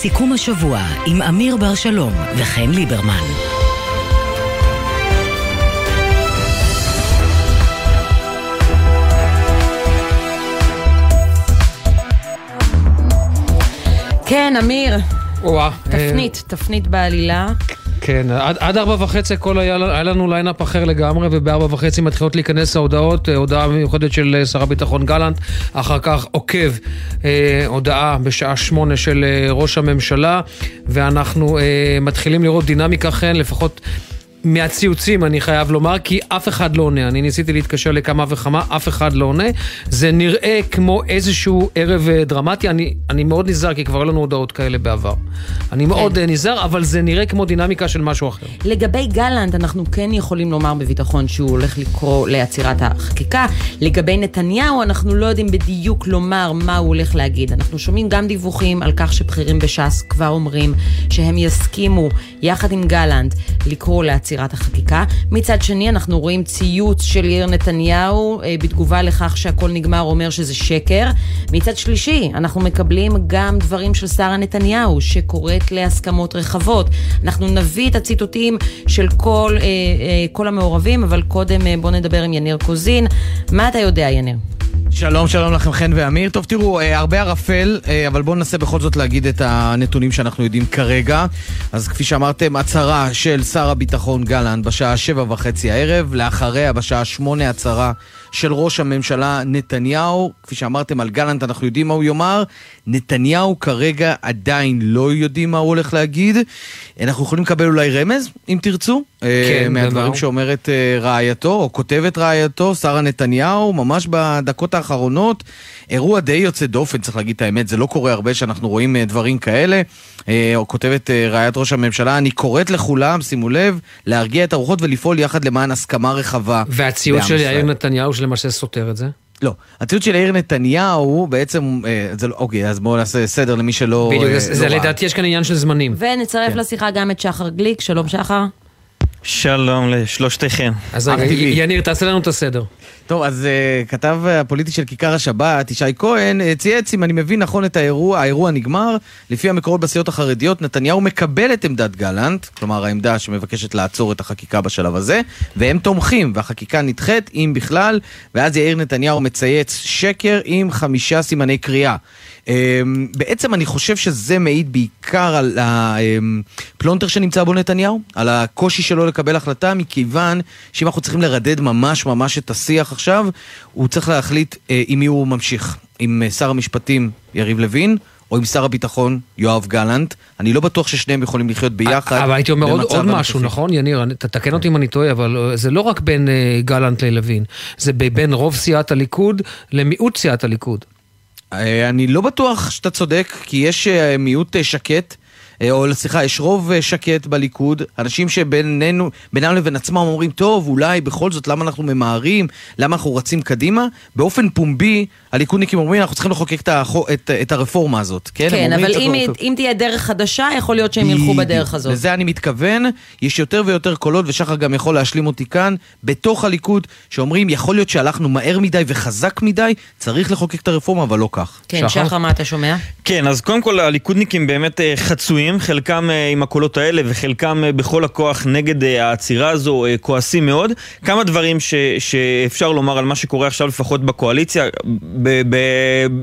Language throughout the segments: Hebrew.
סיכום השבוע עם אמיר בר שלום וחן ליברמן. כן, אמיר, וואה. תפנית, תפנית בעלילה. כן, עד, עד ארבע וחצי הכל היה, היה לנו ליינאפ אחר לגמרי, ובארבע וחצי מתחילות להיכנס ההודעות, אה, הודעה מיוחדת של אה, שר הביטחון גלנט, אחר כך עוקב אה, הודעה בשעה שמונה של אה, ראש הממשלה, ואנחנו אה, מתחילים לראות דינמיקה חן, לפחות... מהציוצים אני חייב לומר, כי אף אחד לא עונה. אני ניסיתי להתקשר לכמה וכמה, אף אחד לא עונה. זה נראה כמו איזשהו ערב אה, דרמטי. אני, אני מאוד נזהר, כי כבר היו לנו הודעות כאלה בעבר. אני מאוד אה, נזהר, אבל זה נראה כמו דינמיקה של משהו אחר. לגבי גלנט, אנחנו כן יכולים לומר בביטחון שהוא הולך לקרוא לעצירת החקיקה. לגבי נתניהו, אנחנו לא יודעים בדיוק לומר מה הוא הולך להגיד. אנחנו שומעים גם דיווחים על כך שבכירים בש"ס כבר אומרים שהם יסכימו, יחד עם גלנט, לקרוא לעצירת החקיקה. מצד שני, אנחנו רואים ציוץ של יאיר נתניהו אה, בתגובה לכך שהכל נגמר, אומר שזה שקר. מצד שלישי, אנחנו מקבלים גם דברים של שרה נתניהו, שקוראת להסכמות רחבות. אנחנו נביא את הציטוטים של כל, אה, אה, כל המעורבים, אבל קודם אה, בואו נדבר עם יניר קוזין. מה אתה יודע, יניר? שלום, שלום לכם חן ואמיר. טוב, תראו, אה, הרבה ערפל, אה, אבל בואו ננסה בכל זאת להגיד את הנתונים שאנחנו יודעים כרגע. אז כפי שאמרתם, הצהרה של שר הביטחון גלנט בשעה שבע וחצי הערב, לאחריה בשעה שמונה הצהרה של ראש הממשלה נתניהו. כפי שאמרתם על גלנט, אנחנו יודעים מה הוא יאמר. נתניהו כרגע עדיין לא יודעים מה הוא הולך להגיד. אנחנו יכולים לקבל אולי רמז, אם תרצו, אה, כן, מהדברים? שאומרת אה, רעייתו, או כותבת רעייתו, שרה נתניהו, ממש בדקות האחרונות. אירוע די יוצא דופן, צריך להגיד את האמת, זה לא קורה הרבה שאנחנו רואים אה, דברים כאלה. אה, או כותבת אה, רעיית ראש הממשלה, אני קוראת לכולם, שימו לב, להרגיע את הרוחות ולפעול יחד למען הסכמה רחבה. והציוץ בעם של. יאיר נתניהו שלמעשה סותר את זה. לא, הציוץ של יאיר נתניהו בעצם, אה, זה לא, אוקיי, אז בואו נעשה סדר למי שלא... בדיוק, אה, זה- לא. לדעתי יש כאן עניין של זמנים. ונצרף כן. לשיחה גם את שחר גליק. שלום, שחר. שלום לשלושתכם. אז רגע. יניר, תעשה לנו את הסדר. טוב, אז uh, כתב הפוליטי של כיכר השבת, ישי כהן, uh, צייץ, אם אני מבין נכון את האירוע, האירוע נגמר, לפי המקורות בסיעות החרדיות, נתניהו מקבל את עמדת גלנט, כלומר העמדה שמבקשת לעצור את החקיקה בשלב הזה, והם תומכים, והחקיקה נדחית, אם בכלל, ואז יאיר נתניהו מצייץ שקר עם חמישה סימני קריאה. Um, בעצם אני חושב שזה מעיד בעיקר על הפלונטר שנמצא בו נתניהו, על הקושי שלו לקבל החלטה, מכיוון שאם אנחנו צריכים לרדד ממש ממש את השיח עכשיו, הוא צריך להחליט uh, עם מי הוא ממשיך. עם uh, שר המשפטים יריב לוין, או עם שר הביטחון יואב גלנט. אני לא בטוח ששניהם יכולים לחיות ביחד. אבל הייתי אומר עוד, עוד משהו. נכון, יניר? תתקן אותי אם אני טועה, אבל אה, זה לא רק בין אה, גלנט ללוין, זה בין רוב סיעת הליכוד למיעוט סיעת הליכוד. אה, אני לא בטוח שאתה צודק, כי יש אה, מיעוט אה, שקט, או סליחה, יש רוב שקט בליכוד, אנשים שבינינו, בינם לבין עצמם אומרים, טוב, אולי בכל זאת, למה אנחנו ממהרים, למה אנחנו רצים קדימה? באופן פומבי, הליכודניקים אומרים, אנחנו צריכים לחוקק את, החו, את, את הרפורמה הזאת, כן? כן, אבל אם, לחוקק- אם תהיה דרך חדשה, יכול להיות שהם ילכו. בדרך הזאת. לזה אני מתכוון, יש יותר ויותר קולות, ושחר גם יכול להשלים אותי כאן, בתוך הליכוד, שאומרים, יכול להיות שהלכנו מהר מדי וחזק מדי, צריך לחוקק את הרפורמה, אבל לא כך. כן, שחר? שחר, מה אתה שומע? כן, אז קודם כל הליכודניקים באמת אה, חצויים, חלקם אה, עם הקולות האלה וחלקם אה, בכל הכוח נגד העצירה הזו, כועסים מאוד. כמה דברים ש, שאפשר לומר על מה שקורה עכשיו לפחות בקואליציה, ב, ב,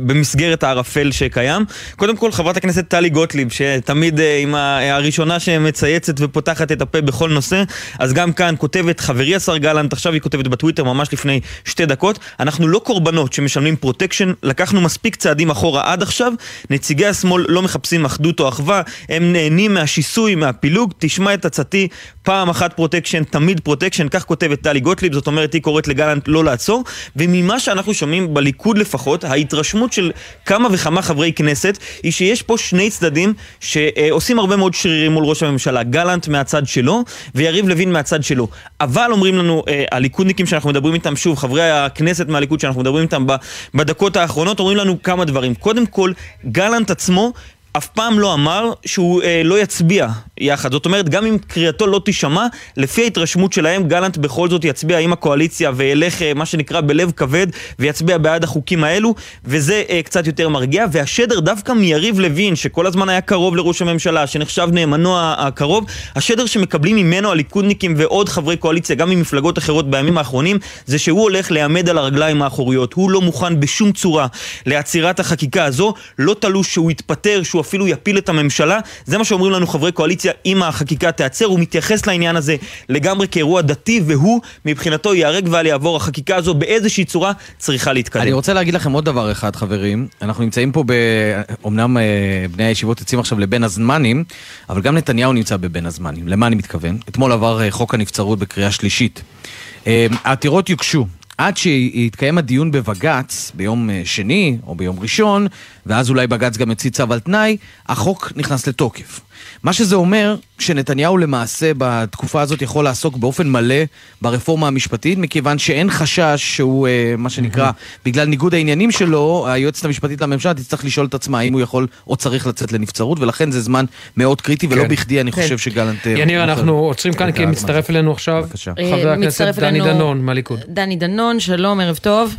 במסגרת הערפל שקיים. קודם כל חברת הכנסת טלי גוטליב, שתמיד אה, היא הראשונה שמצייצת ופותחת את הפה בכל נושא, אז גם כאן כותבת חברי השר גלנט, עכשיו היא כותבת בטוויטר ממש לפני שתי דקות, אנחנו לא קורבנות שמשלמים פרוטקשן, לקחנו מספיק צעדים אחורה עד עכשיו, נציגי השמאל לא מחפשים אחדות או אחווה, הם נהנים מהשיסוי, מהפילוג, תשמע את עצתי, פעם אחת פרוטקשן, תמיד פרוטקשן, כך כותבת טלי גוטליב, זאת אומרת היא קוראת לגלנט לא לעצור, וממה שאנחנו שומעים בליכוד לפחות, ההתרשמות של כמה וכמה חברי כנסת, היא שיש פה שני צדדים שעושים הרבה מאוד שרירים מול ראש הממשלה, גלנט מהצד שלו, ויריב לוין מהצד שלו. אבל אומרים לנו אה, הליכודניקים שאנחנו מדברים איתם, שוב, חברי הכנסת מהליכוד שאנחנו מדברים איתם בדקות האחרונות, אומרים לנו כמה דברים. קודם כל, גלנט עצמו אף פעם לא אמר שהוא אה, לא יצביע יחד. זאת אומרת, גם אם קריאתו לא תישמע, לפי ההתרשמות שלהם, גלנט בכל זאת יצביע עם הקואליציה וילך, אה, מה שנקרא, בלב כבד, ויצביע בעד החוקים האלו, וזה אה, קצת יותר מרגיע. והשדר דווקא מיריב לוין, שכל הזמן היה קרוב לראש הממשלה, שנחשב נאמנו הקרוב, השדר שמקבלים ממנו הליכודניקים ועוד חברי קואליציה, גם ממפלגות אחרות בימים האחרונים, זה שהוא הולך להיעמד על הרגליים האחוריות. הוא לא מוכן בשום צורה לעצירת החקיקה הזו, לא תלוש שהוא יתפטר, שהוא אפילו יפיל את הממשלה. זה מה שאומרים לנו חברי קואליציה אם החקיקה תיעצר. הוא מתייחס לעניין הזה לגמרי כאירוע דתי, והוא מבחינתו ייהרג ואל יעבור. החקיקה הזו באיזושהי צורה צריכה להתקדם. אני רוצה להגיד לכם עוד דבר אחד, חברים. אנחנו נמצאים פה ב... אמנם אה, בני הישיבות יוצאים עכשיו לבין הזמנים, אבל גם נתניהו נמצא בבין הזמנים. למה אני מתכוון? אתמול עבר אה, חוק הנבצרות בקריאה שלישית. אה, העתירות יוגשו. עד שיתקיים הדיון בבג"ץ ביום שני או ביום ראשון, ואז אולי בג"ץ גם יוציא צו על תנאי, החוק נכנס לתוקף. מה שזה אומר, שנתניהו למעשה בתקופה הזאת יכול לעסוק באופן מלא ברפורמה המשפטית, מכיוון שאין חשש שהוא, אה, מה שנקרא, בגלל ניגוד העניינים שלו, היועצת המשפטית לממשלה תצטרך לשאול את עצמה האם הוא יכול או צריך לצאת לנבצרות, ולכן זה זמן מאוד קריטי, ולא כן. בכדי אני כן. חושב שגלנט... אה, יניר, אנחנו עוצרים כאן כי מצטרף אלינו עכשיו בבקשה. חבר הכנסת דני דנון מהליכוד. דני דנון, שלום, ערב טוב.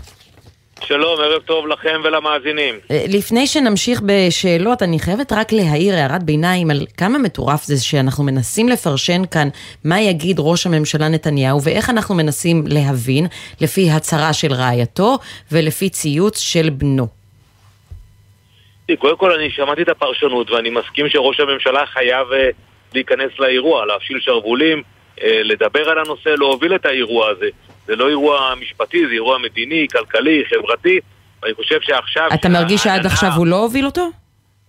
שלום, ערב טוב לכם ולמאזינים. אה, לפני שנמשיך בשאלות, אני חייבת רק להעיר הערת ביניים על כמה מטורף זה שאנחנו מנסים לפרשן כאן מה יגיד ראש הממשלה נתניהו ואיך אנחנו מנסים להבין לפי הצהרה של רעייתו ולפי ציוץ של בנו. קודם כל אני שמעתי את הפרשנות ואני מסכים שראש הממשלה חייב אה, להיכנס לאירוע, להפשיל שרוולים, אה, לדבר על הנושא, להוביל את האירוע הזה. זה לא אירוע משפטי, זה אירוע מדיני, כלכלי, חברתי, ואני חושב שעכשיו... אתה מרגיש שעד עכשיו הוא לא הוביל אותו?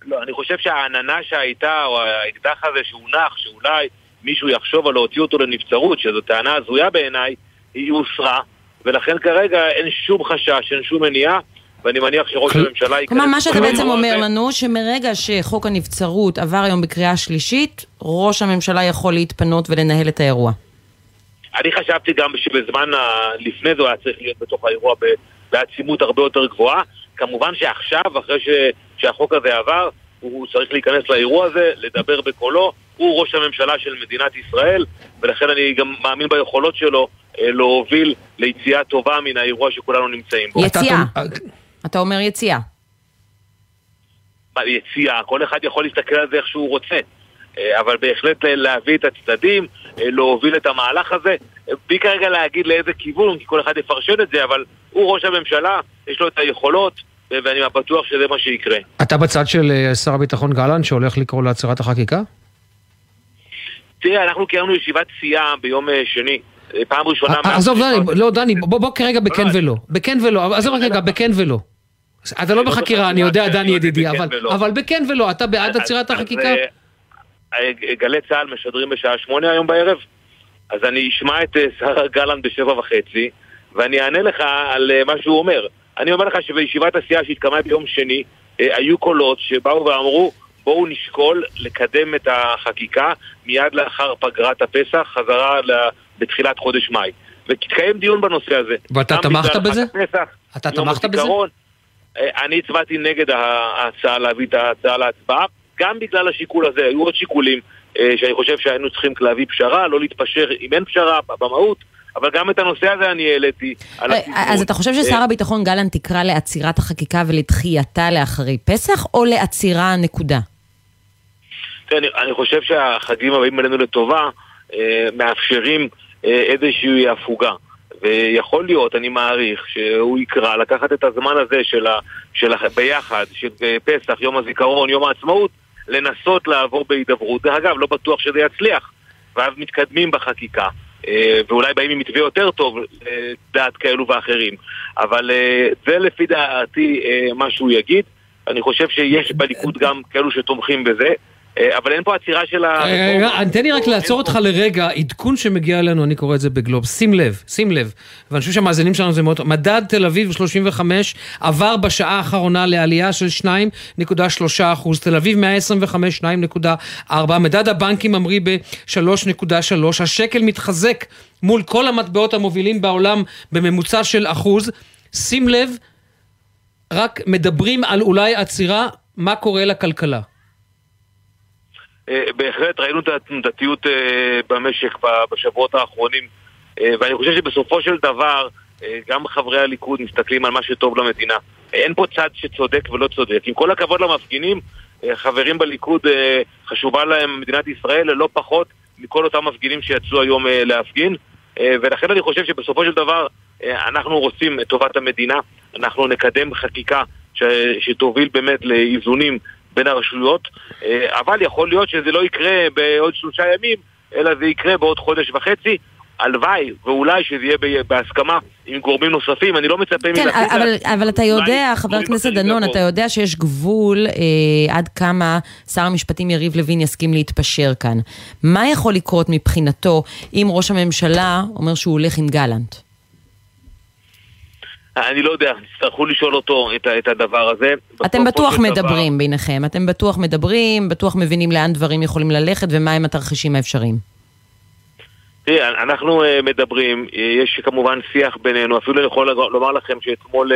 לא, אני חושב שהעננה שהייתה, או האקדח הזה שהונח, שאולי מישהו יחשוב על להוציא אותו לנבצרות, שזו טענה הזויה בעיניי, היא הוסרה, ולכן כרגע אין שום חשש, אין שום מניעה. ואני מניח שראש הממשלה ייכנס... כלומר, מה שאתה בעצם אומר לנו, שמרגע שחוק הנבצרות עבר היום בקריאה שלישית, ראש הממשלה יכול להתפנות ולנהל את האירוע. אני חשבתי גם שבזמן לפני זה הוא היה צריך להיות בתוך האירוע בעצימות הרבה יותר גבוהה. כמובן שעכשיו, אחרי ש, שהחוק הזה עבר, הוא צריך להיכנס לאירוע הזה, לדבר בקולו. הוא ראש הממשלה של מדינת ישראל, ולכן אני גם מאמין ביכולות שלו אה, להוביל ליציאה טובה מן האירוע שכולנו נמצאים בו. יציאה. אתה אומר יציאה. יציאה, כל אחד יכול להסתכל על זה איך שהוא רוצה. אה, אבל בהחלט להביא את הצדדים, אה, להוביל את המהלך הזה, בלי כרגע להגיד לאיזה כיוון, כי כל אחד יפרשן את זה, אבל הוא ראש הממשלה, יש לו את היכולות, ואני בטוח שזה מה שיקרה. אתה בצד של אה, שר הביטחון גלנט שהולך לקרוא לעצירת החקיקה? תראה, אנחנו קיימנו ישיבת סיעה ביום שני. פעם ראשונה... עזוב, דני, לא, דני, בוא כרגע בכן לא, ולא. בכן ולא, עזוב רגע, בכן ולא. אתה לא, לא בחקירה, אני יודע, דני ידידי, אבל בכן ולא, אתה בעד עצירת החקיקה? גלי צה"ל משדרים בשעה שמונה היום בערב, אז אני אשמע את אה, שר גלנט בשבע וחצי, ואני אענה לך על אה, מה שהוא אומר. אני אומר לך שבישיבת הסיעה שהתקיימה ביום שני, אה, היו קולות שבאו ואמרו, בואו נשקול לקדם את החקיקה מיד לאחר פגרת הפסח, חזרה בתחילת חודש מאי. ותתקיים דיון בנושא הזה. ואתה תמכת בזה? הפסח, אתה תמכת בזה? אני הצבעתי נגד ההצעה להביא את ההצעה להצבעה. גם בגלל השיקול הזה, היו עוד שיקולים אה, שאני חושב שהיינו צריכים להביא פשרה, לא להתפשר אם אין פשרה במהות. אבל גם את הנושא הזה אני העליתי. על אה, אז אתה חושב ששר הביטחון גלנט תקרא לעצירת החקיקה ולדחייתה לאחרי פסח, או לעצירה נקודה? אני, אני חושב שהחגים הבאים עלינו לטובה אה, מאפשרים אה, איזושהי הפוגה. ויכול להיות, אני מעריך, שהוא יקרא לקחת את הזמן הזה של, ה, של ה, ביחד, של אה, פסח, יום הזיכרון, יום העצמאות, לנסות לעבור בהידברות. דרך אגב, לא בטוח שזה יצליח. ואז מתקדמים בחקיקה. אה, ואולי באים עם מתווה יותר טוב, אה, דעת כאלו ואחרים. אבל אה, זה לפי דעתי מה שהוא יגיד. אני חושב שיש בליכוד גם כאלו שתומכים בזה. אה, אבל אין פה עצירה של ה... אה, תן לי רק לעצור אותך לרגע, עדכון שמגיע אלינו, אני קורא את זה בגלוב, שים לב, שים לב, ואני חושב שהמאזינים שלנו זה מאוד... מדד תל אביב 35 עבר בשעה האחרונה לעלייה של 2.3 אחוז, תל אביב 125 2.4, מדד הבנקים ממריא ב-3.3, השקל מתחזק מול כל המטבעות המובילים בעולם בממוצע של אחוז, שים לב, רק מדברים על אולי עצירה, מה קורה לכלכלה. אה, בהחלט ראינו את התנודתיות אה, במשק בשבועות האחרונים, אה, ואני חושב שבסופו של דבר גם חברי הליכוד מסתכלים על מה שטוב למדינה. אין פה צד שצודק ולא צודק. עם כל הכבוד למפגינים, חברים בליכוד חשובה להם מדינת ישראל לא פחות מכל אותם מפגינים שיצאו היום להפגין. ולכן אני חושב שבסופו של דבר אנחנו רוצים את טובת המדינה, אנחנו נקדם חקיקה שתוביל באמת לאיזונים בין הרשויות, אה, אבל יכול להיות שזה לא יקרה בעוד שלושה ימים, אלא זה יקרה בעוד חודש וחצי. הלוואי, ואולי שזה יהיה בהסכמה עם גורמים נוספים, אני לא מצפה כן, מלהחליט... אבל, אבל אתה יודע, חבר הכנסת דנון, אתה יודע שיש גבול אה, עד כמה שר המשפטים יריב לוין יסכים להתפשר כאן. מה יכול לקרות מבחינתו אם ראש הממשלה אומר שהוא הולך עם גלנט? אני לא יודע, תצטרכו לשאול אותו את, את הדבר הזה. אתם בטוח מדברים דבר... ביניכם, אתם בטוח מדברים, בטוח מבינים לאן דברים יכולים ללכת ומהם התרחישים האפשריים. תראי, אנחנו uh, מדברים, uh, יש כמובן שיח בינינו, אפילו אני יכול לומר לכם שאתמול uh,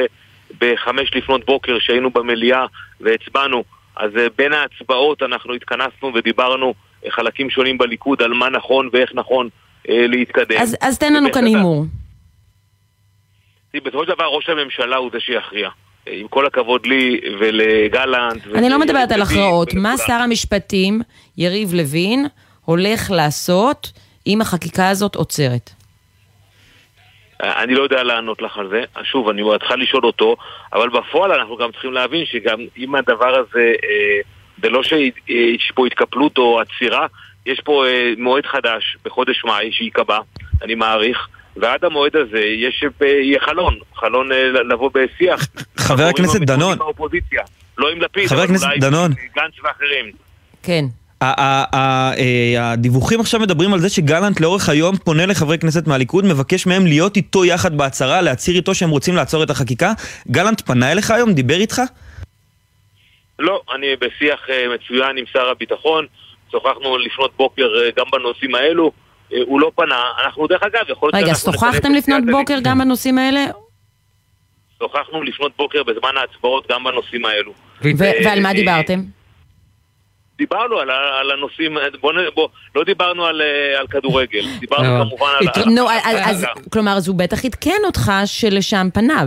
בחמש לפנות בוקר שהיינו במליאה והצבענו, אז בין ההצבעות אנחנו התכנסנו ודיברנו חלקים שונים בליכוד על מה נכון ואיך נכון להתקדם. אז, אז תן לנו כאן הימור. בסופו של דבר ראש הממשלה הוא זה שיכריע. עם כל הכבוד לי ולגלנט. אני לא מדברת על הכרעות. מה שר המשפטים, יריב לוין, הולך לעשות אם החקיקה הזאת עוצרת? אני לא יודע לענות לך על זה. שוב, אני צריכה לשאול אותו, אבל בפועל אנחנו גם צריכים להבין שגם אם הדבר הזה, אה, זה לא שיש פה התקפלות או עצירה, יש פה אה, מועד חדש בחודש מאי שייקבע, אני מעריך. ועד המועד הזה יש, יהיה חלון, חלון אה, לבוא בשיח. חבר הכנסת דנון. לא עם לפיד, חבר הכנסת דנון. גנץ ואחרים. כן. אה, הדיווחים עכשיו מדברים על זה שגלנט לאורך היום פונה לחברי כנסת מהליכוד, מבקש מהם להיות איתו יחד בהצהרה, להצהיר איתו שהם רוצים לעצור את החקיקה. גלנט פנה אליך היום? דיבר איתך? לא, אני בשיח אה, מצוין עם שר הביטחון. שוחחנו לפנות בוקר גם בנושאים האלו. אה, הוא לא פנה, אנחנו דרך אגב, יכול להיות רגע, שוחחתם לפנות בוקר גם בנושאים האלה? שוחחנו לפנות בוקר בזמן ההצבעות גם בנושאים האלו. ועל מה דיברתם? דיברנו על, על הנושאים, בוא, בוא, לא דיברנו על, אה, על כדורגל, דיברנו לא. כמובן על... נו, אז, כלומר, אז הוא בטח עדכן אותך שלשם פניו.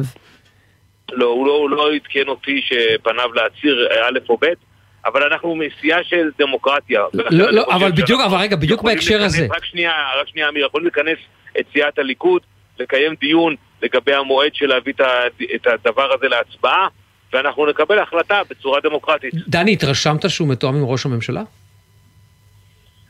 לא, הוא לא, הוא לא עדכן אותי שפניו להצהיר א' או ב', אבל אנחנו מסיעה של דמוקרטיה. לא, לא, אבל בדיוק, אבל רגע, בדיוק בהקשר הזה. רק שנייה, רק שנייה, אמיר, יכולים לכנס את סיעת הליכוד, לקיים דיון לגבי המועד של להביא את הדבר הזה להצבעה, ואנחנו נקבל החלטה בצורה דמוקרטית. דני, התרשמת שהוא מתואם עם ראש הממשלה?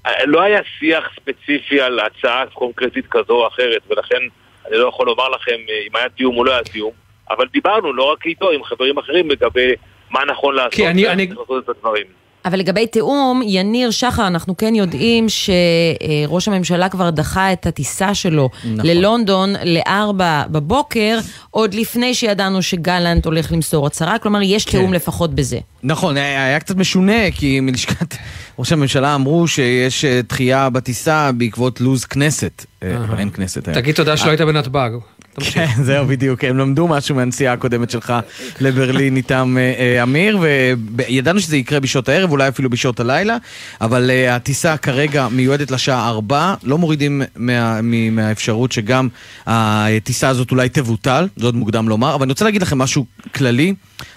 אה, לא היה שיח ספציפי על הצעה קונקרטית כזו או אחרת, ולכן אני לא יכול לומר לכם אה, אם היה תיאום או לא היה תיאום, אבל דיברנו לא רק איתו, עם חברים אחרים לגבי מה נכון לעשות, כי אני, אני... לעשות את הדברים. אבל לגבי תיאום, יניר שחר, אנחנו כן יודעים שראש הממשלה כבר דחה את הטיסה שלו נכון. ללונדון לארבע בבוקר, עוד לפני שידענו שגלנט הולך למסור הצהרה, כלומר יש כן. תיאום לפחות בזה. נכון, היה קצת משונה, כי מלשכת ראש הממשלה אמרו שיש אה, דחייה בטיסה בעקבות לו"ז כנסת. אה, אין כנסת. תגיד תודה שלא היית בנתב"ג. כן, זהו בדיוק, הם למדו משהו מהנסיעה הקודמת שלך לברלין איתם, אה, אה, אמיר, וידענו שזה יקרה בשעות הערב, אולי אפילו בשעות הלילה, אבל אה, הטיסה כרגע מיועדת לשעה 4, לא מורידים מה, מהאפשרות שגם הטיסה הזאת אולי תבוטל, זה עוד מוקדם לומר, אבל אני רוצה להגיד לכם משהו כללי.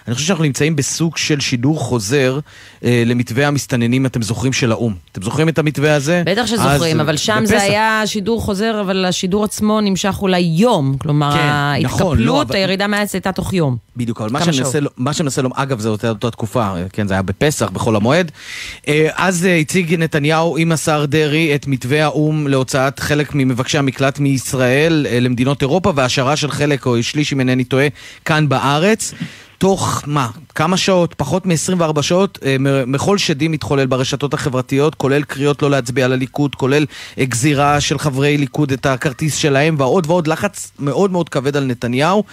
אני חושב שאנחנו נמצאים בסוג של שידור חוזר אה, למתווה המסתננים, אתם זוכרים, של האו"ם. אתם זוכרים את המתווה הזה? בטח שזוכרים, אבל שם בפסח. זה היה שידור חוזר, אבל השידור עצמו נמשך אולי יום. כלומר, כן, ההתקפלות, נכון, לא, אבל... הירידה מהעץ הייתה תוך יום. בדיוק, אבל מה שאני מנסה לומר, אגב, זו אותה, אותה תקופה, כן, זה היה בפסח, בחול המועד. אה, אז אה, הציג נתניהו עם השר דרעי את מתווה האו"ם להוצאת חלק ממבקשי המקלט מישראל אה, למדינות אירופה, והשארה של חלק, או שליש אם אינני טועה, כאן בארץ. תוך, מה, כמה שעות, פחות מ-24 שעות, אה, מחול שדים מתחולל ברשתות החברתיות, כולל קריאות לא להצביע לליכוד, כולל גזירה של חברי ליכוד את הכרטיס שלהם, ועוד ועוד לחץ מאוד מאוד כבד על נתניהו.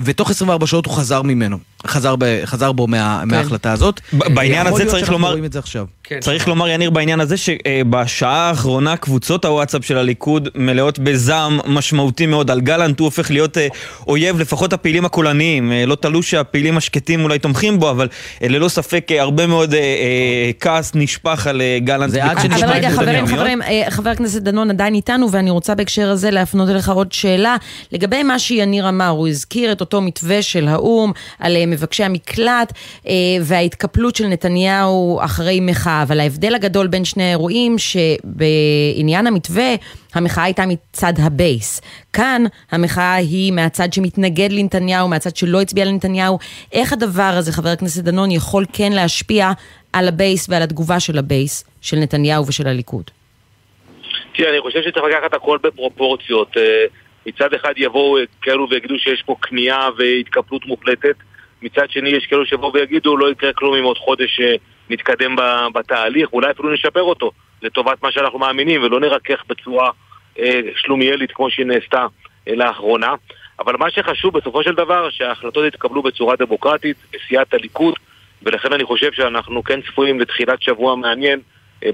ותוך 24 שעות הוא חזר ממנו, חזר, ב, חזר בו מה, כן. מההחלטה הזאת. בעניין הזה צריך לומר... כן, צריך שחר. לומר, יניר, בעניין הזה, שבשעה האחרונה קבוצות הוואטסאפ של הליכוד מלאות בזעם משמעותי מאוד. על גלנט הוא הופך להיות אה, אויב, לפחות הפעילים הקולניים. אה, לא תלו שהפעילים השקטים אולי תומכים בו, אבל אה, ללא ספק הרבה מאוד אה, אה, כעס נשפך על גלנט. זה עד שנשמע אבל רגע. חברים. חברים, חבר הכנסת דנון עדיין איתנו, ואני רוצה בהקשר הזה להפנות אליך עוד שאלה. לגבי מה שיניר אמר, הוא הזכיר את אותו מתווה של האו"ם על מבקשי המקלט וההתקפלות של נתניהו אחרי מחאה, אבל ההבדל הגדול בין שני האירועים, שבעניין המתווה, המחאה הייתה מצד הבייס. כאן המחאה היא מהצד שמתנגד לנתניהו, מהצד שלא הצביע לנתניהו. איך הדבר הזה, חבר הכנסת דנון, יכול כן להשפיע על הבייס ועל התגובה של הבייס, של נתניהו ושל הליכוד? תראה, אני חושב שצריך לקחת הכל בפרופורציות. אה, מצד אחד יבואו אה, כאלו ויגידו שיש פה כניעה והתקפלות מוחלטת, מצד שני יש כאלו שיבואו ויגידו לא יקרה כלום אם עוד חודש אה, נתקדם בתהליך, אולי אפילו נשפר אותו לטובת מה שאנחנו מאמינים ולא נרכך בצורה אה, שלומיאלית כמו שהיא נעשתה אה, לאחרונה. אבל מה שחשוב בסופו של דבר שההחלטות יתקבלו בצורה דמוקרטית בסיעת הליכוד ולכן אני חושב שאנחנו כן צפויים לתחילת שבוע מעניין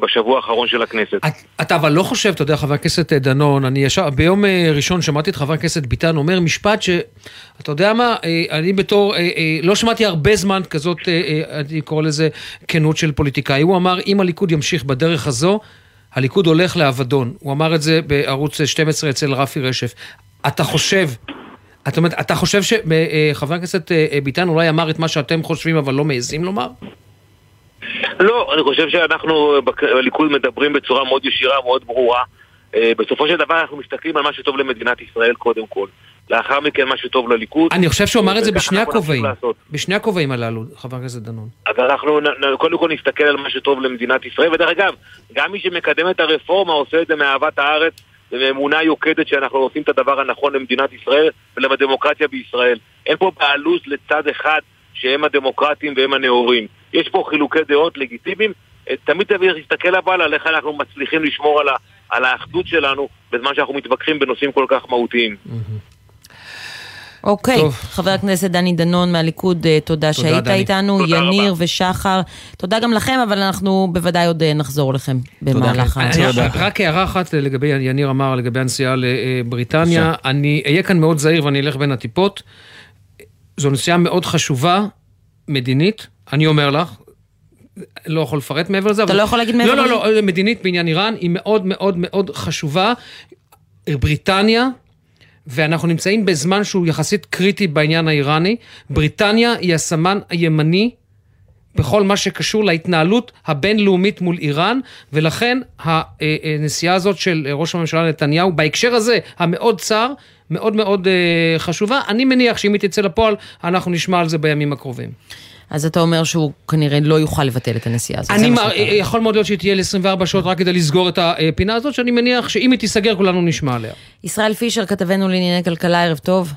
בשבוע האחרון של הכנסת. את- אתה אבל לא חושב, אתה יודע, חבר הכנסת דנון, אני ישר, ביום אה, ראשון שמעתי את חבר הכנסת ביטן אומר משפט ש... אתה יודע מה, אה, אני בתור, אה, אה, לא שמעתי הרבה זמן כזאת, אה, אה, אני קורא לזה כנות של פוליטיקאי. הוא אמר, אם הליכוד ימשיך בדרך הזו, הליכוד הולך לאבדון. הוא אמר את זה בערוץ 12 אצל רפי רשף. אתה חושב... אתה, אומרת, אתה חושב שחבר הכנסת אה, אה, ביטן אולי אמר את מה שאתם חושבים אבל לא מעזים לומר? לא, אני חושב שאנחנו בק- בליכוד מדברים בצורה מאוד ישירה, מאוד ברורה. אה, בסופו של דבר אנחנו מסתכלים על מה שטוב למדינת ישראל קודם כל. לאחר מכן מה שטוב לליכוד. אני חושב שהוא אמר את זה בשני הכובעים. בשני הכובעים הללו, חבר הכנסת דנון. אז אנחנו קודם כל נסתכל על מה שטוב למדינת ישראל, ודרך אגב, גם מי שמקדם את הרפורמה עושה את זה מאהבת הארץ ומאמונה יוקדת שאנחנו עושים את הדבר הנכון למדינת ישראל ולדמוקרטיה בישראל. אין פה בעלות לצד אחד שהם הדמוקרטים והם הנאורים. יש פה חילוקי דעות לגיטימיים, אה, תמיד צריך להסתכל אבל על איך אנחנו מצליחים לשמור על, ה- על האחדות שלנו בזמן שאנחנו מתווכחים בנושאים כל כך מהותיים. אוקיי, טוב. חבר הכנסת דני דנון מהליכוד, אה, תודה שהיית דני. איתנו, תודה יניר רבה. ושחר, תודה גם לכם, אבל אנחנו בוודאי עוד אה, נחזור לכם במהלך ה... אני- רק הערה אחת לגבי, יניר אמר לגבי הנסיעה לבריטניה, אני אהיה כאן מאוד זהיר ואני אלך בין הטיפות. זו נסיעה מאוד חשובה, מדינית, אני אומר לך. לא יכול לפרט מעבר לזה. אתה אבל- לא יכול להגיד מעבר לא, לזה? לא, לא, מדינית בעניין איראן היא מאוד מאוד מאוד חשובה. בריטניה, ואנחנו נמצאים בזמן שהוא יחסית קריטי בעניין האיראני, בריטניה היא הסמן הימני בכל מה שקשור להתנהלות הבינלאומית מול איראן, ולכן הנסיעה הזאת של ראש הממשלה נתניהו, בהקשר הזה, המאוד צר, מאוד מאוד אה, חשובה. אני מניח שאם היא תצא לפועל, אנחנו נשמע על זה בימים הקרובים. אז אתה אומר שהוא כנראה לא יוכל לבטל את הנסיעה הזאת. אני, מה. יכול מאוד להיות שהיא תהיה ל-24 שעות רק כדי לסגור את הפינה הזאת, שאני מניח שאם היא תיסגר כולנו נשמע עליה. ישראל פישר, כתבנו לענייני כלכלה, ערב טוב.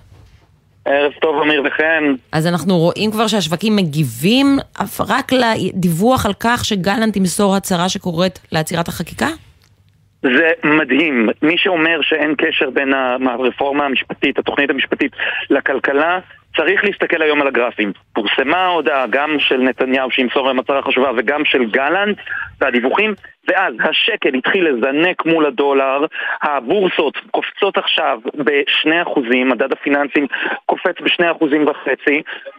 ערב טוב, אמיר וחן. אז אנחנו רואים כבר שהשווקים מגיבים רק לדיווח על כך שגלנט ימסור הצהרה שקוראת לעצירת החקיקה? זה מדהים. מי שאומר שאין קשר בין הרפורמה המשפטית, התוכנית המשפטית, לכלכלה, צריך להסתכל היום על הגרפים. פורסמה ההודעה גם של נתניהו שימסור להם הצהרה חשובה וגם של גלנט והדיווחים, ואז השקל התחיל לזנק מול הדולר, הבורסות קופצות עכשיו ב-2%, מדד הפיננסים קופץ ב-2.5%,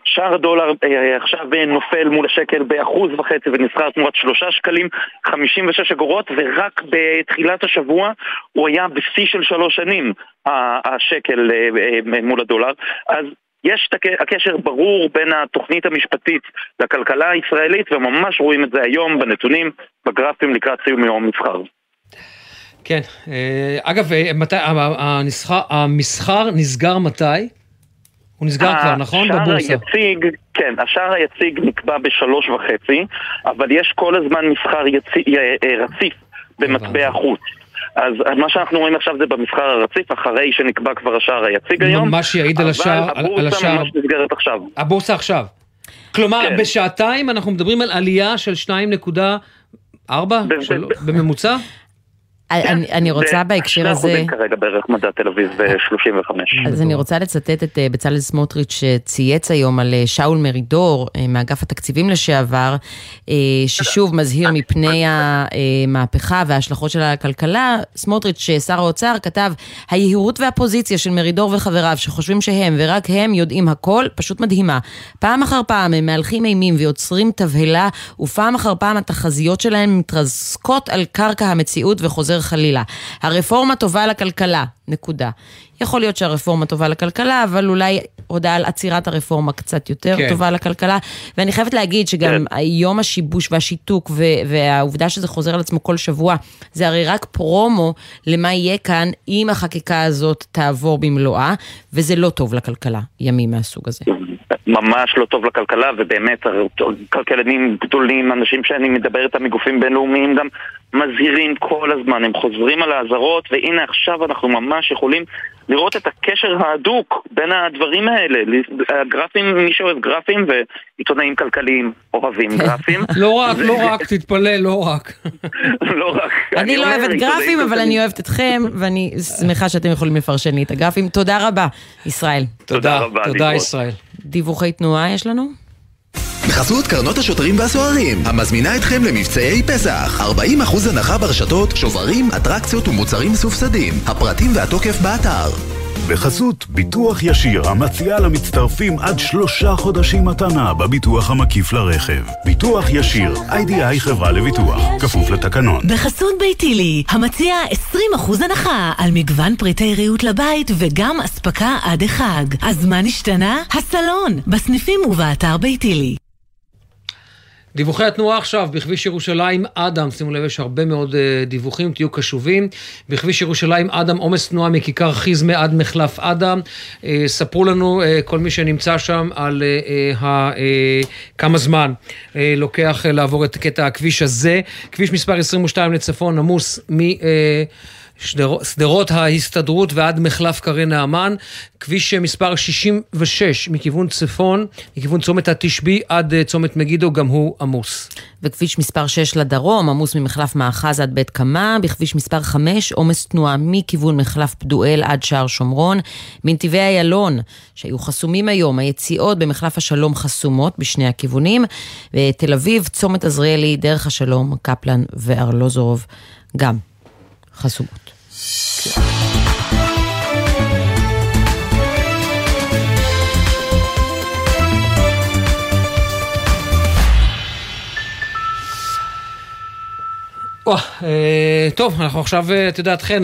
שער הדולר אה, עכשיו אה, נופל מול השקל ב-1.5% ונסחר תמורת 3 שקלים 56 אגורות, ורק בתחילת השבוע הוא היה בשיא של שלוש שנים, השקל אה, אה, מול הדולר. אז יש הקשר ברור בין התוכנית המשפטית לכלכלה הישראלית, וממש רואים את זה היום בנתונים, בגרפים לקראת סיום יום המסחר. כן. אה, אגב, אה, מתי, ה- הנסחר, המסחר נסגר מתי? הוא נסגר כבר, נכון? בבורסה. היציג, כן, השער היציג נקבע בשלוש וחצי, אבל יש כל הזמן מסחר יצי, אה, אה, רציף במטבע. חוץ. אז מה שאנחנו רואים עכשיו זה במסחר הרציף, אחרי שנקבע כבר השער היציג היום. ממש יעיד על השער- על- אבל על הבורסה השער. ממש נסגרת עכשיו. הבורסה עכשיו. כלומר, כן. בשעתיים אנחנו מדברים על עלייה של 2.4 ב- ב- בממוצע? אני, אני רוצה בהקשר הזה... שני אחוזים כרגע בערך מדע תל אביב ב-35. אז אני רוצה לצטט את אה, בצלאל סמוטריץ' שצייץ היום על אה, שאול מרידור אה, מאגף התקציבים לשעבר, ששוב מזהיר מפני המהפכה וההשלכות של הכלכלה. סמוטריץ', שר האוצר, כתב, היהירות והפוזיציה של מרידור וחבריו שחושבים שהם ורק הם יודעים הכל, פשוט מדהימה. פעם אחר פעם הם מהלכים אימים ויוצרים תבהלה, ופעם אחר פעם התחזיות שלהם מתרסקות על קרקע המציאות וחוזר חלילה. הרפורמה טובה לכלכלה, נקודה. יכול להיות שהרפורמה טובה לכלכלה, אבל אולי הודעה על עצירת הרפורמה קצת יותר כן. טובה לכלכלה. ואני חייבת להגיד שגם כן. יום השיבוש והשיתוק והעובדה שזה חוזר על עצמו כל שבוע, זה הרי רק פרומו למה יהיה כאן אם החקיקה הזאת תעבור במלואה, וזה לא טוב לכלכלה, ימים מהסוג הזה. ממש לא טוב לכלכלה, ובאמת, כלכלנים גדולים, אנשים שאני מדבר איתם מגופים בינלאומיים גם מזהירים כל הזמן, הם חוזרים על האזהרות, והנה עכשיו אנחנו ממש יכולים לראות את הקשר ההדוק בין הדברים האלה. הגרפים, מי שאוהב גרפים ועיתונאים כלכליים אוהבים גרפים. לא רק, לא רק, תתפלא, לא רק. לא רק. אני לא אוהבת גרפים, אבל אני אוהבת אתכם, ואני שמחה שאתם יכולים לפרשן לי את הגרפים. תודה רבה, ישראל. תודה. תודה, ישראל. דיווחי תנועה יש לנו? בחסות קרנות השוטרים והסוהרים, המזמינה אתכם למבצעי פסח. 40% הנחה ברשתות, שוברים, אטרקציות ומוצרים מסובסדים. הפרטים והתוקף באתר. בחסות ביטוח ישיר המציע למצטרפים עד שלושה חודשים מתנה בביטוח המקיף לרכב. ביטוח ישיר, איי-די-איי חברה לביטוח, כפוף לתקנון. בחסות ביתילי, המציע 20% הנחה על מגוון פריטי ריהוט לבית וגם אספקה עד החג. אז מה נשתנה? הסלון, בסניפים ובאתר ביתילי. דיווחי התנועה עכשיו, בכביש ירושלים אדם, שימו לב, יש הרבה מאוד uh, דיווחים, תהיו קשובים. בכביש ירושלים אדם, עומס תנועה מכיכר חיזמה עד מחלף אדם. Uh, ספרו לנו, uh, כל מי שנמצא שם, על כמה זמן לוקח לעבור את קטע הכביש הזה. כביש מספר 22 לצפון עמוס מ... שדרות ההסתדרות ועד מחלף קרי נעמן, כביש מספר 66 מכיוון צפון, מכיוון צומת התשבי עד אה, צומת מגידו, גם הוא עמוס. וכביש מספר 6 לדרום, עמוס ממחלף מאחז עד בית קמה, בכביש מספר 5, עומס תנועה מכיוון מחלף פדואל עד שער שומרון, מנתיבי איילון, שהיו חסומים היום, היציאות במחלף השלום חסומות בשני הכיוונים, ותל אביב, צומת עזריאלי, דרך השלום, קפלן וארלוזורוב, גם חסומות. אה, טוב, אנחנו עכשיו, אה, את יודעת, חן,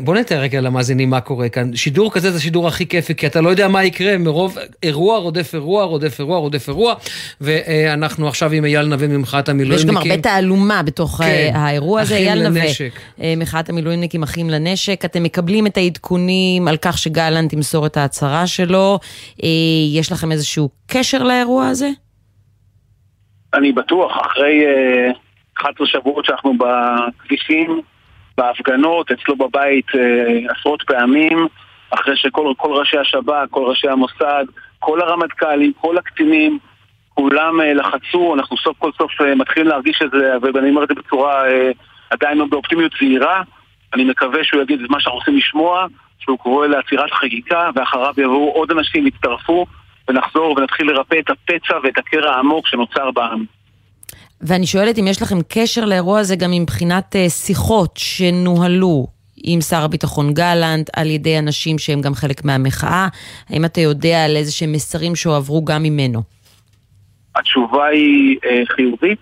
בוא נתאר רגע למאזינים מה קורה כאן. שידור כזה זה השידור הכי כיפי, כי אתה לא יודע מה יקרה, מרוב אירוע רודף אירוע, רודף אירוע, רודף אירוע, ואנחנו עכשיו עם אייל נווה ממחאת המילואימניקים. ויש גם הרבה תעלומה בתוך אה, כן, האירוע הזה, אייל נווה. אה, מחאת המילואימניקים אחים לנשק, אתם מקבלים את העדכונים על כך שגלנט ימסור את ההצהרה שלו, אה, יש לכם איזשהו קשר לאירוע הזה? אני בטוח, אחרי 11 שבועות שאנחנו בכבישים, בהפגנות, אצלו בבית אה, עשרות פעמים, אחרי שכל ראשי השב"כ, כל ראשי המוסד, כל הרמטכ"לים, כל הקצינים, כולם אה, לחצו, אנחנו סוף כל סוף אה, מתחילים להרגיש את זה, ואני אומר את זה בצורה עדיין באופטימיות זהירה. אני מקווה שהוא יגיד את מה שאנחנו רוצים לשמוע, שהוא קורא לעצירת חקיקה, ואחריו יבואו עוד אנשים, יצטרפו, ונחזור ונתחיל לרפא את הפצע ואת הקרע העמוק שנוצר בעם. ואני שואלת אם יש לכם קשר לאירוע הזה גם מבחינת אה, שיחות שנוהלו עם שר הביטחון גלנט, על ידי אנשים שהם גם חלק מהמחאה. האם אתה יודע על איזה שהם מסרים שהועברו גם ממנו? התשובה היא אה, חיובית,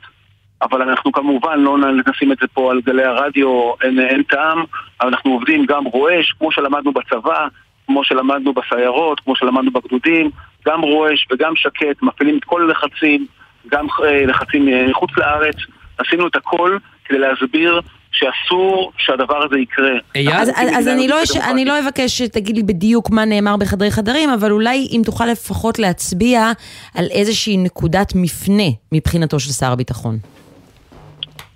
אבל אנחנו כמובן לא נשים את זה פה על גלי הרדיו, אין, אין טעם, אנחנו עובדים גם רועש, כמו שלמדנו בצבא, כמו שלמדנו בסיירות, כמו שלמדנו בגדודים, גם רועש וגם שקט, מפעילים את כל הלחצים. גם אה, לחצים מחוץ לארץ, עשינו את הכל כדי להסביר שאסור שהדבר הזה יקרה. אז, אז, אז אני, לא, ש... אני לא אבקש שתגיד לי בדיוק מה נאמר בחדרי חדרים, אבל אולי אם תוכל לפחות להצביע על איזושהי נקודת מפנה מבחינתו של שר הביטחון.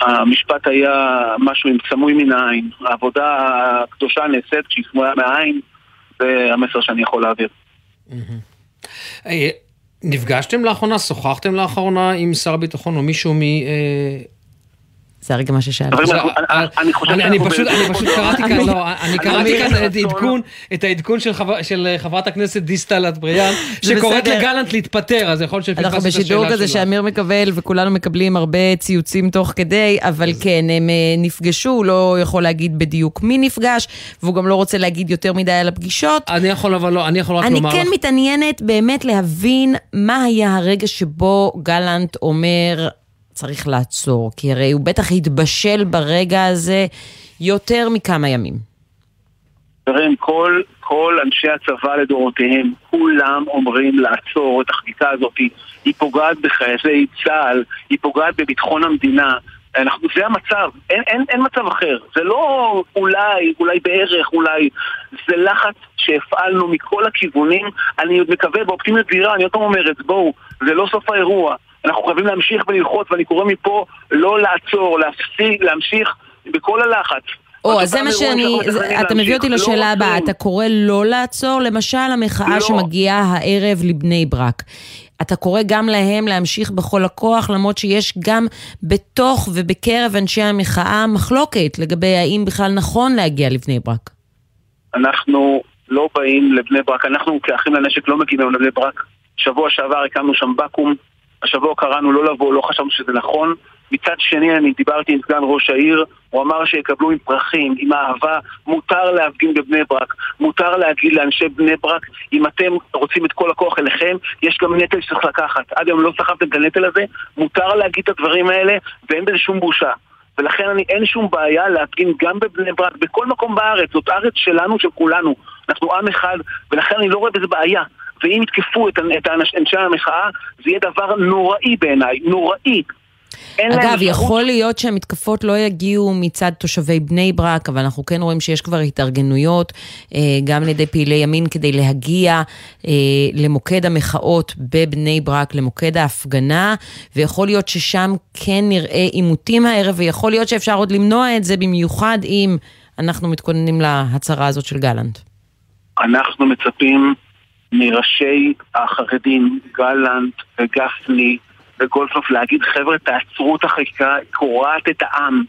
המשפט היה משהו עם סמוי מן העין. העבודה הקדושה נעשית כשהיא סמויה מהעין, זה המסר שאני יכול להעביר. נפגשתם לאחרונה, שוחחתם לאחרונה עם שר הביטחון או מישהו מ... אה, זה הרגע מה ששאלתי. זה- אנחנו- אני- אני אני- אני פשוט אני קראתי כאן, לא, אני קראתי כאן את העדכון, את העדכון של חבר- של אה, חברת הכנסת דיסטל אטבריאן, שקוראת. לגלנט להתפטר, אז יכול להיות אנחנו שפספסת את השאלה בשידור כזה. שאמיר מקבל וכולנו מקבלים הרבה ציוצים תוך כדי, אבל כן, הם אה, נפגשו, הוא לא יכול להגיד בדיוק מי נפגש, והוא גם לא רוצה להגיד יותר מדי על הפגישות. אני יכול אבל לא, אני יכול רק אני לומר לך. כן מתעניינת באמת להבין מה היה הרגע שבו גלנט אומר, צריך לעצור, כי הרי הוא בטח התבשל ברגע הזה יותר מכמה ימים. חברים, כל, כל אנשי הצבא לדורותיהם, כולם אומרים לעצור את החקיקה הזאת. היא פוגעת בחיילי צה"ל, היא פוגעת בביטחון המדינה. אנחנו, זה המצב, אין, אין, אין מצב אחר. זה לא אולי, אולי בערך, אולי. זה לחץ שהפעלנו מכל הכיוונים. אני עוד מקווה באופטימיות זהירה, אני עוד פעם אומרת, בואו, זה לא סוף האירוע. אנחנו חייבים להמשיך וללחוץ, ואני קורא מפה לא לעצור, להפסיק, להמשיך בכל הלחץ. או, אז זה מה שאני, אתה מביא אותי להמשיך, לא לשאלה הבאה. אתה קורא לא לעצור, למשל המחאה לא. שמגיעה הערב לבני ברק. אתה קורא גם להם להמשיך בכל הכוח, למרות שיש גם בתוך ובקרב אנשי המחאה מחלוקת לגבי האם בכלל נכון להגיע לבני ברק. אנחנו לא באים לבני ברק, אנחנו כאחים לנשק לא מגיעים לבני ברק. שבוע שעבר הקמנו שם בקו"ם, השבוע קראנו לא לבוא, לא חשבנו שזה נכון. מצד שני, אני דיברתי עם סגן ראש העיר, הוא אמר שיקבלו עם פרחים, עם אהבה, מותר להפגין בבני ברק, מותר להגיד לאנשי בני ברק, אם אתם רוצים את כל הכוח אליכם, יש גם נטל שצריך לקחת. עד היום לא סחבתם את הנטל הזה, מותר להגיד את הדברים האלה, ואין בזה שום בושה. ולכן אני, אין שום בעיה להפגין גם בבני ברק, בכל מקום בארץ, זאת ארץ שלנו, של כולנו. אנחנו עם אחד, ולכן אני לא רואה בזה בעיה. ואם יתקפו את, את אנשי המחאה, זה יהיה דבר נוראי בעיניי, נוראי. אגב, יכול להיות שהמתקפות לא יגיעו מצד תושבי בני ברק, אבל אנחנו כן רואים שיש כבר התארגנויות, אה, גם על ידי פעילי ימין, כדי להגיע אה, למוקד המחאות בבני ברק, למוקד ההפגנה, ויכול להיות ששם כן נראה עימותים הערב, ויכול להיות שאפשר עוד למנוע את זה, במיוחד אם אנחנו מתכוננים להצהרה הזאת של גלנט. אנחנו מצפים מראשי החרדים, גלנט וגפני וגולדפלוף להגיד חבר'ה תעצרו את החקיקה, היא קורעת את העם.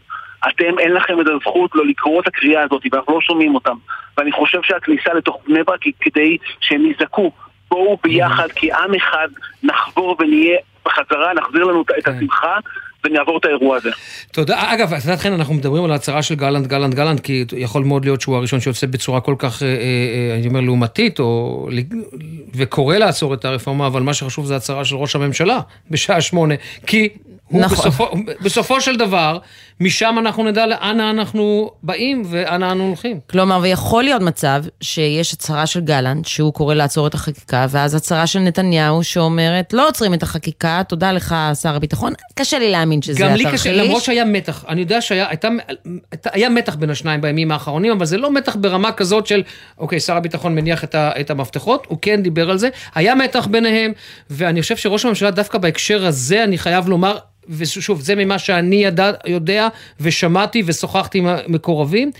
אתם אין לכם את הזכות לא לקרוא את הקריאה הזאת ואנחנו לא שומעים אותם. ואני חושב שהכניסה לתוך בני ברק היא כדי שהם יזעקו בואו ביחד כי עם אחד נחבור ונהיה בחזרה, נחזיר לנו את- את השמחה ונעבור את האירוע הזה. תודה. אגב, את יודעת, חן, אנחנו מדברים על ההצהרה של גלנט, גלנט, גלנט, כי יכול מאוד להיות שהוא הראשון שיוצא בצורה כל כך, אה, אה, אני אומר, לעומתית, או... וקורא לעצור את הרפורמה, אבל מה שחשוב זה הצהרה של ראש הממשלה בשעה שמונה, כי הוא נכון. בסופו, בסופו של דבר, משם אנחנו נדע לאן אנחנו באים ואנה אנו הולכים. כלומר, ויכול להיות מצב שיש הצהרה של גלנט, שהוא קורא לעצור את החקיקה, ואז הצהרה של נתניהו שאומרת, לא עוצרים את החקיקה, תודה לך, שר הביטחון. קשה לי להאמין שזה גם התרחיש. לי קשה, למרות שהיה מתח, אני יודע שהיה הייתה, הייתה- היה מתח בין השניים בימים האחרונים, אבל זה לא מתח ברמה כזאת של, אוקיי, שר הביטחון מניח את, ה, את המפתחות, הוא כן דיבר על זה, היה מתח ביניהם, ואני חושב שראש הממשלה דווקא בהקשר הזה, אני חייב לומר, ושוב, זה ממה שאני ידע, יודע ושמעתי ושוחחתי עם המקורבים,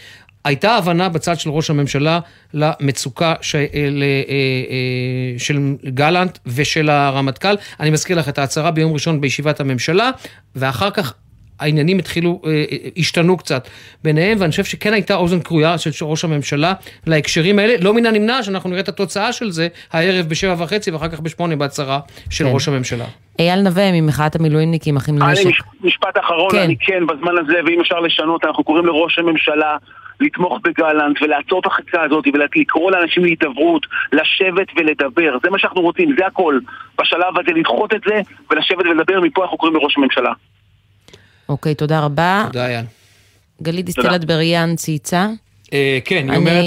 הייתה הבנה בצד של ראש הממשלה למצוקה ש... ל... אה, אה, של גלנט ושל הרמטכ"ל. אני מזכיר לך את ההצהרה ביום ראשון בישיבת הממשלה, ואחר כך העניינים התחילו, אה, אה, השתנו קצת ביניהם, ואני חושב שכן הייתה אוזן כרויה של ראש הממשלה להקשרים האלה. לא מן הנמנע שאנחנו נראה את התוצאה של זה הערב בשבע וחצי ואחר כך בשמונה בהצהרה של כן. ראש הממשלה. אייל נווה ממחאת המילואימניקים, אחים אני לנשק. מש- משפט אחרון, כן. אני כן בזמן הזה, ואם אפשר לשנות, אנחנו קוראים לראש הממשלה לתמוך בגלנט ולעצור את החקיקה הזאת ולקרוא לאנשים להידברות, לשבת ולדבר, זה מה שאנחנו רוצים, זה הכל. בשלב הזה לדחות את זה ולשבת ולדבר, מפה אנחנו קוראים לראש הממשלה. אוקיי, תודה רבה. תודה, אייל. גלית דיסטל. אטבריאן צייצה. אה, כן, היא אומרת...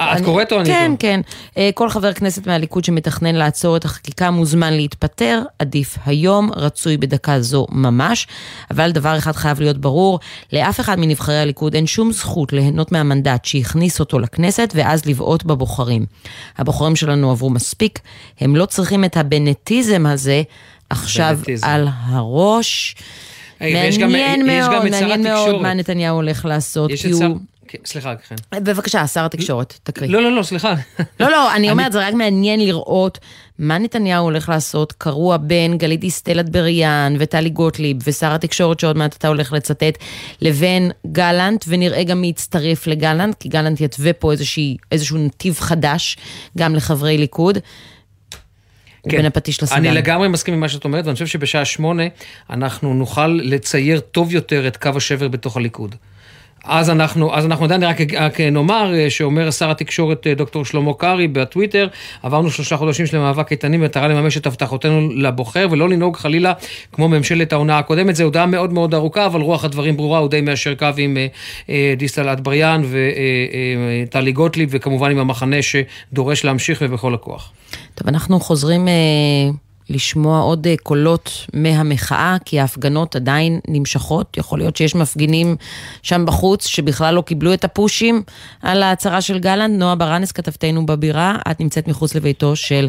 אה, את קוראת או אני כן, קורא? כן. אה, כל חבר כנסת מהליכוד שמתכנן לעצור את החקיקה מוזמן להתפטר, עדיף היום, רצוי בדקה זו ממש. אבל דבר אחד חייב להיות ברור, לאף אחד מנבחרי הליכוד אין שום זכות ליהנות מהמנדט שהכניס אותו לכנסת ואז לבעוט בבוחרים. הבוחרים שלנו עברו מספיק, הם לא צריכים את הבנטיזם הזה עכשיו בנטיזם. על הראש. מעניין מאוד, מעניין מאוד. מה נתניהו הולך לעשות, כי. הוא... כן, סליחה, כן. בבקשה, שר התקשורת, תקריא. לא, לא, לא, סליחה. לא, לא, אני אומרת, זה רק מעניין לראות מה נתניהו הולך לעשות, קרוע בין גלית דיסטל אטבריאן וטלי גוטליב ושר התקשורת שעוד מעט אתה הולך לצטט, לבין גלנט, ונראה גם מי יצטרף לגלנט, כי גלנט יתווה פה איזשהו נתיב חדש גם לחברי ליכוד. כן. בין הפטיש לסדן. אני לגמרי מסכים עם מה שאת אומרת, ואני חושב שבשעה שמונה אנחנו נוכל לצייר טוב יותר את קו השבר בתוך הליכוד. אז אנחנו, אז אנחנו עדיין רק, רק נאמר אה, שאומר שר התקשורת אה, דוקטור שלמה קרעי בטוויטר, עברנו שלושה חודשים של מאבק איתנים במטרה לממש את הבטחותינו לבוחר ולא לנהוג חלילה כמו ממשלת העונה הקודמת. זו הודעה מאוד מאוד ארוכה, אבל רוח הדברים ברורה, הוא די מיישר קו עם אה, אה, דיסטל אטבריאן וטלי אה, גוטליב וכמובן עם המחנה שדורש להמשיך ובכל הכוח. טוב, אנחנו חוזרים... אה... לשמוע עוד אה, קולות מהמחאה, כי ההפגנות עדיין נמשכות. יכול להיות שיש מפגינים שם בחוץ שבכלל לא קיבלו את הפושים על ההצהרה של גלנט. נועה ברנס, כתבתנו בבירה, את נמצאת מחוץ לביתו של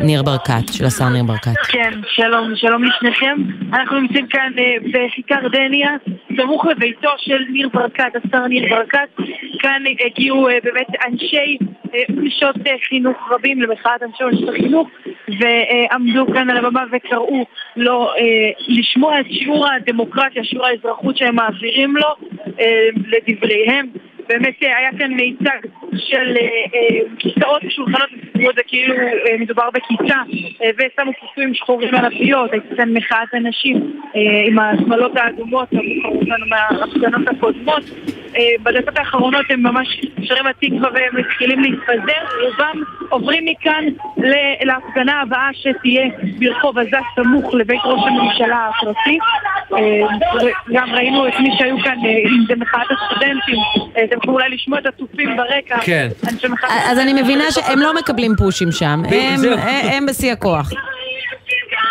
ניר ברקת, של השר ניר ברקת. כן, שלום, שלום לשניכם. אנחנו נמצאים כאן אה, בכיכר דניה, סמוך לביתו של ניר ברקת, השר ניר ברקת. כאן הגיעו אה, באמת אנשי נשות חינוך רבים למחאת אנשי החינוך, ועמדו על הבמה וקראו לו אה, לשמוע את שיעור הדמוקרטיה, שיעור האזרחות שהם מעבירים לו אה, לדבריהם. באמת אה, היה כאן מיצג של אה, אה, כיסאות ושולחנות וסיפרו את זה כאילו מדובר בכיתה ושמו כיסויים שחורים על הפיות, הייתה כאן מחאת הנשים עם השמאלות האדומות המוכרות לנו מההפגנות הקודמות בדקות האחרונות הם ממש שרים התקווה והם מתחילים להתפזר, רובם עוברים מכאן להפגנה הבאה שתהיה ברחוב עזה סמוך לבית ראש הממשלה הפרטי. אה, גם ראינו את מי שהיו כאן, אה, אם זה מחאת הסטודנטים, אתם יכולים אולי לשמוע את התופים ברקע. כן. אז אני מבינה שהם לא מקבלים פושים שם, הם בשיא הכוח.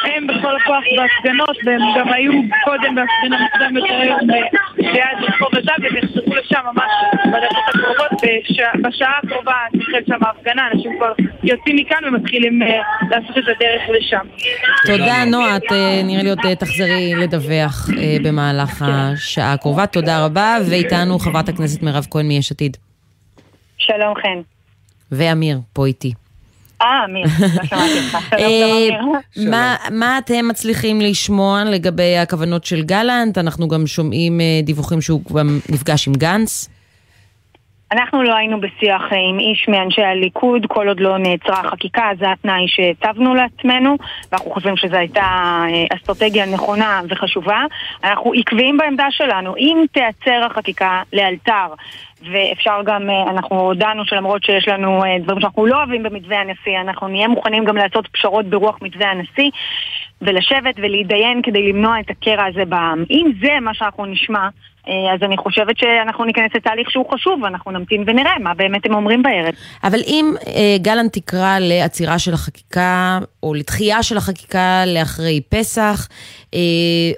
הם בכל הכוח בהפגנות, והם גם היו קודם בהפגנה מוקדם יותר היום ליד רחוב הזב, והם יחזרו לשם ממש בדקות הקרובות, בשעה הקרובה תתחיל שם ההפגנה, אנשים כבר יוצאים מכאן ומתחילים לעשות את הדרך לשם. תודה נועה, את נראה לי עוד תחזרי לדווח במהלך השעה הקרובה, תודה רבה, ואיתנו חברת הכנסת מירב כהן מיש עתיד. שלום חן. ואמיר, פה איתי. אה, אמיר, לא שמעתי אותך. שלום, מה אתם מצליחים לשמוע לגבי הכוונות של גלנט? אנחנו גם שומעים דיווחים שהוא גם נפגש עם גנץ. אנחנו לא היינו בשיח עם איש מאנשי הליכוד כל עוד לא נעצרה החקיקה, זה התנאי שהצבנו לעצמנו ואנחנו חושבים שזו הייתה אסטרטגיה נכונה וחשובה. אנחנו עקביים בעמדה שלנו. אם תיעצר החקיקה לאלתר ואפשר גם, אנחנו הודענו שלמרות שיש לנו דברים שאנחנו לא אוהבים במתווה הנשיא, אנחנו נהיה מוכנים גם לעשות פשרות ברוח מתווה הנשיא ולשבת ולהתדיין כדי למנוע את הקרע הזה בעם. אם זה מה שאנחנו נשמע, אז אני חושבת שאנחנו ניכנס לתהליך שהוא חשוב, ואנחנו נמתין ונראה מה באמת הם אומרים בערב. אבל אם אה, גלנט תקרא לעצירה של החקיקה, או לתחייה של החקיקה לאחרי פסח, אה,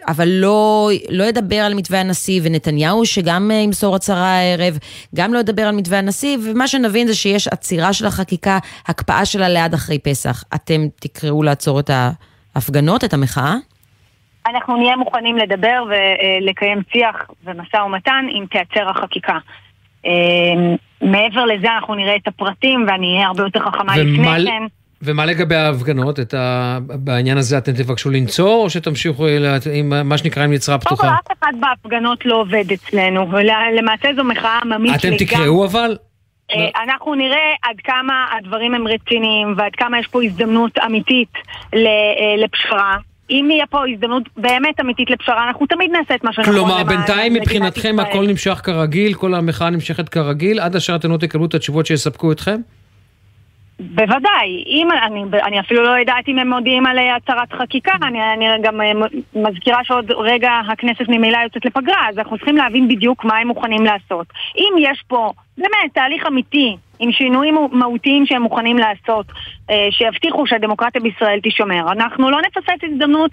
אבל לא, לא ידבר על מתווה הנשיא, ונתניהו שגם אה, ימסור הצהרה הערב, גם לא ידבר על מתווה הנשיא, ומה שנבין זה שיש עצירה של החקיקה, הקפאה שלה ליד אחרי פסח. אתם תקראו לעצור את ההפגנות, את המחאה? אנחנו נהיה מוכנים לדבר ולקיים שיח ומשא ומתן אם תיעצר החקיקה. מעבר לזה אנחנו נראה את הפרטים ואני אהיה הרבה יותר חכמה לפני כן. ומה לגבי ההפגנות? את ה... בעניין הזה אתם תבקשו לנצור, או שתמשיכו עם מה שנקרא עם יצרה פתוחה? קודם כל, אף אחד בהפגנות לא עובד אצלנו. למעשה זו מחאה עממית אתם תקראו אבל? אנחנו נראה עד כמה הדברים הם רציניים ועד כמה יש פה הזדמנות אמיתית לפשרה. אם יהיה פה הזדמנות באמת אמיתית לפשרה, אנחנו תמיד נעשה את מה שנכון. כלומר, בינתיים מבחינתכם הכל נמשך כרגיל, כל המחאה נמשכת כרגיל, עד אשר אתם לא תקבלו את התשובות שיספקו אתכם? בוודאי, אם, אני, אני אפילו לא יודעת אם הם מודיעים על הצהרת חקיקה, אני, אני גם מזכירה שעוד רגע הכנסת ממילא יוצאת לפגרה, אז אנחנו צריכים להבין בדיוק מה הם מוכנים לעשות. אם יש פה באמת תהליך אמיתי עם שינויים מהותיים שהם מוכנים לעשות, שיבטיחו שהדמוקרטיה בישראל תישמר. אנחנו לא נפספס הזדמנות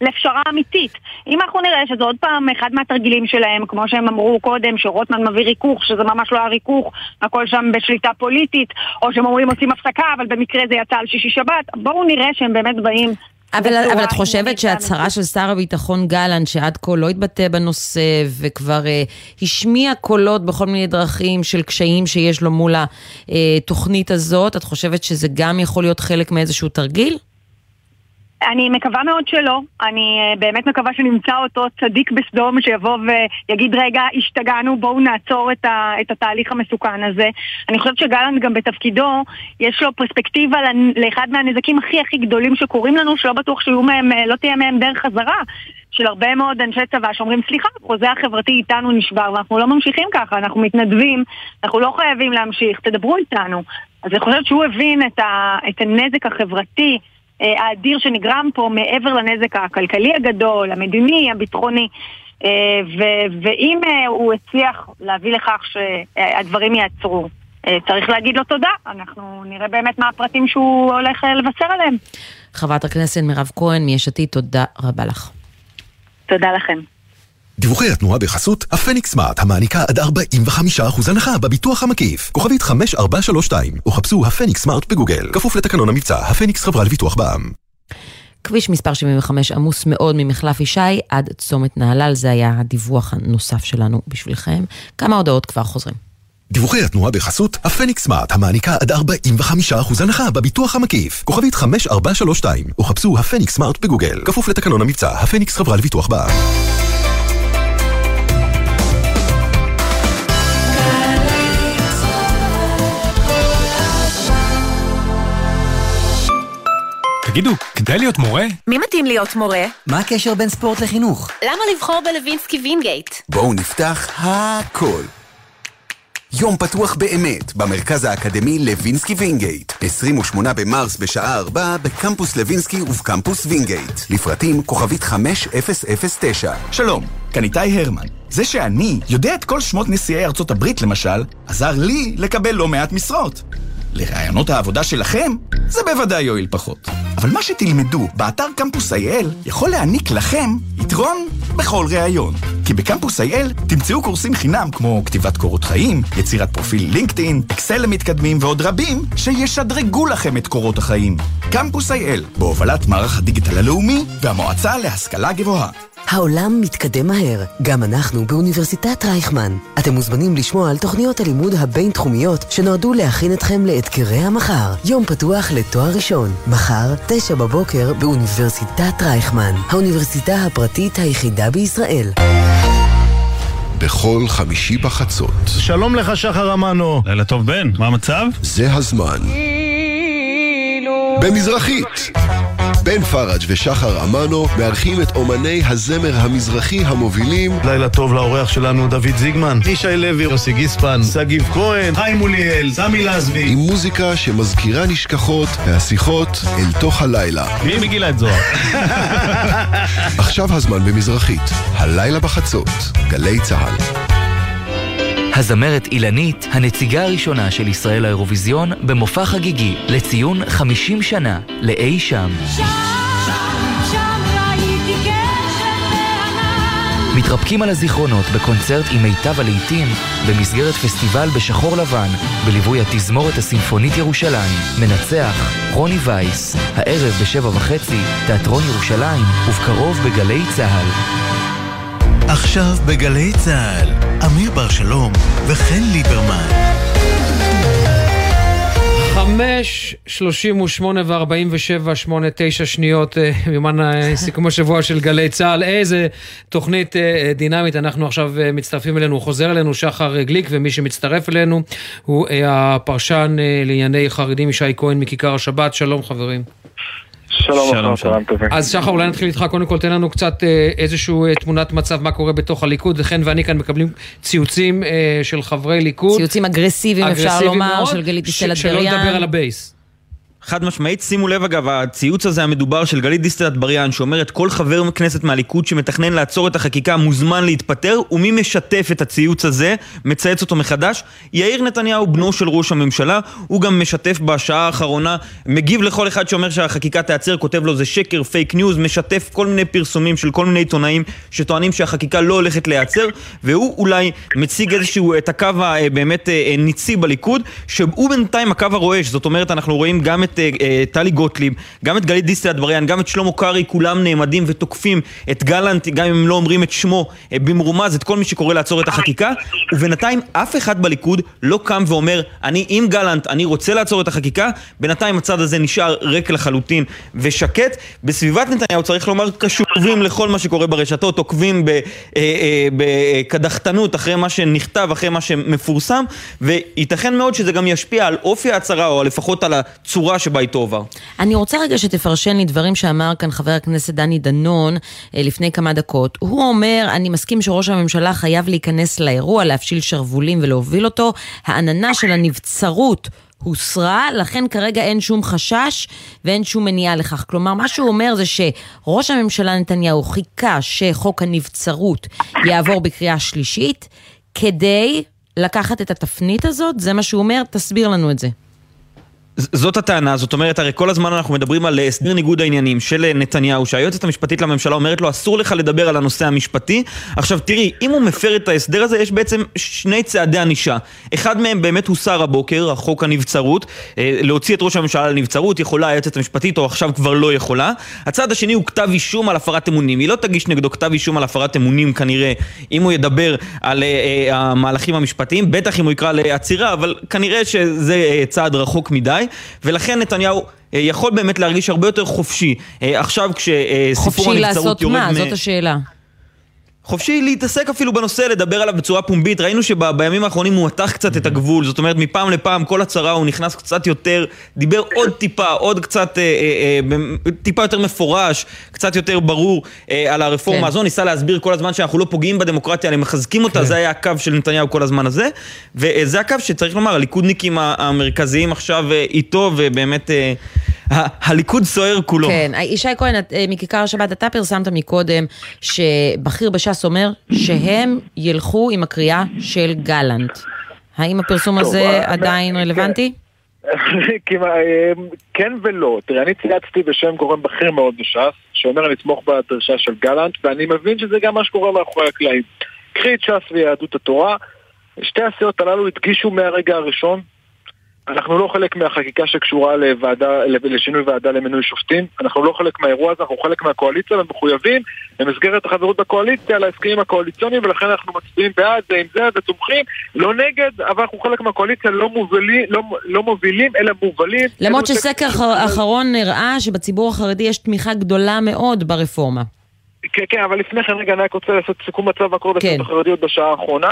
לפשרה אמיתית. אם אנחנו נראה שזה עוד פעם אחד מהתרגילים שלהם, כמו שהם אמרו קודם, שרוטמן מביא ריכוך, שזה ממש לא היה ריכוך, הכל שם בשליטה פוליטית, או שהם אומרים עושים הפסקה, אבל במקרה זה יצא על שישי שבת, בואו נראה שהם באמת באים אבל, אבל את חושבת שהצהרה של שר הביטחון גלנט, שעד כה לא התבטא בנושא וכבר אה, השמיע קולות בכל מיני דרכים של קשיים שיש לו מול התוכנית הזאת, את חושבת שזה גם יכול להיות חלק מאיזשהו תרגיל? אני מקווה מאוד שלא. אני אה, באמת מקווה שנמצא אותו צדיק בסדום שיבוא ויגיד, רגע, השתגענו, בואו נעצור את, ה, את התהליך המסוכן הזה. אני חושבת שגלנט גם בתפקידו, יש לו פרספקטיבה לאחד מהנזקים הכי הכי גדולים שקורים לנו, שלא בטוח שיהיו מהם, אה, לא תהיה מהם דרך חזרה. של הרבה מאוד אנשי צבא שאומרים, סליחה, החוזה החברתי איתנו נשבר ואנחנו לא ממשיכים ככה, אנחנו מתנדבים, אנחנו לא חייבים להמשיך, תדברו איתנו. אז אני חושבת שהוא הבין את, ה, את הנזק החברתי האדיר שנגרם פה מעבר לנזק הכלכלי הגדול, המדיני, הביטחוני. אה, ו- ואם אה, הוא הצליח להביא לכך שהדברים יעצרו, אה, צריך להגיד לו תודה. אנחנו נראה באמת מה הפרטים שהוא הולך אה, לבשר עליהם. חברת הכנסת מירב כהן מיש עתיד, תודה רבה לך. תודה לכם. דיווחי התנועה בחסות הפניקס סמארט, המעניקה עד 45% הנחה בביטוח המקיף. כוכבית 5432, או חפשו הפניקס סמארט בגוגל. כפוף לתקנון המבצע, הפניקס חברה לביטוח בע"מ. כביש מספר 75 עמוס מאוד ממחלף ישי עד צומת נהלל, זה היה הדיווח הנוסף שלנו בשבילכם. כמה הודעות כבר חוזרים. דיווחי התנועה בחסות הפניקס סמארט, המעניקה עד 45% הנחה בביטוח המקיף. כוכבית 5432, או חפשו הפניקס סמארט בגוגל. כפוף לתקנון המבצע, הפניקס חברה לביטוח בע"מ. תגידו, כדאי להיות מורה? מי מתאים להיות מורה? מה הקשר בין ספורט לחינוך? למה לבחור בלווינסקי וינגייט? בואו נפתח הכל. יום פתוח באמת, במרכז האקדמי לוינסקי וינגייט. 28 במרס בשעה 4 בקמפוס לוינסקי ובקמפוס וינגייט. לפרטים כוכבית 5009. שלום, כאן איתי הרמן. זה שאני יודע את כל שמות נשיאי ארצות הברית למשל, עזר לי לקבל לא מעט משרות. לראיונות העבודה שלכם, זה בוודאי יועיל פחות. אבל מה שתלמדו באתר קמפוס IL יכול להעניק לכם יתרון בכל ראיון. כי בקמפוס IL תמצאו קורסים חינם כמו כתיבת קורות חיים, יצירת פרופיל לינקדאין, אקסל למתקדמים ועוד רבים שישדרגו לכם את קורות החיים. קמפוס IL, בהובלת מערך הדיגיטל הלאומי והמועצה להשכלה גבוהה. העולם מתקדם מהר, גם אנחנו באוניברסיטת רייכמן. אתם מוזמנים לשמוע על תוכניות הלימוד הבינתחומיות שנועדו להכין אתכם לאתגרי המחר. יום פתוח לתואר ראשון, מחר, תשע בבוקר, באוניברסיטת רייכמן, האוניברסיטה הפרטית היחידה בישראל. בכל חמישי בחצות. שלום לך, שחר אמנו. לילה טוב, בן, מה המצב? זה הזמן. במזרחית. בן פראג' ושחר אמנו מארחים את אומני הזמר המזרחי המובילים לילה טוב לאורח שלנו דוד זיגמן, ישי לוי, יוסי גיספן, שגיב כהן, חיים מוליאל, סמי לזבי עם מוזיקה שמזכירה נשכחות והשיחות אל תוך הלילה. מי מגילת זוהר? עכשיו הזמן במזרחית, הלילה בחצות, גלי צה"ל. הזמרת אילנית, הנציגה הראשונה של ישראל לאירוויזיון, במופע חגיגי לציון 50 שנה לאי שם. מתרפקים על הזיכרונות בקונצרט עם מיטב הלעיתים במסגרת פסטיבל בשחור לבן בליווי התזמורת הסימפונית ירושלים. מנצח רוני וייס, הערב בשבע וחצי, תיאטרון ירושלים, ובקרוב בגלי צה"ל. עכשיו בגלי צה"ל, אמיר בר שלום וחן ליברמן. חמש, שלושים ושמונה וארבעים ושבע, שמונה, תשע שניות, אה, יומן אה, סיכום השבוע של גלי צה"ל. איזה תוכנית אה, דינמית, אנחנו עכשיו מצטרפים אלינו, חוזר אלינו, שחר גליק, ומי שמצטרף אלינו הוא הפרשן לענייני חרדים ישי כהן מכיכר השבת. שלום חברים. שלום, שלום, שלום. אז שחר, אולי נתחיל איתך, קודם כל תן לנו קצת אה, איזושהי אה, תמונת מצב מה קורה בתוך הליכוד, חן ואני כאן מקבלים ציוצים אה, של חברי ליכוד. ציוצים אגרסיביים, אפשר לומר, מאוד, של גלית דיסטל ש- שלא אטבריאן. לדבר על ה base. חד משמעית, שימו לב אגב, הציוץ הזה המדובר של גלית דיסטל אטבריאן שאומרת כל חבר כנסת מהליכוד שמתכנן לעצור את החקיקה מוזמן להתפטר ומי משתף את הציוץ הזה, מצייץ אותו מחדש? יאיר נתניהו, בנו של ראש הממשלה, הוא גם משתף בשעה האחרונה, מגיב לכל אחד שאומר שהחקיקה תיעצר, כותב לו זה שקר, fake news, משתף כל מיני פרסומים של כל מיני עיתונאים שטוענים שהחקיקה לא הולכת להיעצר והוא אולי מציג איזשהו את הקו הבאמת ניצי בליכוד שהוא בינתיים הקו הרועש, זאת אומרת אנחנו רואים גם את את אה, אה, טלי גוטליב, גם את גלית דיסטל אטבריאן, גם את שלמה קרעי, כולם נעמדים ותוקפים את גלנט, גם אם הם לא אומרים את שמו אה, במרומז, את כל מי שקורא לעצור את החקיקה, ובינתיים אף אחד בליכוד לא קם ואומר, אני עם גלנט, אני רוצה לעצור את החקיקה, בינתיים הצד הזה נשאר ריק לחלוטין ושקט. בסביבת נתניהו צריך לומר קשובים לכל מה שקורה ברשתות, עוקבים בקדחתנות אחרי מה שנכתב, אחרי מה שמפורסם, וייתכן מאוד שזה גם ישפיע על אופי ההצהרה, או לפחות על הצורה שבה היא תועבר. אני רוצה רגע שתפרשן לי דברים שאמר כאן חבר הכנסת דני דנון אה, לפני כמה דקות. הוא אומר, אני מסכים שראש הממשלה חייב להיכנס לאירוע, להפשיל שרוולים ולהוביל אותו. העננה של הנבצרות הוסרה, לכן כרגע אין שום חשש ואין שום מניעה לכך. כלומר, מה שהוא אומר זה שראש הממשלה נתניהו חיכה שחוק הנבצרות יעבור בקריאה שלישית, כדי לקחת את התפנית הזאת, זה מה שהוא אומר, תסביר לנו את זה. זאת הטענה, זאת אומרת, הרי כל הזמן אנחנו מדברים על אה, הסדר ניגוד העניינים של אה, נתניהו, שהיועצת המשפטית לממשלה אומרת לו, אסור לך לדבר על הנושא המשפטי. עכשיו תראי, אם הוא מפר את ההסדר הזה, יש בעצם שני צעדי ענישה. אחד מהם באמת הוסר הבוקר, החוק הנבצרות. אה, להוציא את ראש הממשלה לנבצרות, יכולה היועצת המשפטית, או עכשיו כבר לא יכולה. הצעד השני הוא כתב אישום על הפרת אמונים. היא לא תגיש נגדו כתב אישום על הפרת אמונים כנראה, אם הוא ידבר על אה, אה, המהלכים המשפטתיים, בטח אם הוא יקרא לעצירה, אבל כנראה שזה אה, צעד רחוק מדי. ולכן נתניהו אה, יכול באמת להרגיש הרבה יותר חופשי. אה, עכשיו כשסיפור חופשי הנבצרות לעשות יורד מה? מ... זאת השאלה. חופשי להתעסק אפילו בנושא, לדבר עליו בצורה פומבית. ראינו שבימים האחרונים הוא מתח קצת את הגבול, זאת אומרת מפעם לפעם כל הצהרה הוא נכנס קצת יותר, דיבר עוד טיפה, עוד קצת, אה, אה, אה, טיפה יותר מפורש, קצת יותר ברור אה, על הרפורמה כן. הזו, ניסה להסביר כל הזמן שאנחנו לא פוגעים בדמוקרטיה, אלא מחזקים אותה, זה היה הקו של נתניהו כל הזמן הזה, וזה הקו שצריך לומר, הליכודניקים המרכזיים עכשיו איתו, ובאמת אה, הליכוד סוער כולו. כן, ישי כהן, אה, מכיכר השבת, אתה פרסמת מקודם שבכיר בש"ס אומר שהם ילכו עם הקריאה של גלנט. האם הפרסום הזה אה, עדיין כן. רלוונטי? אה, כן ולא. תראה, אני צייצתי בשם גורם בכיר מאוד בש"ס, שאומר אני אתמוך בדרישה של גלנט, ואני מבין שזה גם מה שקורה מאחורי הקלעים. קחי את ש"ס ויהדות התורה, שתי הסיעות הללו הדגישו מהרגע הראשון אנחנו לא חלק מהחקיקה שקשורה לוועדה, לשינוי ועדה למינוי שופטים, אנחנו לא חלק מהאירוע הזה, אנחנו חלק מהקואליציה ומחויבים במסגרת החברות בקואליציה להסכמים הקואליציוניים ולכן אנחנו מצביעים בעד זה עם זה ותומכים, לא נגד, אבל אנחנו חלק מהקואליציה, לא, מובילים, לא, לא מובילים אלא מובלים. למרות שסקר אחר- אחרון הראה שבציבור החרדי יש תמיכה גדולה מאוד ברפורמה. כן, כן, אבל לפני כן רגע אני רק רוצה לעשות סיכום מצב מה קורה כן. החרדיות בשעה האחרונה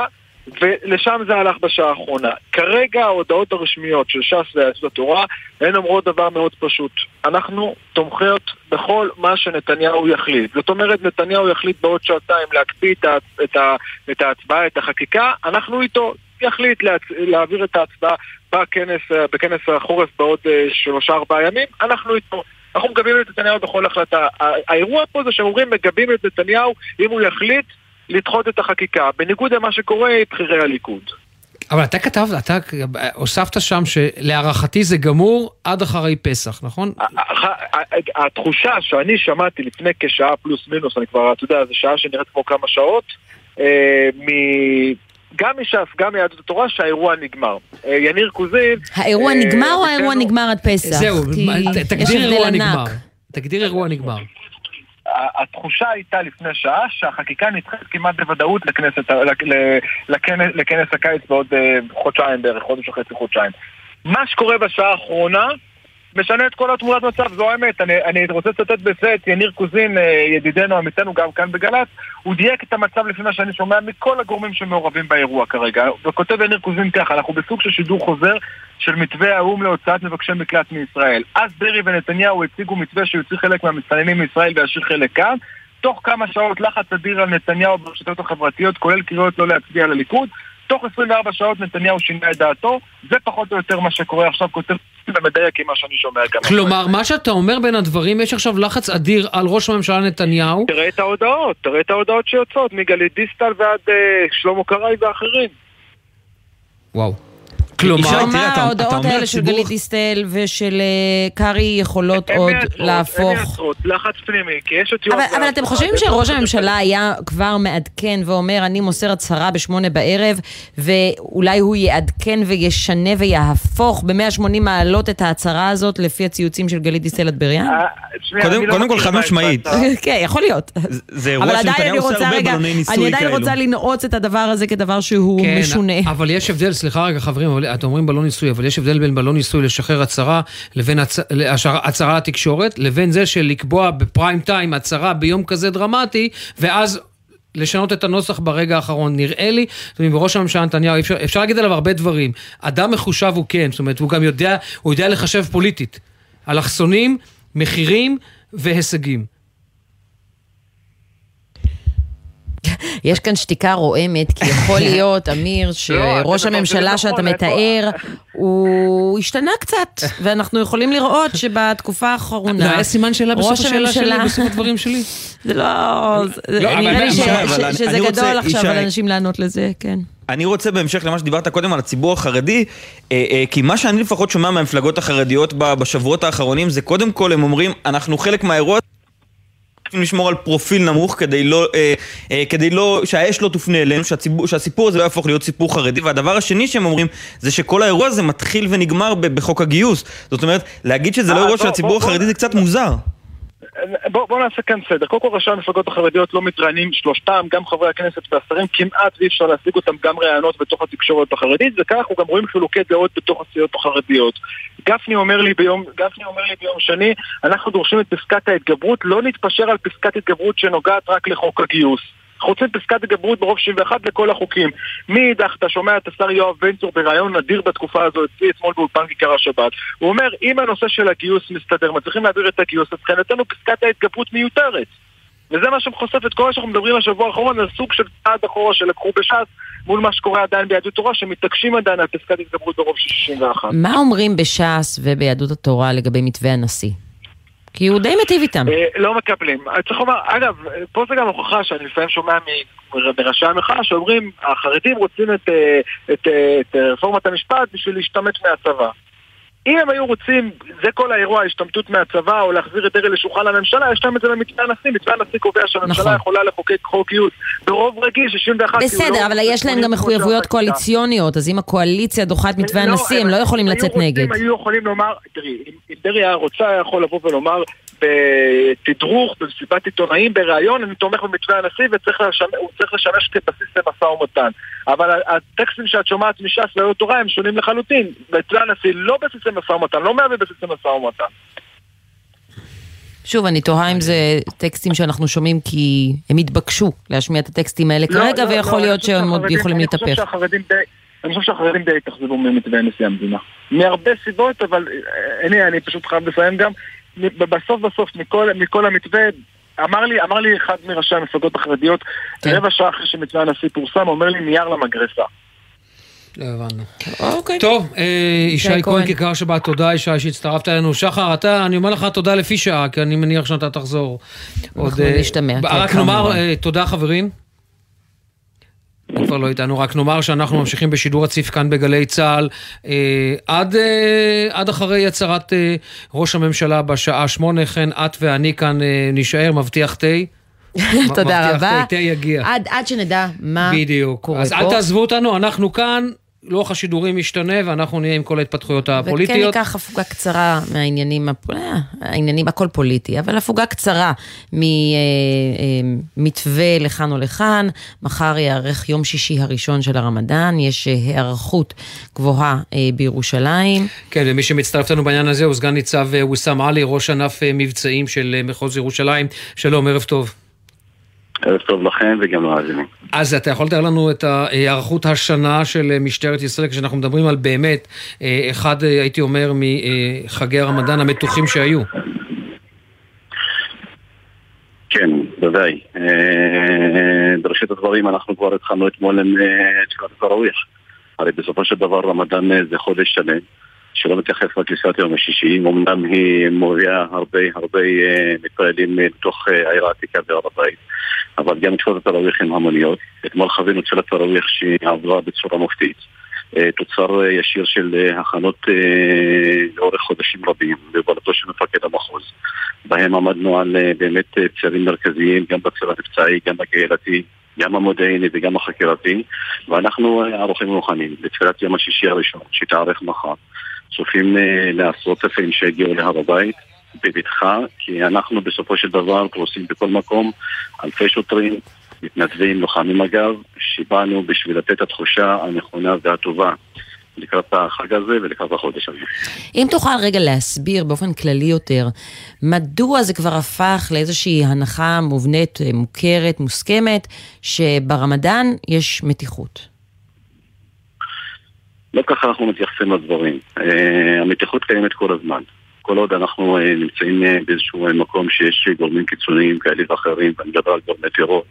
ולשם זה הלך בשעה האחרונה. כרגע ההודעות הרשמיות של ש"ס ויהדות התורה הן אומרות דבר מאוד פשוט. אנחנו תומכות בכל מה שנתניהו יחליט. זאת אומרת, נתניהו יחליט בעוד שעתיים להקפיא את, את, ה, את ההצבעה, את החקיקה, אנחנו איתו. יחליט להצ... להעביר את ההצבעה בכנס, בכנס החורף בעוד אה, שלושה ארבעה ימים, אנחנו איתו. אנחנו מגבים את נתניהו בכל החלטה. האירוע פה זה שאומרים מגבים את נתניהו אם הוא יחליט לדחות את החקיקה, בניגוד למה שקורה עם בכירי הליכוד. אבל אתה כתבת, אתה הוספת שם שלהערכתי זה גמור עד אחרי פסח, נכון? התחושה שאני שמעתי לפני כשעה פלוס מינוס, אני כבר, אתה יודע, זו שעה שנראית כמו כמה שעות, אה, מ- גם מש"ס, גם מיהדות התורה, שהאירוע נגמר. אה, יניר קוזין... האירוע אה, נגמר או האירוע נגמר עד פסח? זהו, תגדיר אירוע. נגמר. תגדיר אירוע נגמר. התחושה הייתה לפני שעה שהחקיקה נדחית כמעט בוודאות לכנסת, לכנס, לכנס הקיץ בעוד אה, חודשיים בערך, חודש וחצי, חודשיים. מה שקורה בשעה האחרונה משנה את כל התמונת מצב, זו האמת. אני, אני רוצה לצטט בזה את יניר קוזין, אה, ידידנו, עמיתנו, גם כאן בגל"צ, הוא דייק את המצב לפי מה שאני שומע מכל הגורמים שמעורבים באירוע כרגע. וכותב יניר קוזין ככה, אנחנו בסוג של שידור חוזר של מתווה האו"ם להוצאת מבקשי מקלט מישראל. אז דרעי ונתניהו הציגו מתווה שיוציא חלק מהמסתננים מישראל וישאיר חלק כאן. תוך כמה שעות לחץ אדיר על נתניהו ברשתות החברתיות, כולל קריאות לא להצביע לליכוד. תוך 24 שעות נתניהו שינה את דעתו, זה פחות או יותר מה שקורה עכשיו, כותב ומדייק עם מה שאני שומע גם. כלומר, מה שאתה אומר בין הדברים, יש עכשיו לחץ אדיר על ראש הממשלה נתניהו. תראה את ההודעות, תראה את ההודעות שיוצאות, מגלית דיסטל ועד אה, שלמה קרעי ואחרים. וואו. כלומר, כלומר, תראה, אתה- ההודעות אתה אומר האלה של גלית דיסטל ושל אה, קרעי יכולות עוד להפוך... מייצרות לחץ פנימי, כי יש את יואב אבל, אתם חושבים בתוך שראש הממשלה היה כבר מעדכן ואומר, אני מוסר הצהרה בשמונה בערב, ואולי הוא יעדכן וישנה ויהפוך ב-180 מעלות את ההצהרה הזאת לפי הציוצים של גלית דיסטל אטבריאן? אה, קודם- לא קודם כל, חד משמעית. כן, יכול להיות. זה אירוע שנתניהו אני עושה רוצה, הרבה בלוני ניסוי אני עדיין כאלו. רוצה לנעוץ את הדבר הזה כדבר שהוא כן, משונה. אבל יש הבדל, סליחה רגע חברים, אבל אתם אומרים בלון ניסוי, אבל יש הבדל בין בלון ניסוי לשחרר הצהרה, לבין הצ... הצהרה לתקשורת, לבין זה של לקבוע בפריים טיים הצהרה ביום כזה דרמטי, ואז... לשנות את הנוסח ברגע האחרון, נראה לי, אתם יודעים, בראש הממשלה נתניהו, אפשר, אפשר להגיד עליו הרבה דברים. אדם מחושב הוא כן, זאת אומרת, הוא גם יודע, הוא יודע לחשב פוליטית. אלכסונים, מחירים והישגים. יש כאן שתיקה רועמת, כי יכול להיות, אמיר, שראש אתם הממשלה שאתה מתאר, הוא השתנה קצת, ואנחנו יכולים לראות שבתקופה האחרונה... לא, היה סימן שאלה בסוף ראש השאלה שלי, הממשלה- בסוף הדברים שלי. זה לא... זה- לא, נראה לי שזה גדול עכשיו על אנשים לענות לזה, כן. אני רוצה בהמשך למה שדיברת קודם על הציבור החרדי, אה, אה, כי מה שאני לפחות שומע מהמפלגות החרדיות בשבועות האחרונים זה קודם כל הם אומרים, אנחנו חלק מהאירוע, צריכים לשמור על פרופיל נמוך כדי לא, אה, אה, כדי לא, שהאש לא תופנה אלינו, שהציבור, שהסיפור הזה לא יהפוך להיות סיפור חרדי. והדבר השני שהם אומרים, זה שכל האירוע הזה מתחיל ונגמר בחוק הגיוס. זאת אומרת, להגיד שזה לא אה, אירוע בוא- של הציבור החרדי זה קצת מוזר. בוא, בוא נעשה כאן סדר. קודם כל ראשי המפלגות החרדיות לא מתראיינים, שלושתם, גם חברי הכנסת והשרים, כמעט ואי אפשר להשיג אותם גם ראיונות בתוך התקשורת החרדית, וכך אנחנו גם רואים חילוקי דעות בתוך הסיעות החרדיות. גפני אומר לי ביום, גפני אומר לי ביום שני, אנחנו דורשים את פסקת ההתגברות, לא נתפשר על פסקת התגברות שנוגעת רק לחוק הגיוס. אנחנו רוצים פסקת התגברות ברוב 61 לכל החוקים. מאידך, אתה שומע את השר יואב בן צור בריאיון נדיר בתקופה הזו, אצלי אתמול באולפן כיכר השבת. הוא אומר, אם הנושא של הגיוס מסתדר, מצליחים להעביר את הגיוס, אז מבחינתנו פסקת ההתגברות מיותרת. וזה מה שחושף את כל מה שאנחנו מדברים בשבוע האחרון, על סוג של צעד אחורה שלקחו בש"ס מול מה שקורה עדיין ביהדות התורה, שמתעקשים עדיין על פסקת התגברות ברוב של 61. מה אומרים בש"ס וביהדות התורה לגבי מתווה הנשיא? כי הוא די מיטיב איתם. אה, לא מקבלים. אה, צריך לומר, אגב, פה זה גם הוכחה שאני לפעמים שומע מראשי המחאה שאומרים, החרדים רוצים את אה, רפורמת המשפט בשביל להשתמט מהצבא. אם הם היו רוצים, זה כל האירוע, השתמטות מהצבא או להחזיר את דרעי לשולחן הממשלה, יש להם את זה במתווה הנשיא. מתווה הנשיא קובע שהממשלה נכון. יכולה לחוקק חוק גיוס ברוב רגיל, 61. כי הוא בסדר, לא- אבל יש להם גם מחויבויות. קואליציוניות, אז אם הקואליציה דוחה את מתווה הנשיא, הם לא יכולים לצאת נגד. היו יכולים לומר, תראי, אם דרעי היה רוצה, היה יכול לבוא ולומר בתדרוך, במסיבת עיתונאים, בריאיון, אני תומך במתווה הנשיא וצריך לשמש, לשמש כבסיס למשא ומתן. אבל הטקסטים שאת שומעת מש"ס והיו תורה הם שונים לחלוטין. מתווה הנשיא לא בסיס למשא ומתן, לא מהווה בסיס למשא ומתן. שוב, אני תוהה אם זה טקסטים שאנחנו שומעים כי הם התבקשו להשמיע את הטקסטים האלה לא, כרגע, לא, ויכול לא, להיות אני שהם עוד יכולים אני להתהפך. אני חושב שהחרדים די התאכזבו ממתווה נשיא המדינה. מהרבה סיבות, אבל אה, הנה, אני פשוט חייב לסיים גם. בסוף בסוף, מכל, מכל המתווה, אמר לי, אמר לי אחד מראשי המפלגות החרדיות, כן. רבע שעה אחרי שמתווה הנשיא פורסם, אומר לי נייר למגרסה. לא הבנו. אוקיי. טוב, אה, ישי כהן. כיכר שבת, תודה ישי שהצטרפת אלינו. שחר, אתה, אני אומר לך תודה לפי שעה, כי אני מניח שאתה תחזור. עוד, אה, נשתמע, רק כמובן. נאמר אה, תודה חברים. הוא כבר לא איתנו, רק נאמר שאנחנו ממשיכים בשידור רציף כאן בגלי צה"ל אה, עד, אה, עד אחרי הצהרת אה, ראש הממשלה בשעה שמונה, כן את ואני כאן אה, נישאר, מבטיח תה. תודה מבטיח רבה. תה, תה יגיע. עד עד שנדע מה בדיוק. קורה אז פה. אל תעזבו אותנו, אנחנו כאן, לוח השידורים ישתנה ואנחנו נהיה עם כל ההתפתחויות וכן הפוליטיות. ניקח הפוגה קצרה מהעניינים, הפ- אה, העניינים הכל פוליטי, אבל הפוגה קצרה ממתווה לכאן או לכאן. מחר ייערך יום שישי הראשון של הרמדאן, יש אה, היערכות גבוהה אה, בירושלים. כן, ומי שמצטרף לנו בעניין הזה הוא סגן ניצב אה, ויסאם עלי, ראש ענף אה, מבצעים של אה, מחוז ירושלים. שלום, ערב טוב. ערב טוב לכם וגם למאזינים. אז אתה יכול לתאר לנו את ההיערכות השנה של אה, משטרת ישראל, כשאנחנו מדברים על באמת, אה, אחד, אה, הייתי אומר, מחגי הרמדאן המתוחים שהיו. כן, בוודאי. בראשית הדברים אנחנו כבר התחלנו אתמול עם תפילת התראוויח. הרי בסופו של דבר רמדאן זה חודש שלם, שלא מתייחס רק לתפילת יום השישי, אמנם היא מביאה הרבה הרבה אה, מתפללים אה, לתוך אה, העיר העתיקה בהר הבית, אבל גם תפילת התראוויח עם המוניות. אתמול חווינו תפילת תראוויח שעברה בצורה מופתית. אה, תוצר אה, ישיר של אה, הכנות אה, לאורך חודשים רבים, בהובלתו של מפקד המחוז. בהם עמדנו על אה, באמת אה, צירים מרכזיים, גם בציר המבצעי, גם הקהילתי, גם המודיעיני וגם החקירתי, ואנחנו אה, ערוכים ומוכנים לתפילת יום השישי הראשון, שתארך מחר. צופים אה, לעשרות אלפים שהגיעו להר הבית בבטחה, כי אנחנו בסופו של דבר פרוסים בכל מקום, אלפי שוטרים, מתנדבים, לוחמים אגב, שבאנו בשביל לתת את התחושה הנכונה והטובה לקראת החג הזה ולקראת החודש הזה. אם תוכל רגע להסביר באופן כללי יותר, מדוע זה כבר הפך לאיזושהי הנחה מובנית, אה, מוכרת, מוסכמת, שברמדאן יש מתיחות? לא ככה אנחנו מתייחסים לדברים. אה, המתיחות קיימת כל הזמן. כל עוד אנחנו אה, נמצאים אה, באיזשהו מקום שיש גורמים קיצוניים כאלה ואחרים, ואני מדבר על גורמי טרור,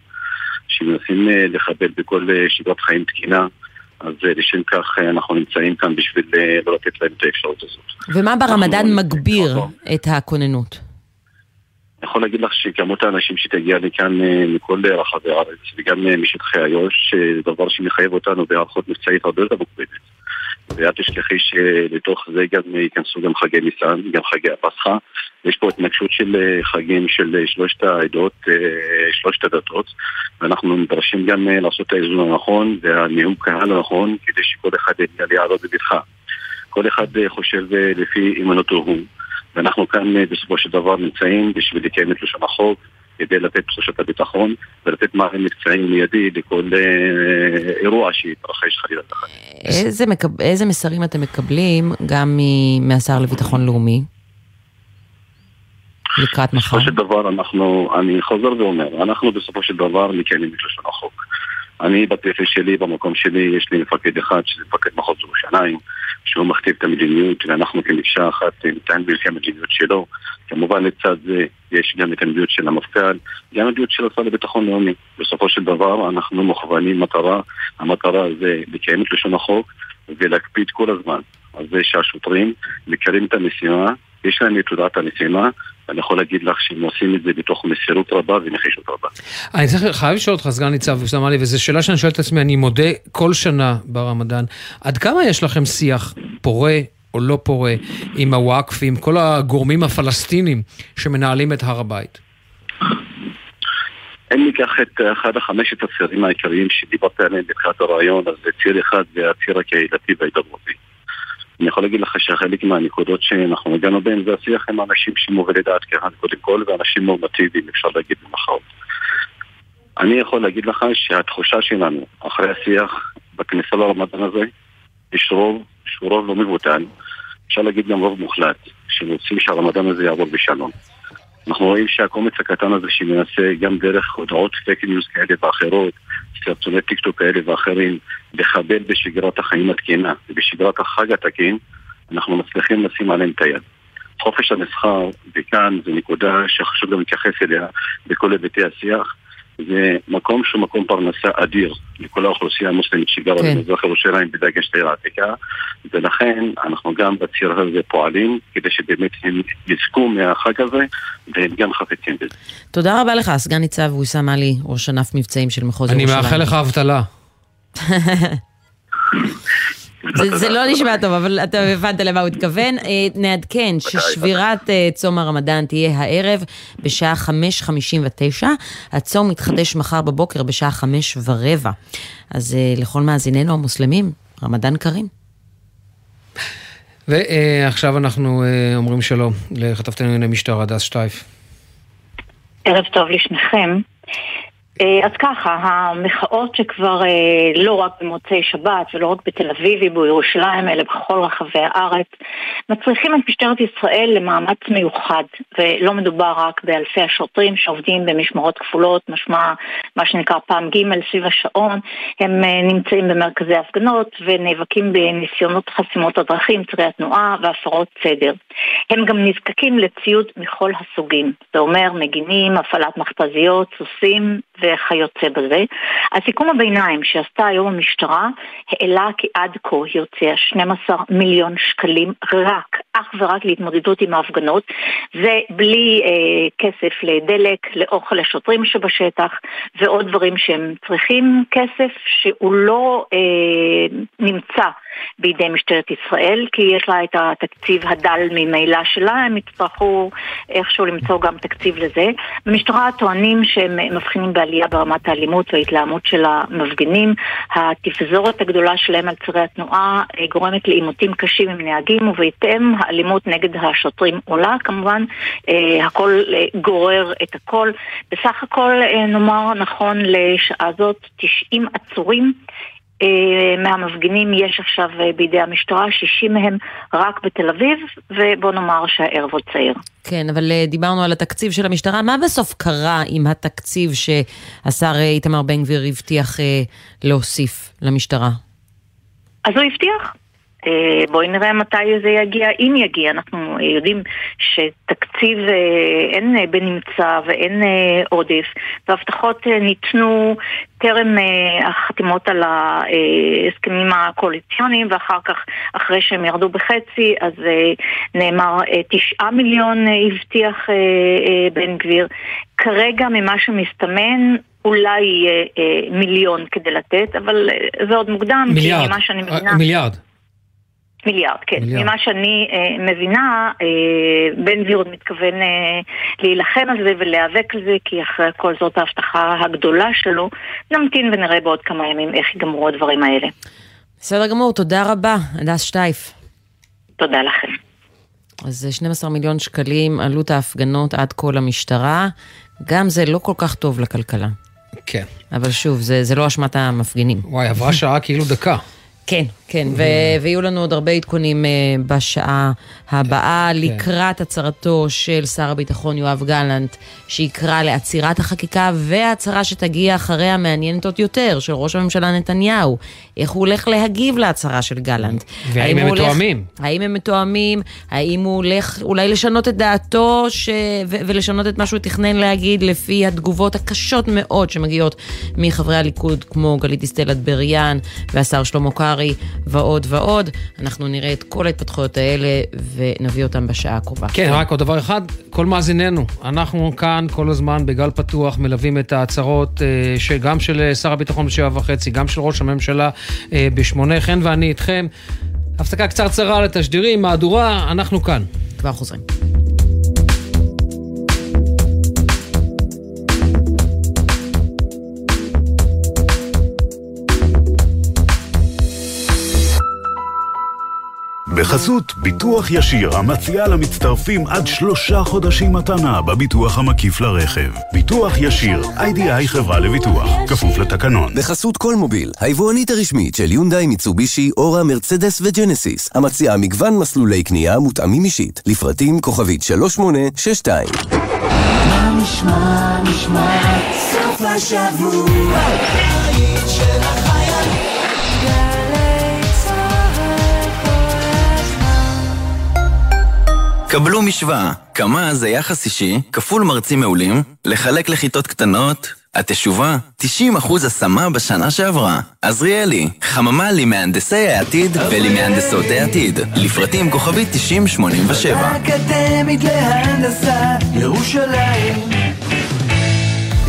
שמנסים לחבל בכל שגרת חיים תקינה, אז לשם כך אנחנו נמצאים כאן בשביל לא לתת להם את האפשרות הזאת. ומה ברמדאן מגביר את הכוננות? אני יכול להגיד לך שכמות האנשים שתגיע לכאן מכל רחבי הארץ וגם משטחי איו"ש, זה דבר שמחייב אותנו בהיערכות מבצעית הרבה יותר מוקפדת. ואל תשכחי שלתוך זה גם אה, ייכנסו גם חגי ניסן, גם חגי הפסחא. יש פה התנגשות של אה, חגים של אה, שלושת העדות, שלושת הדתות, ואנחנו נדרשים גם לעשות את האיזון הנכון והניהול קהל הנכון כדי שכל אחד יגיע בבטחה. כל אחד חושב לפי אימנותו הוא. ואנחנו כאן בסופו של דבר נמצאים בשביל לקיים את לשון החוק, כדי לתת תחושת הביטחון ולתת מענה מבצעי מיידי לכל אה, אירוע שיתרחש חלילה תחת. איזה, מקב... איזה מסרים אתם מקבלים גם מ... מהשר לביטחון לאומי? לקראת מחר. בסופו של דבר אנחנו, אני חוזר ואומר, אנחנו בסופו של דבר מקיימים את לשון החוק. אני בטפל שלי, במקום שלי, יש לי מפקד אחד, שזה מפקד מחוז ירושלים, שהוא מכתיב את המדיניות, ואנחנו כמקשה אחת ניתן לפי המדיניות שלו. כמובן לצד זה יש גם את המדיניות של המפכ"ל, גם המדיניות של השר לביטחון לאומי. בסופו של דבר אנחנו מוכוונים מטרה, המטרה זה לקיים את לשון החוק ולהקפיד כל הזמן על זה שהשוטרים מכירים את המשימה, יש להם את תודעת המשימה, ואני יכול להגיד לך שהם עושים את זה בתוך מסירות רבה ונחישות רבה. אני צריך, חייב לשאול אותך, סגן ניצב אוסאם עלי, וזו שאלה שאני שואל את עצמי, אני מודה כל שנה ברמדאן, עד כמה יש לכם שיח פורה או לא פורה עם הוואקף, עם כל הגורמים הפלסטינים שמנהלים את הר הבית? אם ניקח את אחד החמשת הצירים העיקריים שדיברתי עליהם בתחילת הרעיון, אז זה ציר אחד זה הציר הקהילתי וההידברותי. אני יכול להגיד לך שחלק מהנקודות שאנחנו הגענו בהן זה השיח עם אנשים שמובילי דעת קהל קודם כל, ואנשים נורמטיביים, אפשר להגיד במחאות. אני יכול להגיד לך שהתחושה שלנו אחרי השיח בכניסה לרמדאן הזה, יש רוב, שהוא רוב לא מבוטל, אפשר להגיד גם רוב מוחלט, שרוצים שהרמדאן הזה יעבור בשלום. אנחנו רואים שהקומץ הקטן הזה שמנסה גם דרך הודעות fake news כאלה ואחרות, סרטוני טיקטוק כאלה ואחרים, לחבל בשגרת החיים התקינה ובשגרת החג התקין, אנחנו מצליחים לשים עליהם את היד. חופש המסחר, וכאן זו נקודה שחשוב גם להתייחס אליה בכל היבטי השיח, זה מקום שהוא מקום פרנסה אדיר לכל האוכלוסייה המוסלמית שגרה כן. במזרח ירושלים בדגש לעיר העתיקה ולכן אנחנו גם בציר הזה פועלים כדי שבאמת הם יזכו מהחג הזה והם גם חפצים בזה. תודה רבה לך, סגן ניצב ויסאם עלי, ראש ענף מבצעים של מחוז אני ירושלים. מאחל לך אבטלה. זה, זה לא נשמע טוב, אבל אתה הבנת למה הוא התכוון. אה, נעדכן ששבירת אה, צום הרמדאן תהיה הערב בשעה 5.59. הצום מתחדש מחר בבוקר בשעה 5 ורבע. אז אה, לכל מאזיננו המוסלמים, רמדאן כרים. ועכשיו אנחנו אומרים שלום לכתבתנו לענייני משטרה, הדס שטייף. ערב טוב לשניכם. אה, אז ככה, המחאות שכבר אה, לא רק במוצאי שבת ולא רק בתל אביב ובירושלים, אלא בכל רחבי הארץ, מצריכים את משטרת ישראל למאמץ מיוחד, ולא מדובר רק באלפי השוטרים שעובדים במשמרות כפולות, משמע מה שנקרא פעם ג' סביב השעון, הם אה, נמצאים במרכזי הפגנות ונאבקים בניסיונות חסימות הדרכים, צירי התנועה והפרות סדר. הם גם נזקקים לציוד מכל הסוגים, זה אומר מגינים, הפעלת מכתזיות, סוסים וכיוצא בזה. הסיכום הביניים שעשתה היום המשטרה העלה כי עד כה היא הוציאה 12 מיליון שקלים רק, אך ורק להתמודדות עם ההפגנות, ובלי אה, כסף לדלק, לאוכל לשוטרים שבשטח ועוד דברים שהם צריכים כסף שהוא לא אה, נמצא בידי משטרת ישראל, כי יש לה את התקציב הדל ממילא שלה, הם יצטרכו איכשהו למצוא גם תקציב לזה. במשטרה טוענים שהם מבחינים בעלייה ברמת האלימות וההתלהמות של המפגינים. התפזורת הגדולה שלהם על צירי התנועה אה, גורמת לעימותים קשים עם נהגים, ובהתאם האלימות נגד השוטרים עולה. כמובן, אה, הכל אה, גורר את הכל. בסך הכל, נאמר נכון לשעה זאת, 90 עצורים. מהמפגינים יש עכשיו בידי המשטרה, 60 מהם רק בתל אביב, ובוא נאמר שהערב עוד צעיר. כן, אבל דיברנו על התקציב של המשטרה. מה בסוף קרה עם התקציב שהשר איתמר בן גביר הבטיח להוסיף למשטרה? אז הוא הבטיח. אה, בואי נראה מתי זה יגיע, אם יגיע. אנחנו יודעים שתקציב אה, אין בנמצא ואין אה, עודף, והבטחות ניתנו טרם החתימות על ההסכמים הקואליציוניים, ואחר כך, אחרי שהם ירדו בחצי, אז נאמר תשעה מיליון הבטיח בן גביר. כרגע, ממה שמסתמן, אולי יהיה מיליון כדי לתת, אבל זה עוד מוקדם, מיליארד, כי ממה שאני מבינה... מיליארד. מיליארד, כן. מיליארד. ממה שאני אה, מבינה, אה, בן גביר עוד מתכוון אה, להילחם על זה ולהיאבק על זה, כי אחרי כל זאת ההבטחה הגדולה שלו. נמתין ונראה בעוד כמה ימים איך ייגמרו הדברים האלה. בסדר גמור, תודה רבה, הדס שטייף. תודה לכם. אז 12 מיליון שקלים עלות ההפגנות עד כה למשטרה. גם זה לא כל כך טוב לכלכלה. כן. אבל שוב, זה, זה לא אשמת המפגינים. וואי, עברה שעה כאילו דקה. כן, כן, ו- ויהיו לנו עוד הרבה עדכונים uh, בשעה הבאה כן. לקראת הצהרתו של שר הביטחון יואב גלנט, שיקרא לעצירת החקיקה, והצהרה שתגיע אחריה מעניינת עוד יותר, של ראש הממשלה נתניהו. איך הוא הולך להגיב להצהרה של גלנט. והאם הם מתואמים. האם הם מתואמים, האם הוא הולך אולי לשנות את דעתו ש... ו- ולשנות את מה שהוא תכנן להגיד לפי התגובות הקשות מאוד שמגיעות מחברי הליכוד, כמו גלית דיסטל אטבריאן והשר שלמה קרעי. ועוד ועוד. אנחנו נראה את כל ההתפתחויות האלה ונביא אותם בשעה הקרובה. כן, רק עוד דבר אחד, כל מאזיננו, אנחנו כאן כל הזמן בגל פתוח מלווים את ההצהרות אה, גם של אה, שר הביטחון בשבע וחצי, גם של ראש הממשלה אה, בשמונה, חן ואני איתכם. הפסקה קצרצרה לתשדירים, מהדורה, אנחנו כאן. כבר חוזרים. בחסות ביטוח ישיר המציע למצטרפים עד שלושה חודשים מתנה בביטוח המקיף לרכב. ביטוח ישיר, איי-די-איי חברה לביטוח, כפוף לתקנון. בחסות כל מוביל, היבואנית הרשמית של יונדאי, מיצובישי, אורה, מרצדס וג'נסיס, המציעה מגוון מסלולי קנייה מותאמים אישית, לפרטים כוכבית 3862. מה נשמע, נשמע, סוף השבוע, קבלו משוואה, כמה זה יחס אישי, כפול מרצים מעולים, לחלק לכיתות קטנות, התשובה, 90% השמה בשנה שעברה. עזריאלי, חממה למהנדסי העתיד ולמהנדסות העתיד. לפרטים כוכבית 9087. האקדמית להנדסה, ירושלים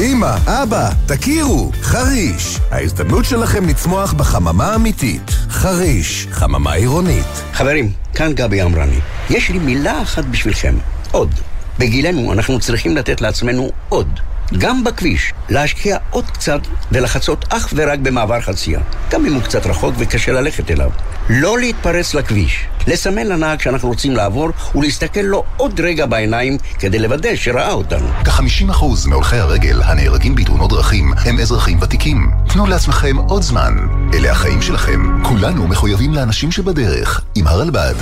אמא, אבא, תכירו, חריש. ההזדמנות שלכם לצמוח בחממה אמיתית. חריש, חממה עירונית. חברים, כאן גבי אמרני. יש לי מילה אחת בשבילכם. עוד. בגילנו אנחנו צריכים לתת לעצמנו עוד. גם בכביש, להשקיע עוד קצת ולחצות אך ורק במעבר חצייה, גם אם הוא קצת רחוק וקשה ללכת אליו. לא להתפרץ לכביש, לסמן לנהג שאנחנו רוצים לעבור ולהסתכל לו עוד רגע בעיניים כדי לוודא שראה אותנו. כ-50% מהולכי הרגל הנהרגים בתאונות דרכים הם אזרחים ותיקים. תנו לעצמכם עוד זמן. אלה החיים שלכם. כולנו מחויבים לאנשים שבדרך. עם הרלב"ד.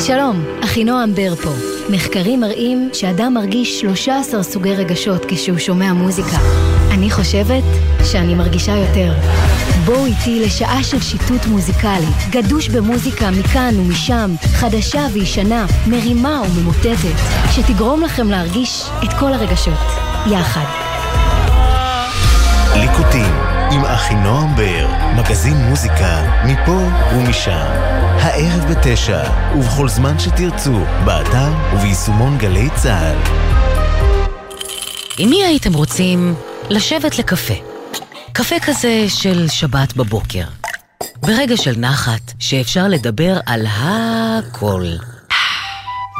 שלום, אחינועם בר פה. מחקרים מראים שאדם מרגיש 13 סוגי רגשות כשהוא שומע מוזיקה. אני חושבת שאני מרגישה יותר. בואו איתי לשעה של שיטוט מוזיקלי, גדוש במוזיקה מכאן ומשם, חדשה וישנה, מרימה וממוטטת, שתגרום לכם להרגיש את כל הרגשות, יחד. ליקוטים עם אחינועם בר, מגזין מוזיקה מפה ומשם. הערב בתשע, ובכל זמן שתרצו, באתר וביישומון גלי צה"ל. עם מי הייתם רוצים לשבת לקפה? קפה כזה של שבת בבוקר. ברגע של נחת, שאפשר לדבר על הכל.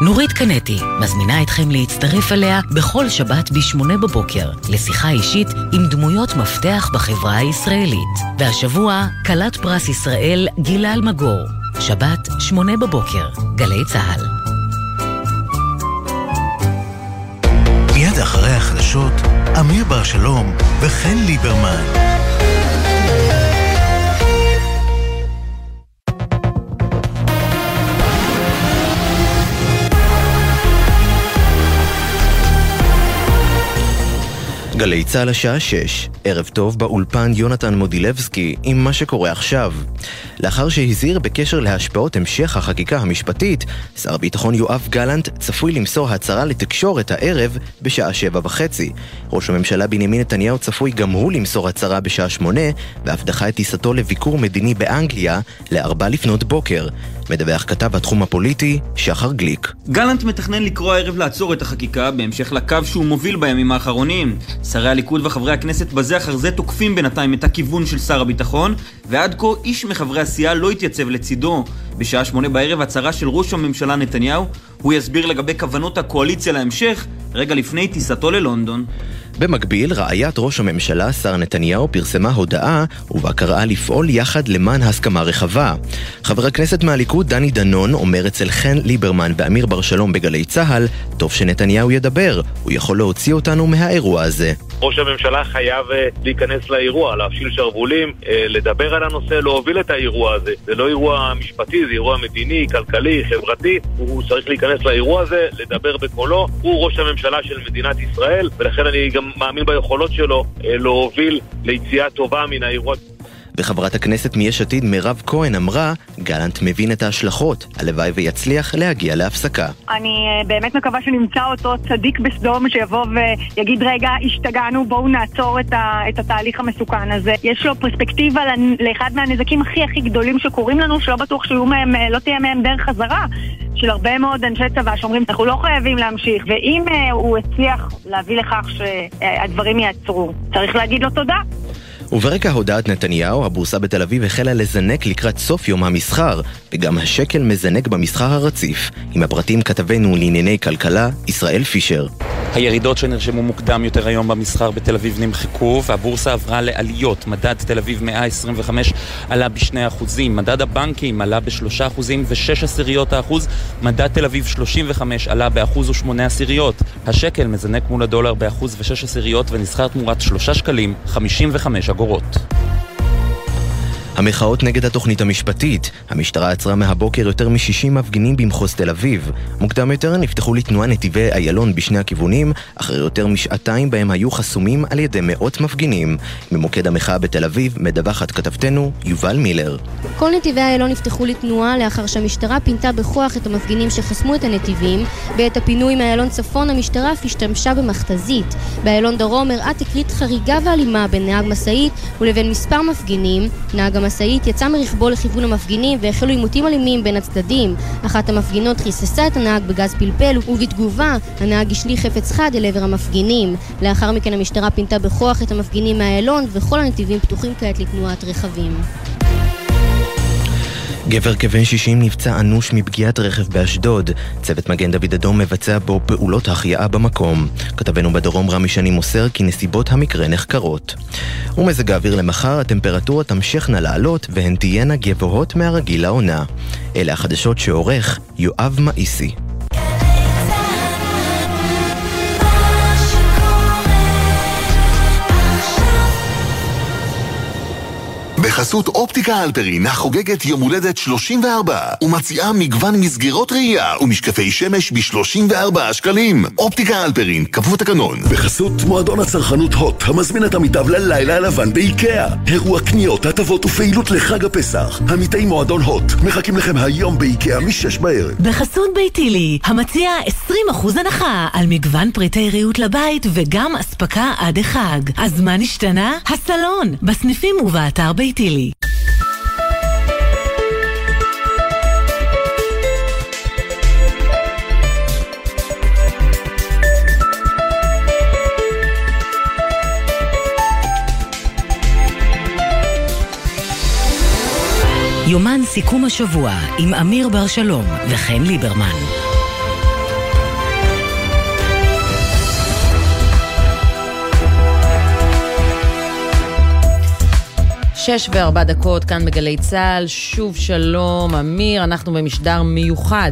נורית קנטי מזמינה אתכם להצטרף אליה בכל שבת ב-8 בבוקר לשיחה אישית עם דמויות מפתח בחברה הישראלית. והשבוע, כלת פרס ישראל גילה אלמגור. שבת, 8 בבוקר, גלי צה"ל. מיד אחרי החדשות, אמיר בר שלום וחן ליברמן. גלי צה"ל השעה 6, ערב טוב באולפן יונתן מודילבסקי עם מה שקורה עכשיו. לאחר שהזהיר בקשר להשפעות המשך החקיקה המשפטית, שר הביטחון יואב גלנט צפוי למסור הצהרה לתקשורת הערב בשעה שבע וחצי. ראש הממשלה בנימין נתניהו צפוי גם הוא למסור הצהרה בשעה שמונה, ואף דחה את טיסתו לביקור מדיני באנגליה לארבע לפנות בוקר. מדווח כתב התחום הפוליטי, שחר גליק. גלנט מתכנן לקרוא הערב לעצור את החקיקה בהמשך לקו שהוא מוביל בימים האחרונים. שרי הליכוד וחברי הכנסת בזה אחר זה תוקפים בינתיים את הכיוון של שר הביטחון, ועד כה איש מחברי הסיעה לא התייצב לצידו. בשעה שמונה בערב הצהרה של ראש הממשלה נתניהו, הוא יסביר לגבי כוונות הקואליציה להמשך, רגע לפני טיסתו ללונדון. במקביל, רעיית ראש הממשלה, שר נתניהו, פרסמה הודעה ובה קראה לפעול יחד למען הסכמה רחבה. חבר הכנסת מהליכוד, דני דנון, אומר אצל חן ליברמן ואמיר בר שלום בגלי צה"ל, טוב שנתניהו ידבר, הוא יכול להוציא אותנו מהאירוע הזה. ראש הממשלה חייב uh, להיכנס לאירוע, להפשיל שרוולים, uh, לדבר על הנושא, להוביל את האירוע הזה. זה לא אירוע משפטי, זה אירוע מדיני, כלכלי, חברתי. הוא צריך להיכנס לאירוע הזה, לדבר בקולו. הוא ראש הממשלה של מדינת ישראל, ולכן אני גם מאמין ביכולות שלו uh, להוביל ליציאה טובה מן האירוע. וחברת הכנסת מיש עתיד מירב כהן אמרה, גלנט מבין את ההשלכות, הלוואי ויצליח להגיע להפסקה. אני uh, באמת מקווה שנמצא אותו צדיק בסדום שיבוא ויגיד רגע, השתגענו, בואו נעצור את, ה, את התהליך המסוכן הזה. יש לו פרספקטיבה לאחד מהנזקים הכי הכי גדולים שקורים לנו, שלא בטוח שיהיו מהם, לא תהיה מהם דרך חזרה. של הרבה מאוד אנשי צבא שאומרים, אנחנו לא חייבים להמשיך, ואם uh, הוא הצליח להביא לכך שהדברים יעצרו, צריך להגיד לו תודה. וברקע הודעת נתניהו, הבורסה בתל אביב החלה לזנק לקראת סוף יום המסחר, וגם השקל מזנק במסחר הרציף. עם הפרטים כתבנו לענייני כלכלה, ישראל פישר. הירידות שנרשמו מוקדם יותר היום במסחר בתל אביב נמחקו והבורסה עברה לעליות. מדד תל אביב 125 עלה בשני אחוזים, מדד הבנקים עלה בשלושה אחוזים ושש עשיריות האחוז, מדד תל אביב 35 עלה באחוז ושמונה עשיריות. השקל מזנק מול הדולר באחוז ושש עשיריות ונסחר תמורת שלושה שקלים 55 אגורות. אגורות. המחאות נגד התוכנית המשפטית. המשטרה עצרה מהבוקר יותר מ-60 מפגינים במחוז תל אביב. מוקדם יותר נפתחו לתנועה נתיבי איילון בשני הכיוונים, אחרי יותר משעתיים בהם היו חסומים על ידי מאות מפגינים. ממוקד המחאה בתל אביב מדווחת כתבתנו יובל מילר. כל נתיבי איילון נפתחו לתנועה לאחר שהמשטרה פינתה בכוח את המפגינים שחסמו את הנתיבים. בעת הפינוי מאיילון צפון המשטרה אף השתמשה במכתזית. באיילון דרום הראה תקרית חריגה ואלימה בין נהג משאית ולבין מספר מפגינים. נהג המשאית יצא מרכבו לכיוון המפגינים והחלו עימותים אלימים בין הצדדים. אחת המפגינות חיססה את הנהג בגז פלפל ובתגובה הנהג השליך חפץ חד אל עבר המפגינים. לאחר מכן המשטרה פינתה בכוח את המפגינים מהאיילון וכל הנתיבים פתוחים כעת לתנועת רכבים. גבר כבן 60 נפצע אנוש מפגיעת רכב באשדוד. צוות מגן דוד אדום מבצע בו פעולות החייאה במקום. כתבנו בדרום רמי שני מוסר כי נסיבות המקרה נחקרות. ומזג האוויר למחר, הטמפרטורות תמשכנה לעלות והן תהיינה גבוהות מהרגיל לעונה. אלה החדשות שעורך יואב מאיסי. בחסות אופטיקה אלפרין החוגגת יום הולדת 34 ומציעה מגוון מסגרות ראייה ומשקפי שמש ב-34 שקלים. אופטיקה אלפרין, כפוף תקנון. בחסות מועדון הצרכנות הוט המזמין את עמיתיו ללילה הלבן באיקאה. אירוע קניות, הטבות ופעילות לחג הפסח. עמיתי מועדון הוט מחכים לכם היום באיקאה מ-6 בערב. בחסות ביתילי, המציע 20% הנחה על מגוון פריטי ריהוט לבית וגם אספקה עד החג. אז מה נשתנה? הסלון, בסניפים ובאתר ביתילי. Daily. יומן סיכום השבוע עם אמיר בר שלום וחן ליברמן. שש וארבע דקות כאן בגלי צה"ל, שוב שלום, אמיר, אנחנו במשדר מיוחד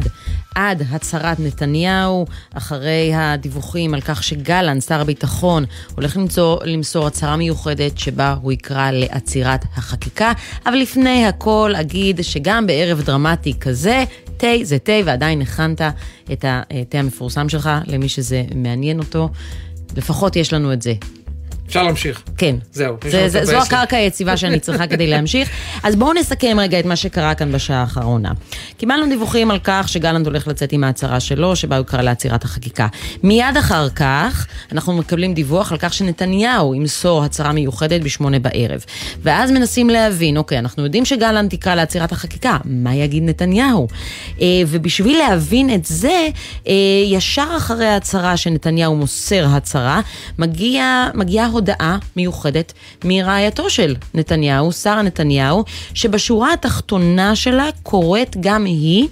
עד הצהרת נתניהו, אחרי הדיווחים על כך שגלנט, שר הביטחון, הולך למצוא, למסור הצהרה מיוחדת שבה הוא יקרא לעצירת החקיקה. אבל לפני הכל אגיד שגם בערב דרמטי כזה, תה זה תה, ועדיין הכנת את התה המפורסם שלך, למי שזה מעניין אותו. לפחות יש לנו את זה. אפשר להמשיך. כן. זהו. זה, זה, זו הקרקע היציבה שאני צריכה כדי להמשיך. אז בואו נסכם רגע את מה שקרה כאן בשעה האחרונה. קיבלנו דיווחים על כך שגלנט הולך לצאת עם ההצהרה שלו, שבה הוא קרא לעצירת החקיקה. מיד אחר כך, אנחנו מקבלים דיווח על כך שנתניהו ימסור הצהרה מיוחדת בשמונה בערב. ואז מנסים להבין, אוקיי, אנחנו יודעים שגלנט יקרא לעצירת החקיקה, מה יגיד נתניהו? אה, ובשביל להבין את זה, אה, ישר אחרי ההצהרה שנתניהו מוסר הצהרה, מגיע, מגיעה הודעה מיוחדת מרעייתו של נתניהו, שרה נתניהו, שבשורה התחתונה שלה קוראת גם היא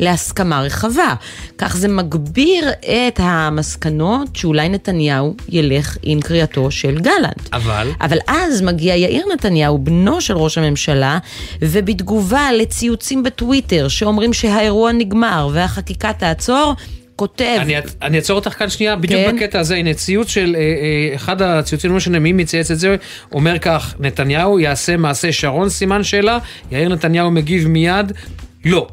להסכמה רחבה. כך זה מגביר את המסקנות שאולי נתניהו ילך עם קריאתו של גלנט. אבל? אבל אז מגיע יאיר נתניהו, בנו של ראש הממשלה, ובתגובה לציוצים בטוויטר שאומרים שהאירוע נגמר והחקיקה תעצור, כותב... אני, אני אעצור אותך כאן שנייה, בדיוק כן? בקטע הזה, הנה ציוץ של אה, אה, אחד הציוצים, לא משנה מי מצייץ את זה, אומר כך, נתניהו יעשה מעשה שרון, סימן שאלה, יאיר נתניהו מגיב מיד, לא.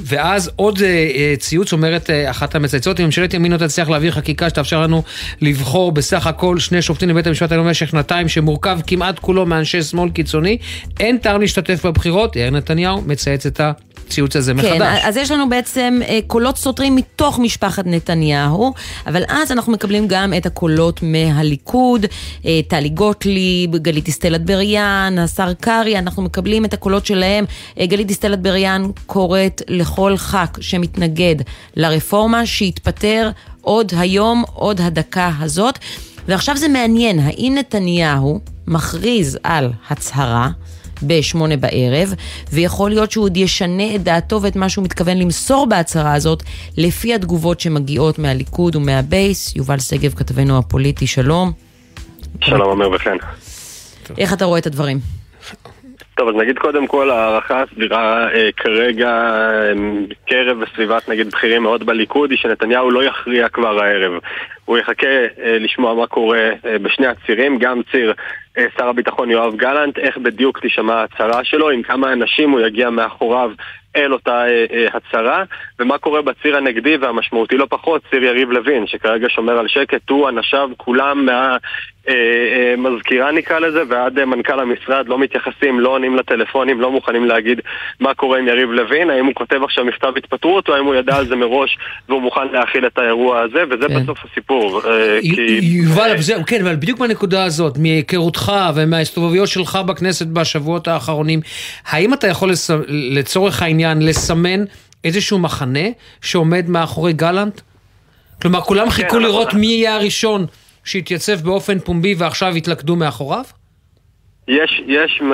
ואז עוד אה, אה, ציוץ אומרת אה, אחת המצייצות, אם ממשלת ימין לא תצליח להעביר חקיקה שתאפשר לנו לבחור בסך הכל שני שופטים לבית המשפט העליון במשך שנתיים, שמורכב כמעט כולו מאנשי שמאל קיצוני, אין טעם להשתתף בבחירות, יאיר נתניהו מצייץ את ה... הציוץ הזה מחדש. כן, אז יש לנו בעצם אה, קולות סותרים מתוך משפחת נתניהו, אבל אז אנחנו מקבלים גם את הקולות מהליכוד, אה, טלי גוטליב, גלית דיסטל אטבריאן, השר קרעי, אנחנו מקבלים את הקולות שלהם. אה, גלית דיסטל אטבריאן קוראת לכל ח"כ שמתנגד לרפורמה, שיתפטר עוד היום, עוד הדקה הזאת. ועכשיו זה מעניין, האם נתניהו מכריז על הצהרה בשמונה בערב, ויכול להיות שהוא עוד ישנה את דעתו ואת מה שהוא מתכוון למסור בהצהרה הזאת, לפי התגובות שמגיעות מהליכוד ומהבייס. יובל שגב, כתבנו הפוליטי, שלום. שלום, אומר וכן. איך אתה רואה את הדברים? טוב, אז נגיד קודם כל, ההערכה הסבירה אה, כרגע אה, בקרב וסביבת נגיד בכירים מאוד בליכוד היא שנתניהו לא יכריע כבר הערב. הוא יחכה אה, לשמוע מה קורה אה, בשני הצירים, גם ציר אה, שר הביטחון יואב גלנט, איך בדיוק תישמע ההצהרה שלו, עם כמה אנשים הוא יגיע מאחוריו אל אותה אה, אה, הצהרה, ומה קורה בציר הנגדי והמשמעותי לא פחות, ציר יריב לוין, שכרגע שומר על שקט, הוא, אנשיו, כולם מהמזכירה אה, אה, נקרא לזה, ועד אה, מנכ"ל המשרד לא מתייחסים, לא עונים לטלפונים, לא מוכנים להגיד מה קורה עם יריב לוין, האם הוא כותב עכשיו מכתב התפטרות, או האם הוא ידע על זה מראש והוא מוכן להכיל את האירוע הזה, וזה כן. בסוף הסיפור. יובל, כן, אבל בדיוק בנקודה הזאת, מהיכרותך ומההסתובבויות שלך בכנסת בשבועות האחרונים, האם אתה יכול. לצורך העניין העניין לסמן איזשהו מחנה שעומד מאחורי גלנט? כלומר, כולם כן, חיכו לראות מי יהיה הראשון שיתייצב באופן פומבי ועכשיו יתלכדו מאחוריו? יש, יש uh,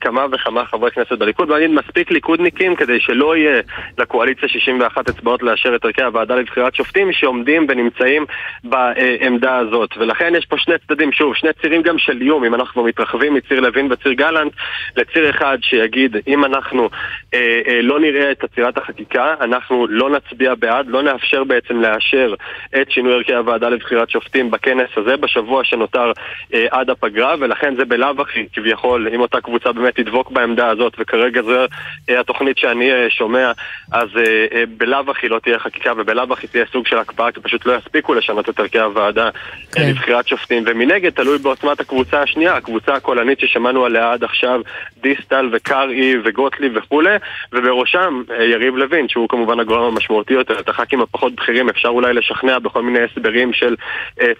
כמה וכמה חברי כנסת בליכוד, ואני מספיק ליכודניקים כדי שלא יהיה לקואליציה 61 אצבעות לאשר את ערכי הוועדה לבחירת שופטים שעומדים ונמצאים בעמדה הזאת. ולכן יש פה שני צדדים, שוב, שני צירים גם של איום, אם אנחנו מתרחבים מציר לוין וציר גלנט, לציר אחד שיגיד, אם אנחנו uh, uh, לא נראה את עצירת החקיקה, אנחנו לא נצביע בעד, לא נאפשר בעצם לאשר את שינוי ערכי הוועדה לבחירת שופטים בכנס הזה, בשבוע שנותר uh, עד הפגרה, ולכן זה בלאו הכי כביכול, אם אותה קבוצה באמת תדבוק בעמדה הזאת, וכרגע זו אה, התוכנית שאני אה, שומע, אז אה, בלאו הכי לא תהיה חקיקה ובלאו הכי תהיה סוג של הקפאה, כי פשוט לא יספיקו לשנות את ערכי הוועדה כן. לבחירת שופטים. ומנגד, תלוי בעוצמת הקבוצה השנייה, הקבוצה הקולנית ששמענו עליה עד עכשיו, דיסטל וקרעי וגוטליב וכולי, ובראשם יריב לוין, שהוא כמובן הגורם המשמעותי יותר, את הח"כים הפחות בכירים אפשר אולי לשכנע בכל מיני הסברים של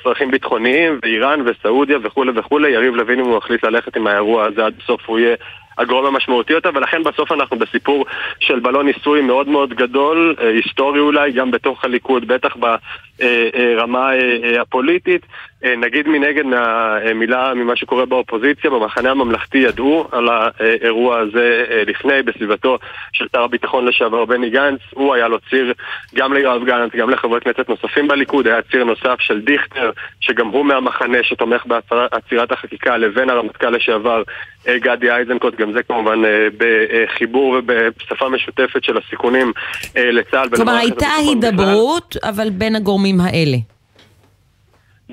צרכים ביטחוניים, ואיראן וסעודיה וכולי וכולי, יריב לוין אם הוא החליט ללכת ללכת עם האירוע הזה עד בסוף הוא יהיה הגורם המשמעותי יותר, ולכן בסוף אנחנו בסיפור של בלון ניסוי מאוד מאוד גדול, אה, היסטורי אולי, גם בתוך הליכוד, בטח ברמה אה, אה, הפוליטית, נגיד מנגד מהמילה, ממה שקורה באופוזיציה, במחנה הממלכתי ידעו על האירוע הזה אה, לפני, בסביבתו של שר הביטחון לשעבר בני גנץ. הוא היה לו ציר גם ליואב גלנט, גם לחברי כנסת נוספים בליכוד, היה ציר נוסף של דיכטר, שגם הוא מהמחנה שתומך בעצירת החקיקה, לבין הרמטכ"ל לשעבר אה, גדי איזנקוט, גם זה כמובן בחיבור ובשפה משותפת של הסיכונים לצה"ל. כלומר, הייתה הידברות, אבל בין הגורמים האלה.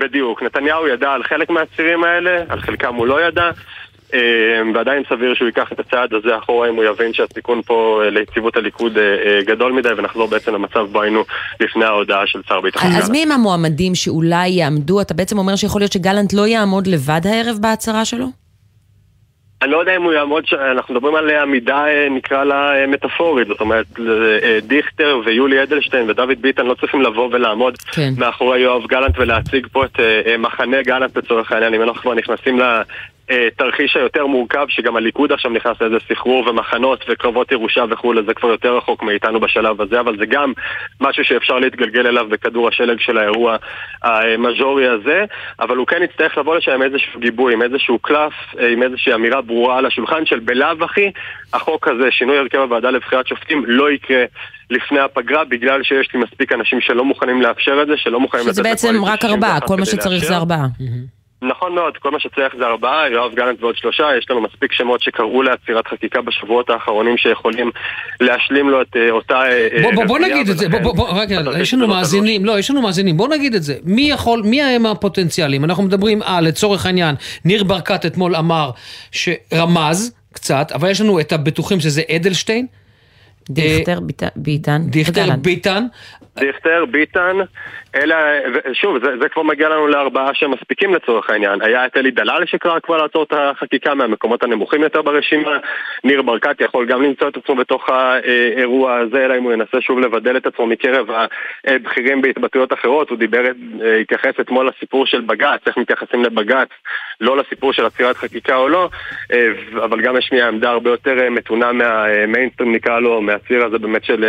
בדיוק. נתניהו ידע על חלק מהצירים האלה, על חלקם הוא לא ידע. אה, ועדיין סביר שהוא ייקח את הצעד הזה אחורה אם הוא יבין שהסיכון פה אה, ליציבות הליכוד אה, גדול מדי ונחזור בעצם למצב בו היינו לפני ההודעה של שר ביטחון. אז מי הם המועמדים שאולי יעמדו? אתה בעצם אומר שיכול להיות שגלנט לא יעמוד לבד הערב בהצהרה שלו? אני לא יודע אם הוא יעמוד, ש... אנחנו מדברים על עמידה, נקרא לה מטאפורית, זאת אומרת, דיכטר ויולי אדלשטיין ודוד ביטן לא צריכים לבוא ולעמוד כן. מאחורי יואב גלנט ולהציג פה את מחנה גלנט לצורך העניין, אם אנחנו כבר נכנסים תרחיש היותר מורכב, שגם הליכוד עכשיו נכנס לאיזה סחרור ומחנות וקרבות ירושה וכולי, זה כבר יותר רחוק מאיתנו בשלב הזה, אבל זה גם משהו שאפשר להתגלגל אליו בכדור השלג של האירוע המז'ורי הזה, אבל הוא כן יצטרך לבוא לשם עם איזשהו גיבוי, עם איזשהו קלף, עם איזושהי אמירה ברורה על השולחן של בלאו הכי, החוק הזה, שינוי הרכב הוועדה לבחירת שופטים, לא יקרה. לפני הפגרה, בגלל שיש לי מספיק אנשים שלא מוכנים לאפשר את זה, שלא מוכנים לתת... שזה בעצם רק ארבעה, כל מה שצריך זה ארבעה. נכון מאוד, כל מה שצריך זה ארבעה, יואב גלנט ועוד שלושה, יש לנו מספיק שמות שקראו לעצירת חקיקה בשבועות האחרונים שיכולים להשלים לו את אה, אותה... אה, בוא, בוא, בוא נגיד את זה, בוא, בוא, בוא, רגע, יש לנו מאזינים, לא, יש לנו מאזינים, בוא נגיד את זה. מי יכול, מי הם הפוטנציאלים? אנחנו מדברים על, לצורך העניין, ניר ברקת אתמול אמר שרמז קצת, אבל יש לנו את הבטוחים שזה אדלשטיין. דיכטר, ביטן. דיכטר, ביטן. דיכטר, ביטן, אלה, שוב, זה, זה כבר מגיע לנו לארבעה שמספיקים לצורך העניין. היה את אלי דלל שקרא כבר לעצור את החקיקה מהמקומות הנמוכים יותר ברשימה. ניר ברקת יכול גם למצוא את עצמו בתוך האירוע הזה, אלא אם הוא ינסה שוב לבדל את עצמו מקרב הבכירים בהתבטאויות אחרות. הוא דיבר, התייחס אתמול לסיפור של בג"ץ, איך מתייחסים לבג"ץ, לא לסיפור של עצירת חקיקה או לא, אבל גם לי עמדה הרבה יותר מתונה מהמיינסטרים נקרא לו, מהציר הזה באמת של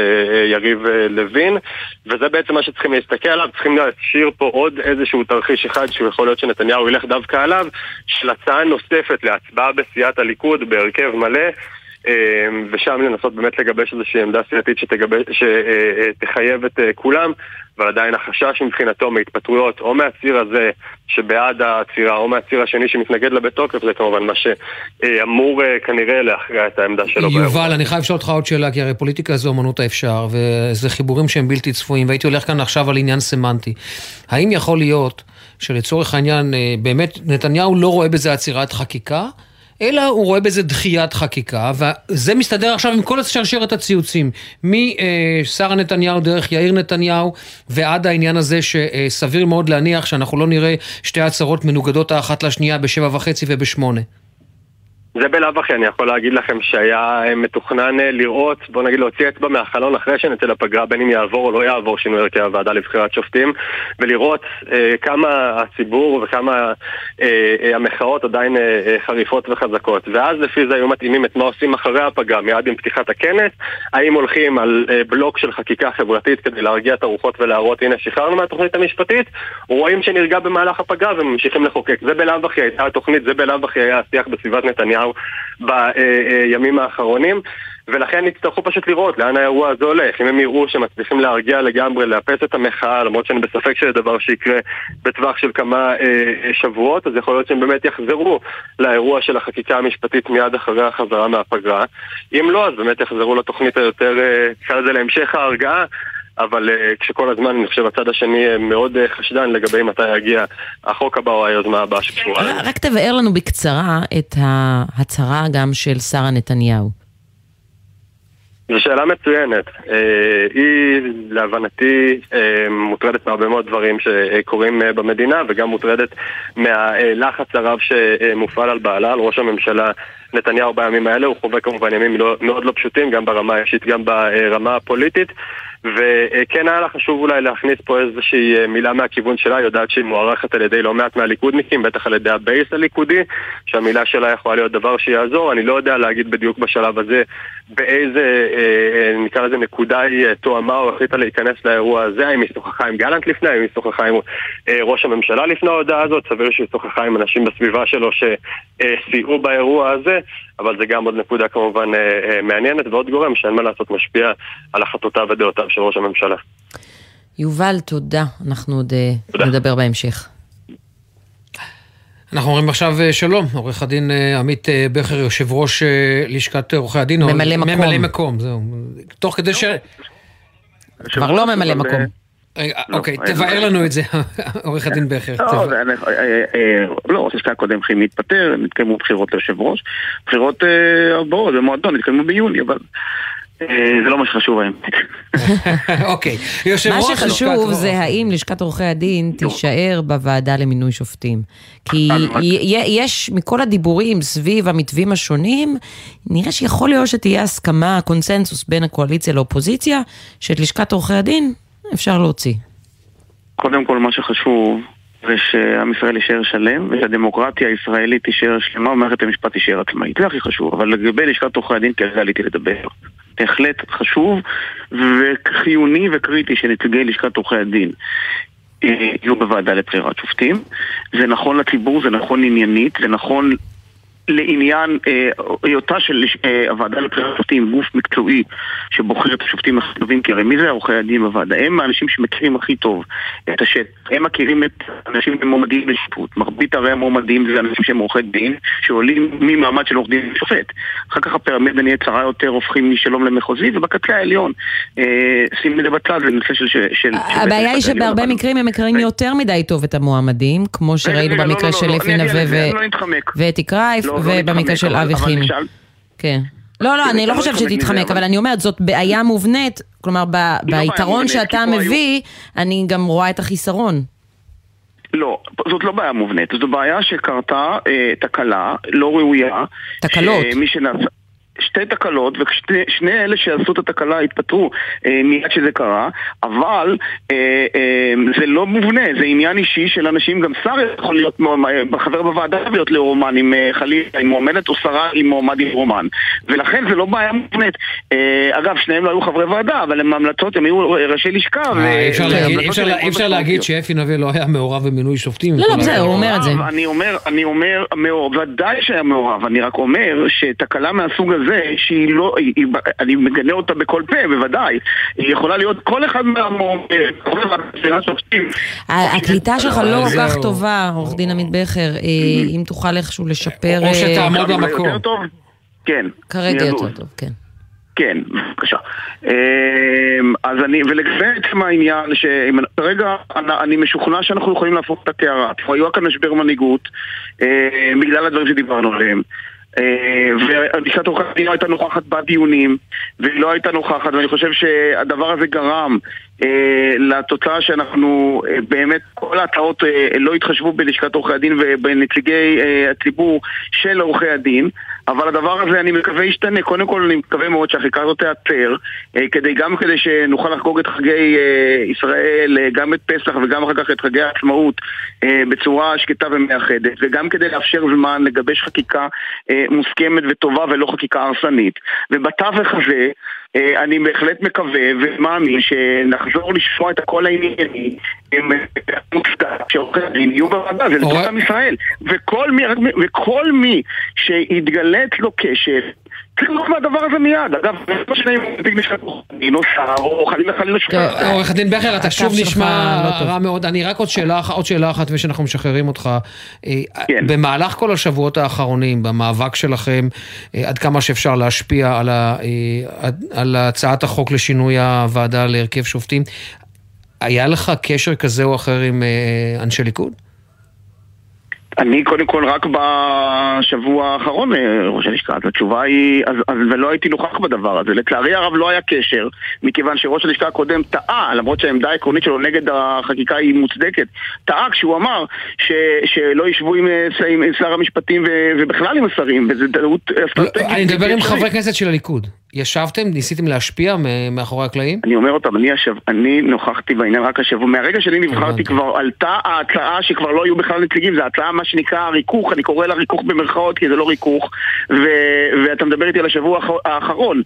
יריב לוין. וזה בעצם מה שצריכים להסתכל עליו, צריכים להשאיר פה עוד איזשהו תרחיש אחד שהוא יכול להיות שנתניהו ילך דווקא עליו, של הצעה נוספת להצבעה בסיעת הליכוד בהרכב מלא. ושם לנסות באמת לגבש איזושהי עמדה סיעתית שתחייב את כולם, אבל עדיין החשש מבחינתו מהתפטרויות או מהציר הזה שבעד העצירה או מהציר השני שמתנגד לה בתוקף זה כמובן מה שאמור כנראה להכריע את העמדה שלו. יובל, אני חייב לשאול אותך עוד שאלה, כי הרי פוליטיקה זה אמנות האפשר וזה חיבורים שהם בלתי צפויים והייתי הולך כאן עכשיו על עניין סמנטי. האם יכול להיות שלצורך העניין באמת נתניהו לא רואה בזה עצירת חקיקה? אלא הוא רואה בזה דחיית חקיקה, וזה מסתדר עכשיו עם כל שרשרת הציוצים, משרה נתניהו דרך יאיר נתניהו, ועד העניין הזה שסביר מאוד להניח שאנחנו לא נראה שתי הצהרות מנוגדות האחת לשנייה בשבע וחצי ובשמונה. זה בלאו הכי, אני יכול להגיד לכם שהיה מתוכנן לראות, בוא נגיד להוציא אצבע מהחלון אחרי שנצא לפגרה, בין אם יעבור או לא יעבור שינוי הרכב הוועדה לבחירת שופטים, ולראות אה, כמה הציבור וכמה אה, אה, המחאות עדיין אה, אה, חריפות וחזקות. ואז לפי זה היו מתאימים את מה עושים אחרי הפגרה, מיד עם פתיחת הכנס, האם הולכים על אה, בלוק של חקיקה חברתית כדי להרגיע את הרוחות ולהראות, הנה שחררנו מהתוכנית המשפטית, רואים שנרגע במהלך הפגרה וממשיכים לחוקק. זה בלאו הכי הייתה התוכנית, זה בלאו הכי היה השיח בסביבת נתניהו. נתניהו בימים האחרונים ולכן יצטרכו פשוט לראות לאן האירוע הזה הולך. אם הם יראו שמצליחים להרגיע לגמרי, לאפס את המחאה, למרות שאני בספק שזה דבר שיקרה בטווח של כמה אה, שבועות, אז יכול להיות שהם באמת יחזרו לאירוע של החקיקה המשפטית מיד אחרי החזרה מהפגרה. אם לא, אז באמת יחזרו לתוכנית היותר, נקרא לזה להמשך ההרגעה. אבל uh, כשכל הזמן, אני חושב, הצד השני מאוד uh, חשדן לגבי מתי יגיע החוק הבא או היוזמה הבאה שקשורה. רק תבאר לנו בקצרה את ההצהרה גם של שרה נתניהו. זו שאלה מצוינת. Uh, היא, להבנתי, uh, מוטרדת מהרבה מאוד דברים שקורים uh, במדינה, וגם מוטרדת מהלחץ הרב שמופעל על בעלה, על ראש הממשלה נתניהו בימים האלה. הוא חווה כמובן ימים לא, מאוד לא פשוטים, גם ברמה האישית, גם ברמה הפוליטית. וכן היה לה חשוב אולי להכניס פה איזושהי אה, מילה מהכיוון שלה, היא יודעת שהיא מוערכת על ידי לא מעט מהליכודניקים, בטח על ידי הבייס הליכודי, שהמילה שלה יכולה להיות דבר שיעזור, אני לא יודע להגיד בדיוק בשלב הזה באיזה, אה, נקרא לזה נקודה היא תואמה או החליטה להיכנס לאירוע הזה, האם היא שוחחה עם גלנט לפני, האם היא שוחחה עם ראש הממשלה לפני ההודעה הזאת, סביר שהיא שוחחה עם אנשים בסביבה שלו שסייעו באירוע הזה, אבל זה גם עוד נקודה כמובן מעניינת ועוד גורם שאין מה לעשות משפיע על החלטותיו ודעותיו של ראש הממשלה. יובל, תודה. אנחנו עוד אה, תודה. נדבר בהמשך. אנחנו אומרים עכשיו אה, שלום, עורך הדין אה, עמית בכר, יושב ראש לשכת עורכי הדין. ממלא מקום. ממלא מקום, זהו. תוך כדי ש... כבר לא ממלא מקום. אוקיי, תבאר לנו את זה, עורך הדין בכר. לא, ראש השקעה הקודם חייב להתפטר, נתקיימו בחירות ליושב ראש. בחירות הבאות במועדון נתקיימו ביוני, אבל זה לא מה שחשוב היום. אוקיי. מה שחשוב זה האם לשכת עורכי הדין תישאר בוועדה למינוי שופטים. כי יש, מכל הדיבורים סביב המתווים השונים, נראה שיכול להיות שתהיה הסכמה, קונסנזוס בין הקואליציה לאופוזיציה, שאת לשכת עורכי הדין אפשר להוציא. קודם כל, מה שחשוב זה שעם ישראל יישאר שלם, ושהדמוקרטיה הישראלית תישאר שלמה ומערכת המשפט תישאר עצמאית. זה הכי חשוב, אבל לגבי לשכת עורכי הדין, כרגע עליתי לדבר. בהחלט חשוב וחיוני וקריטי שנציגי לשכת עורכי הדין אה, יהיו בוועדה לבחירת שופטים. זה נכון לציבור, זה נכון עניינית, זה נכון לעניין אה, היותה של אה, הוועדה לבחירת שופטים, גוף מקצועי שבוחר את השופטים הכי טובים, כי הרי מי זה עורכי הדין בוועדה? הם האנשים שמכירים הכי טוב את השטח. הם מכירים את האנשים שמועמדים לשיפוט. מרבית הרי המועמדים זה אנשים שהם עורכי דין, שעולים ממעמד של עורך דין לשופט. אחר כך הפירמידה נהיה צרה יותר, הופכים משלום למחוזי, ובקצה העליון, אה, שים את זה בצד, זה נושא של... של הבעיה היא שבהרבה מקרים הם מכירים יותר מדי טוב את המועמדים, כמו שראינו לא, לא, במקרה לא, של אפי נווה ואתי קרייף. לא, לא ובמקרה של אבי חימי. כן. לא, לא, אני לא חושבת שתתחמק, אבל אני אומרת, זאת בעיה מובנית, כלומר, ביתרון שאתה מביא, אני גם רואה את החיסרון. לא, זאת לא בעיה מובנית, זו בעיה שקרתה אה, תקלה לא ראויה. תקלות. שמי שנעשה... שתי תקלות, ושני אלה שעשו את התקלה התפטרו אה, מיד שזה קרה, אבל אה, אה, זה לא מובנה, זה עניין אישי של אנשים, גם שר יכול להיות אה, חבר בוועדה להיות לרומן עם אה, חלילה, עם מועמדת, או שרה עם מועמד עם רומן. ולכן זה לא בעיה מובנית. אה, אגב, שניהם לא היו חברי ועדה, אבל הם המלצות, הם היו ראשי לשכה. אה, אי אפשר להגיד שאפי נווה לא היה מעורב במינוי שופטים. לא, לא, בסדר, הוא אומר את זה. אני אומר, אני אומר, ודאי שהיה מעורב, אני רק אומר שתקלה מהסוג הזה זה שהיא לא, היא, אני מגנה אותה בכל פה, בוודאי. היא יכולה להיות כל אחד מהמועמדים, הקליטה שלך לא כל כך טובה, עורך דין עמית בכר, אה, אם תוכל איכשהו לשפר... או שתעמוד במקום. כן. כרגע יותר טוב, כן. כן, בבקשה. אז אני, ולגבי עצם העניין, שכרגע אני משוכנע שאנחנו יכולים להפוך את הקערה. היו כאן משבר מנהיגות, אה, בגלל הדברים שדיברנו עליהם. אה, ולשכת עורכי הדין לא הייתה נוכחת בדיונים והיא לא הייתה נוכחת ואני חושב שהדבר הזה גרם לתוצאה שאנחנו אה, באמת כל ההצעות לא התחשבו בלשכת עורכי הדין ובנציגי הציבור של עורכי הדין אבל הדבר הזה אני מקווה ישתנה. קודם כל אני מקווה מאוד שהחקיקה הזאת תיעצר, אה, כדי, גם כדי שנוכל לחגוג את חגי אה, ישראל, אה, גם את פסח וגם אחר כך את חגי העצמאות בצורה שקטה ומאחדת, וגם כדי לאפשר זמן לגבש חקיקה מוסכמת וטובה ולא חקיקה הרסנית. ובתווך הזה אה, אני בהחלט מקווה ומאמין שנחזור לשמוע את הקול הענייני שעורכי הדין יהיו בוועדה, זה לטובת עם ישראל. וכל מי שיתגלה אצלו כשל צריך ללכת מהדבר הזה מיד. אגב, זה לא משנה אם הוא נציג לשכת עורכי או חלילה חלילה שופט. עורך הדין בכר, אתה שוב נשמע לא רע מאוד. אני רק עוד שאלה אחת ושאנחנו משחררים אותך. אה, כן. במהלך כל השבועות האחרונים, במאבק שלכם, אה, עד כמה שאפשר להשפיע על אה, הצעת החוק לשינוי הוועדה להרכב שופטים, היה לך קשר כזה או אחר עם אנשי ליכוד? אני קודם כל רק בשבוע האחרון אה, ראש הלשכה, אז התשובה היא, אז, אז, ולא הייתי נוכח בדבר הזה. לצערי הרב לא היה קשר, מכיוון שראש הלשכה הקודם טעה, למרות שהעמדה העקרונית שלו נגד החקיקה היא מוצדקת, טעה כשהוא אמר ש, שלא ישבו עם, אה, עם, עם שר המשפטים ו, ובכלל עם השרים, וזו טעות אסטרטגית. אני מדבר עם חברי כנסת של הליכוד. ישבתם, ניסיתם להשפיע מאחורי הקלעים? אני אומר אותם, אני, השב... אני נוכחתי בעניין רק השבוע. מהרגע שאני נבחרתי כבר עלתה ההצעה שכבר לא היו בכלל נציגים, זו הצעה מה שנקרא ריכוך, אני קורא לה ריכוך במרכאות כי זה לא ריכוך, ו... ואתה מדבר איתי על השבוע האח- האחרון.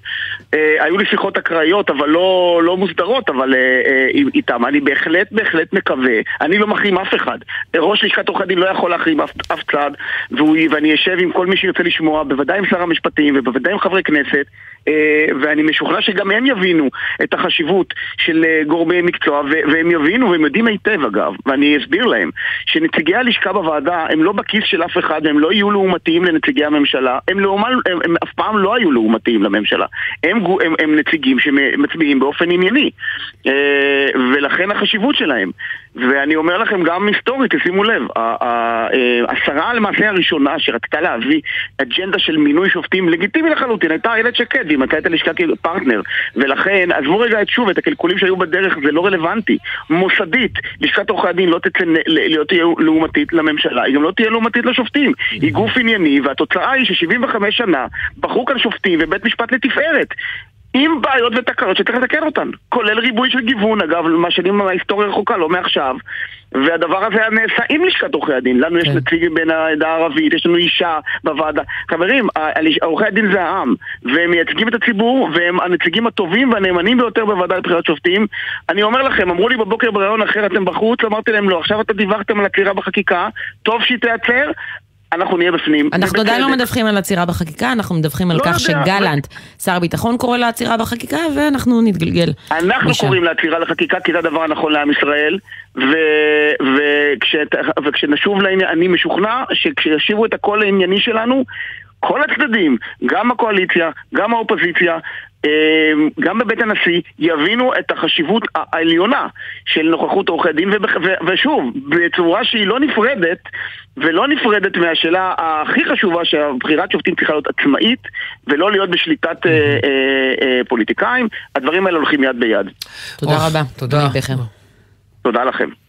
אה, היו לי שיחות אקראיות, אבל לא, לא מוסדרות, אבל אה, אה, איתם. אני בהחלט בהחלט מקווה, אני לא מחרים אף אחד. ראש לשכת עורכי הדין לא יכול להחרים אף, אף צד, והוא, ואני אשב עם כל מי שירצה לשמוע, בוודאי עם שר המשפטים ובוודאי עם חברי כנסת. אה, ואני משוכנע שגם הם יבינו את החשיבות של אה, גורמי מקצוע, והם יבינו, והם יודעים היטב אגב, ואני אסביר להם, שנציגי הלשכה בוועדה הם לא בכיס של אף אחד, והם לא יהיו לעומתיים לנציגי הממשלה, הם, לעומת, הם, הם אף פעם לא היו לעומתיים לממשלה, הם, גו- הם, הם נציגים שמצביעים באופן ענייני, אה, ולכן החשיבות שלהם. ואני אומר לכם גם היסטורית, תשימו לב, אה, השרה למעשה הראשונה שרצתה להביא אג'נדה של מינוי שופטים לגיטימי לחלוטין הייתה איילת שקד, והיא מצאה את הלשכה כפרטנר. ולכן, עזבו רגע את שוב, את הקלקולים שהיו בדרך, זה לא רלוונטי. מוסדית, לשכת עורכי הדין לא תצא ל- להיות תהיה לעומתית לממשלה, היא גם לא תהיה לעומתית לשופטים. היא גוף ענייני, והתוצאה היא ש-75 שנה בחרו כאן שופטים ובית משפט לתפארת עם בעיות ותקלות שצריך לתקן אותן, כולל ריבוי של גיוון, אגב, מה שנים מההיסטוריה רחוקה, לא מעכשיו. והדבר הזה היה נעשה עם לשכת עורכי הדין. לנו יש נציג בין העדה הערבית, יש לנו אישה בוועדה. חברים, עורכי הדין זה העם, והם מייצגים את הציבור, והם הנציגים הטובים והנאמנים ביותר בוועדה לבחירת שופטים. אני אומר לכם, אמרו לי בבוקר בריאיון אחר, אתם בחוץ, אמרתי להם לא, עכשיו אתם דיווחתם על עצירה בחקיקה, טוב שהיא תיעצר. אנחנו נהיה בפנים. אנחנו עדיין לא. מדווחים על עצירה בחקיקה, אנחנו מדווחים על לא כך יודע, שגלנט, שר הביטחון קורא לעצירה בחקיקה, ואנחנו נתגלגל. אנחנו משם. קוראים לעצירה לחקיקה כי זה הדבר הנכון לעם ישראל ו... וכשת... וכשנשוב לעניין, אני משוכנע שכשישיבו את הקול הענייני שלנו כל הצדדים, גם הקואליציה, גם האופוזיציה גם בבית הנשיא יבינו את החשיבות העליונה של נוכחות עורכי דין ושוב, בצורה שהיא לא נפרדת ולא נפרדת מהשאלה הכי חשובה שהבחירת שופטים צריכה להיות עצמאית ולא להיות בשליטת אה, אה, אה, פוליטיקאים, הדברים האלה הולכים יד ביד. תודה רבה. תודה. תודה לכם.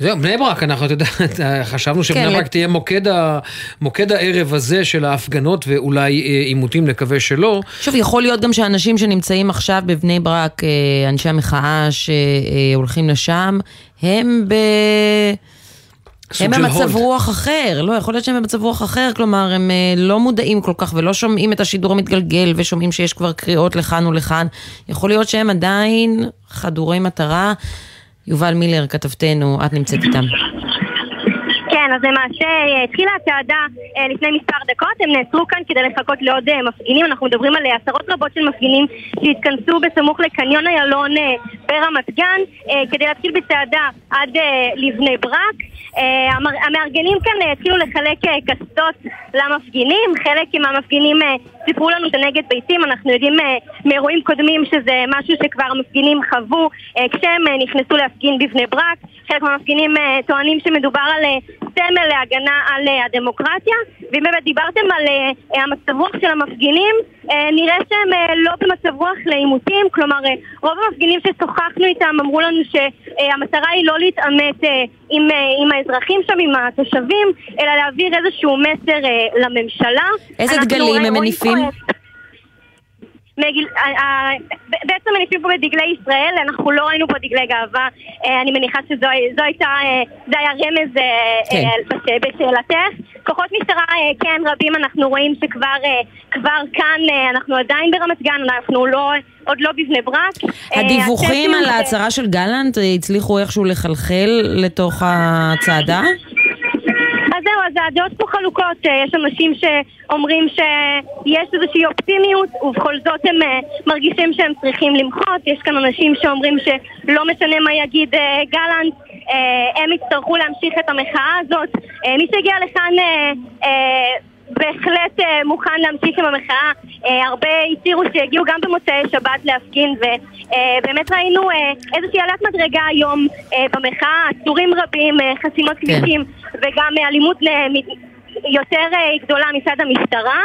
זהו, בני ברק, אנחנו, אתה יודע, חשבנו שבני כן, ברק לת- תהיה מוקד, ה, מוקד הערב הזה של ההפגנות ואולי אה, עימותים, נקווה שלא. שוב, יכול להיות גם שאנשים שנמצאים עכשיו בבני ברק, אה, אנשי המחאה שהולכים לשם, הם ב... הם במצב. רוח אחר, לא, יכול להיות שהם במצב רוח אחר, כלומר, הם אה, לא מודעים כל כך ולא שומעים את השידור המתגלגל ושומעים שיש כבר קריאות לכאן ולכאן. יכול להיות שהם עדיין חדורי מטרה. יובל מילר, כתבתנו, את נמצאת איתם. כן, אז למעשה אה, התחילה הצעדה אה, לפני מספר דקות, הם נעצרו כאן כדי לחכות לעוד אה, מפגינים, אנחנו מדברים על עשרות רבות של מפגינים שהתכנסו בסמוך לקניון איילון ברמת גן כדי להתחיל בצעדה עד לבני ברק. המארגנים כאן התחילו לחלק קסדות למפגינים, חלק מהמפגינים סיפרו לנו זה נגד ביתים, אנחנו יודעים מאירועים קודמים שזה משהו שכבר המפגינים חוו כשהם נכנסו להפגין בבני ברק, חלק מהמפגינים אה, טוענים שמדובר על אה, סמל להגנה על אה, הדמוקרטיה, ואם באמת דיברתם על המצב רוח של המפגינים, אה, נראה שהם לא במצב רוח לעימותים, כלומר רוב המפגינים ששוחחנו איתם אמרו לנו שהמטרה היא לא להתעמת עם, עם האזרחים שם, עם התושבים, אלא להעביר איזשהו מסר לממשלה. איזה דגלים הם מניפים? מגיל, אה, אה, בעצם מניפים פה בדגלי ישראל, אנחנו לא ראינו פה דגלי גאווה, אה, אני מניחה שזו זו הייתה, זה היה רמז כן. בש- בשאלתך. כוחות משטרה, כן, רבים אנחנו רואים שכבר כבר כאן, אנחנו עדיין ברמת גן, אנחנו לא, עוד לא בבני ברק. הדיווחים על ההצהרה של גלנט הצליחו איכשהו לחלחל לתוך הצעדה? אז זהו, אז הדעות פה חלוקות, אה, יש אנשים שאומרים שיש איזושהי אופטימיות ובכל זאת הם אה, מרגישים שהם צריכים למחות, יש כאן אנשים שאומרים שלא משנה מה יגיד אה, גלנט, הם יצטרכו להמשיך את המחאה הזאת. מי שהגיע לכאן בהחלט אה, מוכן להמשיך עם המחאה. אה, הרבה הצהירו שהגיעו גם במוצאי שבת להפגין ובאמת ראינו אה, איזושהי עלת מדרגה היום אה, במחאה, עצורים רבים, חסימות כבישים וגם אה, אלימות יותר גדולה מצד המשטרה.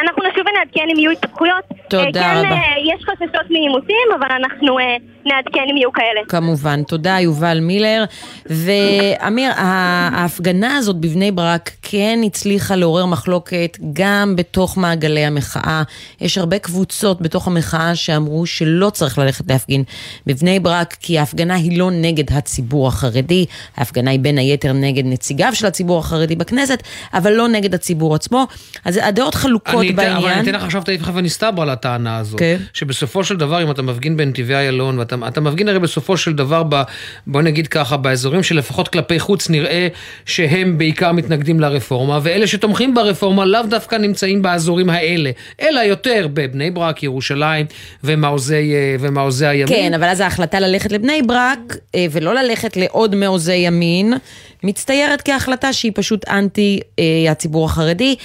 אנחנו נשוב ונעדכן אם יהיו התפתחויות. תודה אה, כן, רבה. אה, יש חששות מעימותים, אבל אנחנו אה, נעדכן אם יהיו כאלה. כמובן. תודה, יובל מילר. ואמיר, ההפגנה הזאת בבני ברק כן הצליחה לעורר מחלוקת גם בתוך מעגלי המחאה. יש הרבה קבוצות בתוך המחאה שאמרו שלא צריך ללכת להפגין בבני ברק, כי ההפגנה היא לא נגד הציבור החרדי, ההפגנה היא בין היתר נגד נציגיו של הציבור החרדי בכנסת, אבל לא נגד הציבור עצמו. אז הדעות חלוקות אני בעניין. אבל אני אתן לך עכשיו את האיפכא ונסתברא לטענה הזו. כן. שבסופו של דבר, אם אתה מפגין בנתיבי איילון, ואתה אתה מפגין הרי בסופו של דבר, ב, בוא נגיד ככה, באזורים שלפחות כלפי חוץ נראה שהם בעיקר מתנגדים לרפורמה, ואלה שתומכים ברפורמה לאו דווקא נמצאים באזורים האלה, אלא יותר בבני ברק, ירושלים ומעוזי, אה, ומעוזי הימין. כן, אבל אז ההחלטה ללכת לבני ברק, אה, ולא ללכת לעוד מעוזי ימין, מצטיירת כהחלטה שהיא פשוט אנטי אה, הציבור החרדי.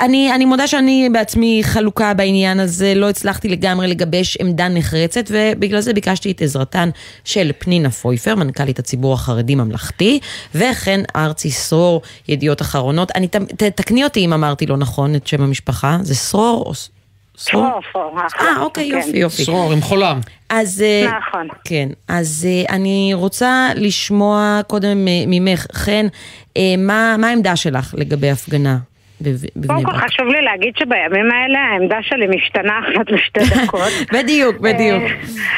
אני, אני מודה שאני בעצמי חלוקה בעניין הזה, לא הצלחתי לגמרי לגבש עמדה נחרצת, ובגלל זה ביקשתי את עזרתן של פנינה פויפר, מנכ"לית הציבור החרדי ממלכתי, וכן ארצי סרור, ידיעות אחרונות. אני, ת, תקני אותי אם אמרתי לא נכון את שם המשפחה, זה סרור או... סרור? סרור, אה, אוקיי, כן. יופי, יופי. סרור, עם חולם. אז... אה, נכון. כן, אז אה, אני רוצה לשמוע קודם אה, ממך, חן, מה מה העמדה שלך לגבי הפגנה קודם כל? חשוב לי להגיד שבימים האלה העמדה שלי משתנה אחת לשתי דקות. בדיוק, בדיוק.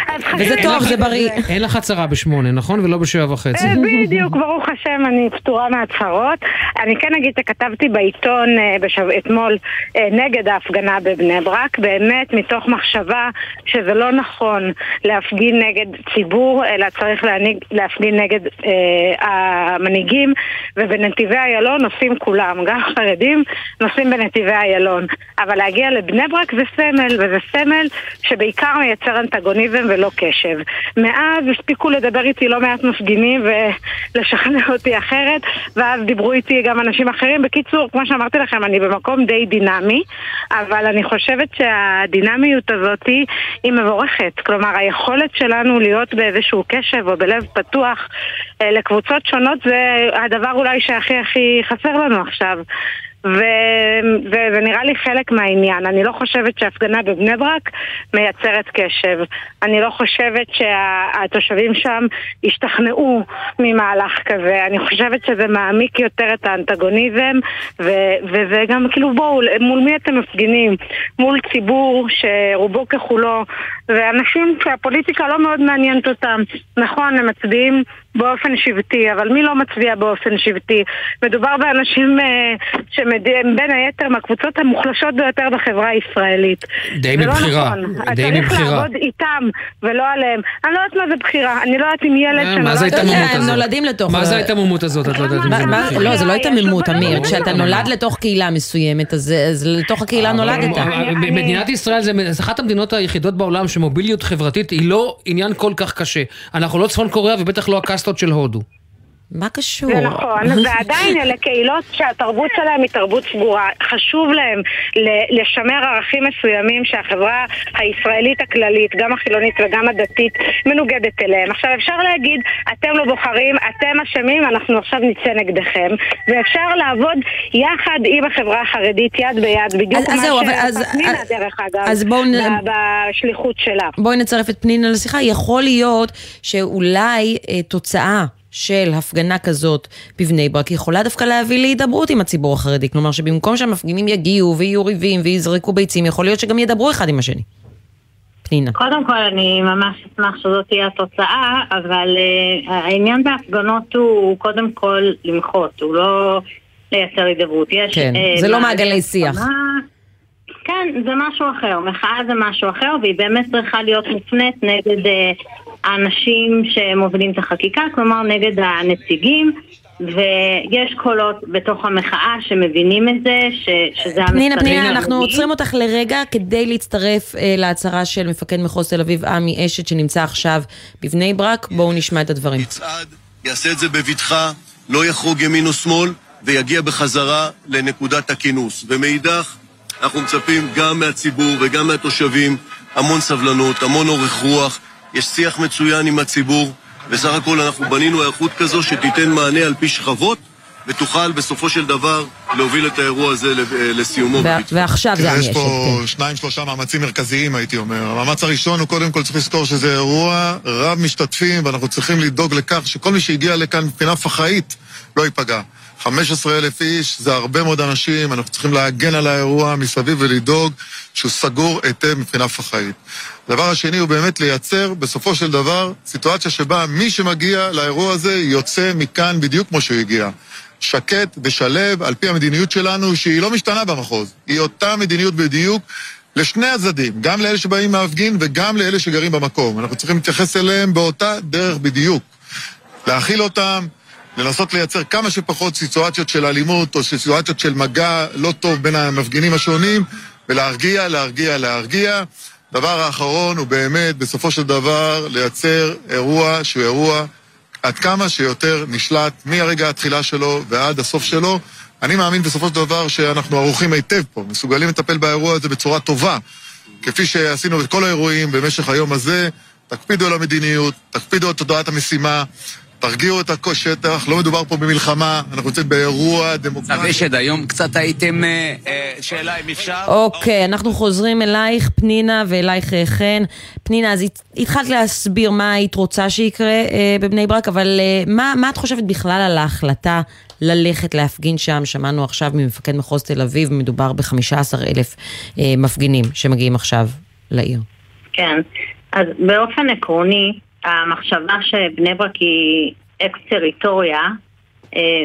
אז חשוב וזה טוב, זה בריא. אין לך הצהרה בשמונה, נכון? ולא בשבע וחצי. אה, בדיוק, ברוך השם, אני פטורה מהצהרות. אני כן אגיד שכתבתי בעיתון אה. אתמול אה, נגד ההפגנה בבני ברק, באמת מתוך מחשבה שזה לא נכון להפגין נגד ציבור, אלא צריך להפגין נגד אה, המנהיגים, ובנתיבי איילון נוסעים כולם, גם חרדים נוסעים בנתיבי איילון. אבל להגיע לבני ברק זה סמל, וזה סמל שבעיקר מייצר אנטגוניזם ולא קשב. מאז הספיקו לדבר איתי לא מעט מפגינים ולשכנע אותי אחרת, ואז דיברו איתי גם אנשים אחרים. בקיצור, כמו שאמרתי לכם, אני במקום די דינמי, אבל אני חושבת שהדינמיות הזאת היא מבורכת. כלומר, היכולת שלנו להיות באיזשהו קשב או בלב פתוח אה, לקבוצות שונות זה הדבר אולי שהכי הכי חסר לנו עכשיו. וזה נראה לי חלק מהעניין. אני לא חושבת שהפגנה בבני ברק מייצרת קשב. אני לא חושבת שהתושבים שם ישתכנעו ממהלך כזה. אני חושבת שזה מעמיק יותר את האנטגוניזם, ו- וזה גם כאילו בואו, מול מי אתם מפגינים? מול ציבור שרובו ככולו, ואנשים שהפוליטיקה לא מאוד מעניינת אותם. נכון, הם מצביעים באופן שבטי, אבל מי לא מצביע באופן שבטי? מדובר באנשים אה, שהם בין היתר מהקבוצות המוחלשות ביותר בחברה הישראלית. די זה לא מבחירה, נכון. די צריך מבחירה. לעבוד איתם ולא עליהם. אני לא יודעת מה זה בחירה, אני לא יודעת אם ילד אה, מה זה שנולד... ההיתממות הם הזאת? נולדים לתוך... מה זה ההיתממות הזאת? את לא יודעת אם זה מה- מבחירה. לא, זה לא היתממות, אמיר. כשאתה נולד לתוך קהילה מסוימת, אז לתוך הקהילה נולדת. מדינת ישראל זה זה אחת המדינות היחידות בעולם שמוביליות חברתית היא לא עניין כל כך קשה. אנחנו לא צפון קוריאה ובטח לא הקאסטות nastočil hodu. מה קשור? זה נכון, ועדיין אלה קהילות שהתרבות שלהם היא תרבות סגורה. חשוב להם לשמר ערכים מסוימים שהחברה הישראלית הכללית, גם החילונית וגם הדתית, מנוגדת אליהם. עכשיו אפשר להגיד, אתם לא בוחרים, אתם אשמים, אנחנו עכשיו נצא נגדכם. ואפשר לעבוד יחד עם החברה החרדית, יד ביד, בדיוק אז- מה שפנינה, דרך אגב, אז בואו בשליחות שלה. בואי נצרף את פנינה לשיחה. יכול להיות שאולי אה, תוצאה של הפגנה כזאת בבני ברק יכולה דווקא להביא להידברות עם הציבור החרדי. כלומר שבמקום שהמפגינים יגיעו ויהיו ריבים ויזרקו ביצים, יכול להיות שגם ידברו אחד עם השני. פנינה. קודם כל, אני ממש אשמח שזאת תהיה התוצאה, אבל uh, העניין בהפגנות הוא, הוא קודם כל למחות, הוא לא לייצר הידברות. יש, כן, אה, זה לא מעגלי שיח. כן, זה משהו אחר. מחאה זה משהו אחר, והיא באמת צריכה להיות מופנית נגד אה, האנשים שמובילים את החקיקה, כלומר נגד הנציגים. ויש קולות בתוך המחאה שמבינים את זה, ש, שזה פנינה, המסרים פנינה, אנחנו הלאומיים. עוצרים אותך לרגע כדי להצטרף אה, להצהרה של מפקד מחוז תל אביב, עמי אשת, שנמצא עכשיו בבני ברק. בואו נשמע את הדברים. יעשה את זה בבטחה, לא יחרוג ימין או שמאל, ויגיע בחזרה לנקודת הכינוס. ומאידך, אנחנו מצפים גם מהציבור וגם מהתושבים המון סבלנות, המון אורך רוח. יש שיח מצוין עם הציבור, בסך הכל אנחנו בנינו היערכות כזו שתיתן מענה על פי שכבות, ותוכל בסופו של דבר להוביל את האירוע הזה לסיומו. וה- ועכשיו זה עמי יש. פה כן. שניים, שלושה מאמצים מרכזיים, הייתי אומר. המאמץ הראשון הוא קודם כל צריך לזכור שזה אירוע רב משתתפים, ואנחנו צריכים לדאוג לכך שכל מי שהגיע לכאן מבחינה פח"עית לא ייפגע. 15 אלף איש זה הרבה מאוד אנשים, אנחנו צריכים להגן על האירוע מסביב ולדאוג שהוא סגור היטב מבחינה פח"עית. הדבר השני הוא באמת לייצר בסופו של דבר סיטואציה שבה מי שמגיע לאירוע הזה יוצא מכאן בדיוק כמו שהוא הגיע. שקט ושלב, על פי המדיניות שלנו, שהיא לא משתנה במחוז. היא אותה מדיניות בדיוק לשני הצדדים, גם לאלה שבאים להפגין וגם לאלה שגרים במקום. אנחנו צריכים להתייחס אליהם באותה דרך בדיוק. להכיל אותם, לנסות לייצר כמה שפחות סיטואציות של אלימות או סיטואציות של מגע לא טוב בין המפגינים השונים, ולהרגיע, להרגיע, להרגיע. דבר האחרון הוא באמת, בסופו של דבר, לייצר אירוע שהוא אירוע עד כמה שיותר נשלט מהרגע התחילה שלו ועד הסוף שלו. אני מאמין בסופו של דבר שאנחנו ערוכים היטב פה, מסוגלים לטפל באירוע הזה בצורה טובה, כפי שעשינו את כל האירועים במשך היום הזה. תקפידו על המדיניות, תקפידו על תודעת המשימה, תרגיעו את השטח, לא מדובר פה במלחמה, אנחנו נמצאים באירוע דמוקרטי. נוושד, היום קצת הייתם, אה, אה, שאלה אם אפשר? אוקיי, אנחנו חוזרים אלייך, פנינה, ואלייך אה, חן. פנינה, אז הת- התחלת להסביר מה היית רוצה שיקרה בבני ברק, אבל מה, את חושבת בכלל על ההחלטה ללכת להפגין שם? שמענו עכשיו ממפקד מחוז תל אביב, מדובר ב-15 אלף מפגינים שמגיעים עכשיו לעיר. כן, אז באופן עקרוני, המחשבה שבני ברק היא אקס טריטוריה, אה,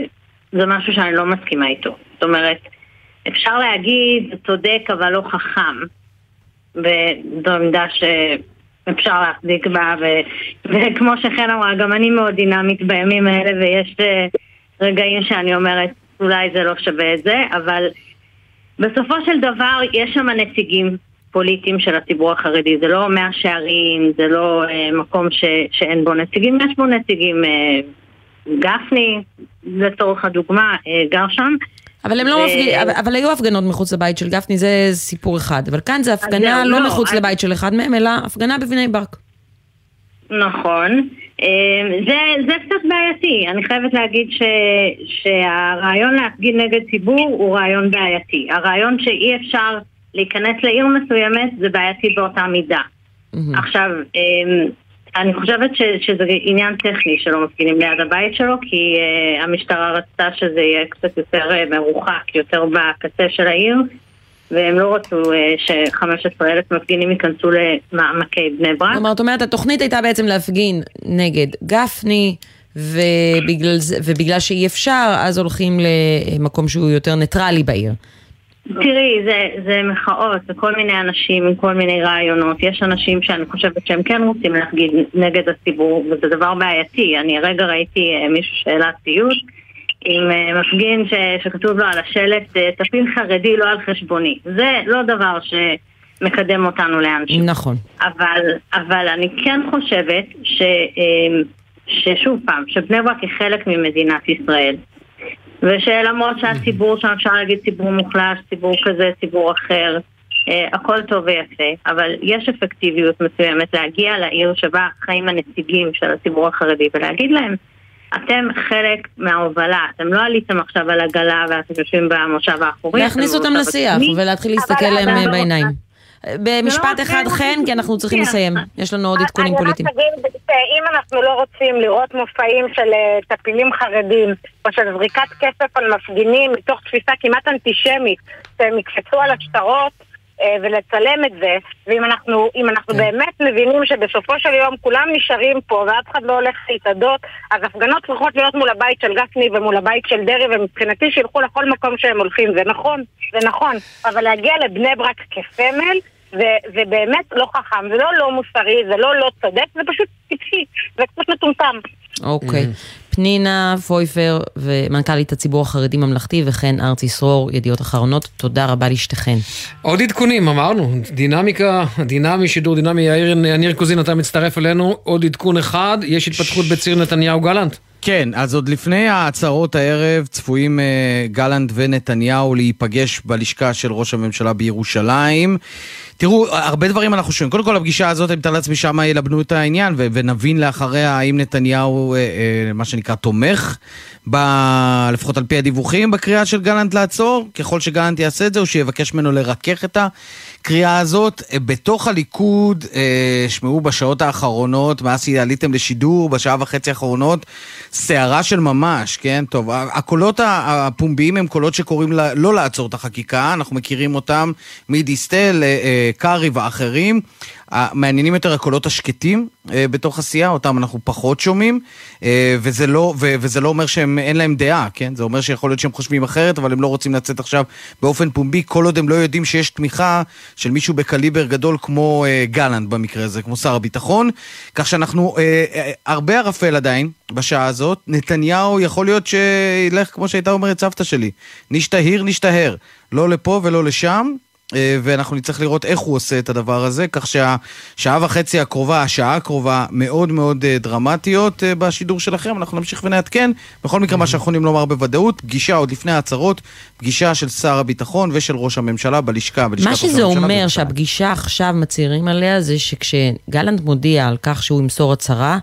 זה משהו שאני לא מסכימה איתו. זאת אומרת, אפשר להגיד, צודק אבל לא חכם, וזו עמדה שאפשר להחזיק בה, ו, וכמו שחן אמרה, גם אני מאוד דינמית בימים האלה, ויש אה, רגעים שאני אומרת, אולי זה לא שווה את זה, אבל בסופו של דבר יש שם נציגים פוליטיים של הציבור החרדי, זה לא מאה שערים, זה לא אה, מקום ש, שאין בו נציגים, יש בו נציגים, אה, גפני לצורך הדוגמה אה, גר שם. אבל הם לא ו- מפגינים, אבל, אבל היו הפגנות מחוץ לבית של גפני, זה סיפור אחד. אבל כאן זה הפגנה לא לא, מחוץ אז- לבית של אחד מהם, אלא הפגנה בבני ברק. נכון. אה, זה, זה קצת בעייתי. אני חייבת להגיד ש, שהרעיון להפגין נגד ציבור הוא רעיון בעייתי. הרעיון שאי אפשר להיכנס לעיר מסוימת זה בעייתי באותה מידה. עכשיו, אה, אני חושבת ש, שזה עניין טכני שלא מפגינים ליד הבית שלו, כי אה, המשטרה רצתה שזה יהיה קצת יותר אה, מרוחק, יותר בקצה של העיר. והם לא רצו אה, ש-15,000 מפגינים ייכנסו למעמקי בני ברק. כלומר, את אומרת, התוכנית הייתה בעצם להפגין נגד גפני, ובגלל, ובגלל שאי אפשר, אז הולכים למקום שהוא יותר ניטרלי בעיר. תראי, זה, זה מחאות, זה כל מיני אנשים עם כל מיני רעיונות. יש אנשים שאני חושבת שהם כן רוצים להפגין נגד הציבור, וזה דבר בעייתי. אני הרגע ראיתי אה, מישהו שהעלה ציוץ עם אה, מפגין ש, שכתוב לו על השלט, אה, תפיל חרדי לא על חשבוני. זה לא דבר שמקדם אותנו לאנשהו. נכון. אבל, אבל אני כן חושבת ש, ששוב פעם, שבני ברק היא חלק ממדינת ישראל. ושלמרות שהציבור שם, אפשר להגיד ציבור מוחלש, ציבור כזה, ציבור אחר, אה, הכל טוב ויפה, אבל יש אפקטיביות מסוימת להגיע לעיר שבה חיים הנציגים של הציבור החרדי ולהגיד להם, אתם חלק מההובלה, אתם לא עליתם עכשיו על עגלה ואתם יושבים במושב האחורי. להכניס אותם לשיח ולהתחיל להסתכל להם בעיניים. במשפט לא, אחד כן, חן, כי אנחנו צריכים לסיים. יש לנו עוד עדכונים פוליטיים. אני רק אגיד שאם אנחנו לא רוצים לראות מופעים של אה, טפילים חרדים או של זריקת כסף על מפגינים מתוך תפיסה כמעט אנטישמית שהם יקפצו על השטרות ולצלם את זה ואם אנחנו, אם אנחנו באמת מבינים שבסופו של יום כולם נשארים פה ואף אחד לא הולך להתאדות אז הפגנות צריכות להיות מול הבית של גפני ומול הבית של דרעי ומבחינתי שילכו לכל מקום שהם הולכים זה נכון, זה נכון אבל להגיע לבני ברק כסמל זה, זה באמת לא חכם, זה לא לא מוסרי, זה לא לא צודק, זה פשוט טיפשי, זה קצת מטומטם. אוקיי. פנינה פויפר ומנכ"לית הציבור החרדי ממלכתי וכן ארצי סרור, ידיעות אחרונות, תודה רבה לשתיכן. עוד עדכונים, אמרנו, דינמיקה, דינמי, שידור דינמי, יאיר יניר קוזין, אתה מצטרף אלינו, עוד עדכון אחד, יש התפתחות בציר נתניהו גלנט. כן, אז עוד לפני ההצהרות הערב צפויים אה, גלנט ונתניהו להיפגש בלשכה של ראש הממשלה בירושלים. תראו, הרבה דברים אנחנו שומעים. קודם כל, הפגישה הזאת, אני מתאר לעצמי שמה ילבנו את העניין ונבין לאחריה האם נתניהו, אה, אה, מה שנקרא תומך, ב... לפחות על פי הדיווחים, בקריאה של גלנט לעצור, ככל שגלנט יעשה את זה, או שיבקש ממנו לרכך את הקריאה הזאת. אה, בתוך הליכוד, אה, שמעו בשעות האחרונות, מאז שעליתם לשידור, בשעה וחצי האחרונות, סערה של ממש, כן? טוב, הקולות הפומביים הם קולות שקוראים לה, לא לעצור את החקיקה, אנחנו מכירים אותם מדיסטל, אה, קרעי ואחרים. מעניינים יותר הקולות השקטים אה, בתוך הסיעה, אותם אנחנו פחות שומעים, אה, וזה לא, ו, וזה לא אומר שאין להם דעה, כן? זה אומר שיכול להיות שהם חושבים אחרת, אבל הם לא רוצים לצאת עכשיו באופן פומבי, כל עוד הם לא יודעים שיש תמיכה של מישהו בקליבר גדול כמו אה, גלנט במקרה הזה, כמו שר הביטחון, כך שאנחנו, הרבה ערפל עדיין בשעה הזאת, נתניהו יכול להיות שילך, כמו שהייתה אומרת סבתא שלי, נשתהיר, נשתהר, לא לפה ולא לשם. אה, ואנחנו נצטרך לראות איך הוא עושה את הדבר הזה, כך שהשעה וחצי הקרובה, השעה הקרובה, מאוד מאוד אה, דרמטיות אה, בשידור שלכם, אנחנו נמשיך ונעדכן. בכל מקרה, מה שאנחנו יכולים לומר בוודאות, פגישה עוד לפני ההצהרות, פגישה של שר הביטחון ושל ראש הממשלה בלשכה, בלשכת ראש הממשלה. מה שזה אומר, שהפגישה עכשיו מצהירים עליה, זה שכשגלנט מודיע על כך שהוא ימסור הצהרה,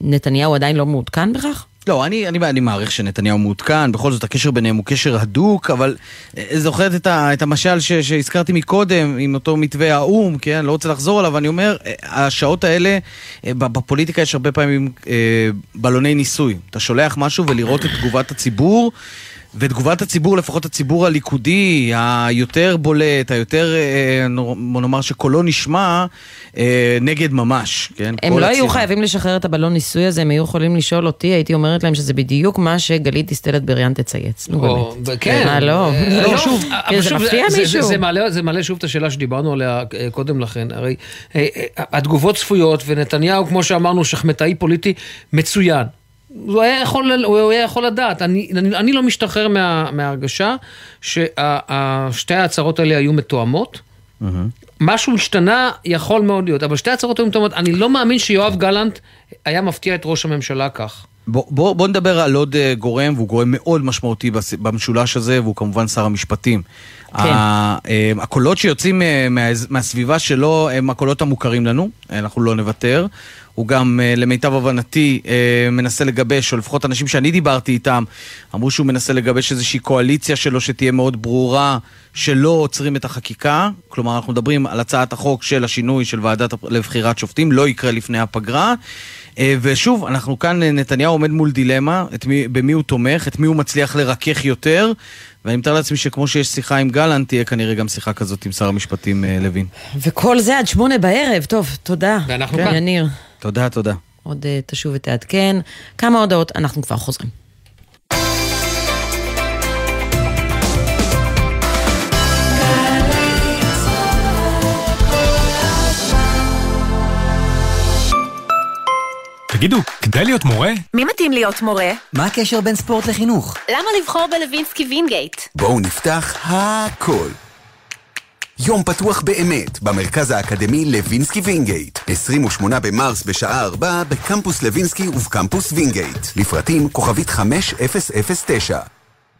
נתניהו עדיין לא מעודכן בכך? לא, אני, אני, אני מעריך שנתניהו מעודכן, בכל זאת הקשר ביניהם הוא קשר הדוק, אבל אה, זוכרת את, ה, את המשל ש, שהזכרתי מקודם, עם אותו מתווה האו"ם, כן? לא רוצה לחזור עליו, אני אומר, אה, השעות האלה, אה, בפוליטיקה יש הרבה פעמים בלוני ניסוי. אתה שולח משהו ולראות את תגובת הציבור. ותגובת הציבור, לפחות הציבור הליכודי, היותר בולט, היותר, בוא נאמר שקולו נשמע, אה, נגד ממש, כן? הם לא היו חייבים לשחרר את הבלון ניסוי הזה, הם היו יכולים לשאול אותי, הייתי אומרת להם שזה בדיוק מה שגלית דיסטל אטבריאן תצייץ. נו באמת. כן. מה, לא? לא, שוב, זה מפתיע מישהו. זה מעלה שוב את השאלה שדיברנו עליה אה, קודם לכן. הרי אה, התגובות צפויות, ונתניהו, כמו שאמרנו, שחמטאי פוליטי מצוין. הוא היה יכול, הוא היה יכול לדעת. אני, אני, אני לא משתחרר מה, מההרגשה ששתי ההצהרות האלה היו מתואמות. Mm-hmm. משהו השתנה, יכול מאוד להיות, אבל שתי הצהרות היו מתואמות. אני לא מאמין שיואב גלנט היה מפתיע את ראש הממשלה כך. בוא, בוא, בוא נדבר על עוד uh, גורם, והוא גורם מאוד משמעותי במשולש הזה, והוא כמובן שר המשפטים. כן. ה, uh, הקולות שיוצאים uh, מה, מהסביבה שלו הם הקולות המוכרים לנו, אנחנו לא נוותר. הוא גם, uh, למיטב הבנתי, uh, מנסה לגבש, או לפחות אנשים שאני דיברתי איתם, אמרו שהוא מנסה לגבש איזושהי קואליציה שלו שתהיה מאוד ברורה, שלא עוצרים את החקיקה. כלומר, אנחנו מדברים על הצעת החוק של השינוי של ועדת לבחירת שופטים, לא יקרה לפני הפגרה. אה, ושוב, אנחנו כאן, אה, נתניהו עומד מול דילמה, את מי, במי הוא תומך, את מי הוא מצליח לרכך יותר, ואני מתאר לעצמי שכמו שיש שיחה עם גלנט, תהיה כנראה גם שיחה כזאת עם שר המשפטים אה, לוין. וכל זה עד שמונה בערב, טוב, תודה. ואנחנו כן. כאן. יניר. תודה, תודה. עוד תשוב ותעדכן. כמה הודעות, אנחנו כבר חוזרים. תגידו, כדאי להיות מורה? מי מתאים להיות מורה? מה הקשר בין ספורט לחינוך? למה לבחור בלווינסקי וינגייט? בואו נפתח הכל. יום פתוח באמת, במרכז האקדמי לוינסקי וינגייט. 28 במרס בשעה 4 בקמפוס לוינסקי ובקמפוס וינגייט. לפרטים כוכבית 5009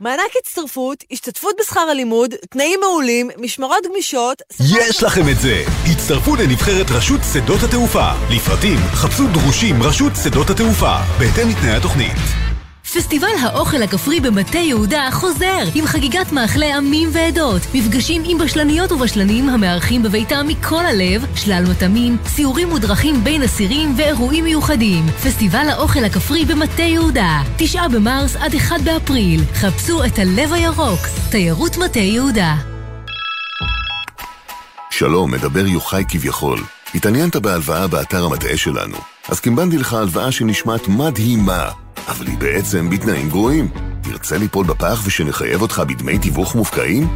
מענק הצטרפות, השתתפות בשכר הלימוד, תנאים מעולים, משמרות גמישות... יש לכם את זה! הצטרפו לנבחרת רשות שדות התעופה. לפרטים, חפשו דרושים רשות שדות התעופה, בהתאם לתנאי התוכנית. פסטיבל האוכל הכפרי במטה יהודה חוזר עם חגיגת מאכלי עמים ועדות, מפגשים עם בשלניות ובשלנים המארחים בביתם מכל הלב, שלל מטעמים, סיורים מודרכים בין אסירים ואירועים מיוחדים. פסטיבל האוכל הכפרי במטה יהודה, תשעה במרס עד אחד באפריל. חפשו את הלב הירוק, תיירות מטה יהודה. שלום, מדבר יוחאי כביכול. התעניינת בהלוואה באתר המטעה שלנו, אז קימבנתי לך הלוואה שנשמעת מדהימה. אבל היא בעצם בתנאים גרועים. תרצה ליפול בפח ושנחייב אותך בדמי תיווך מופקעים?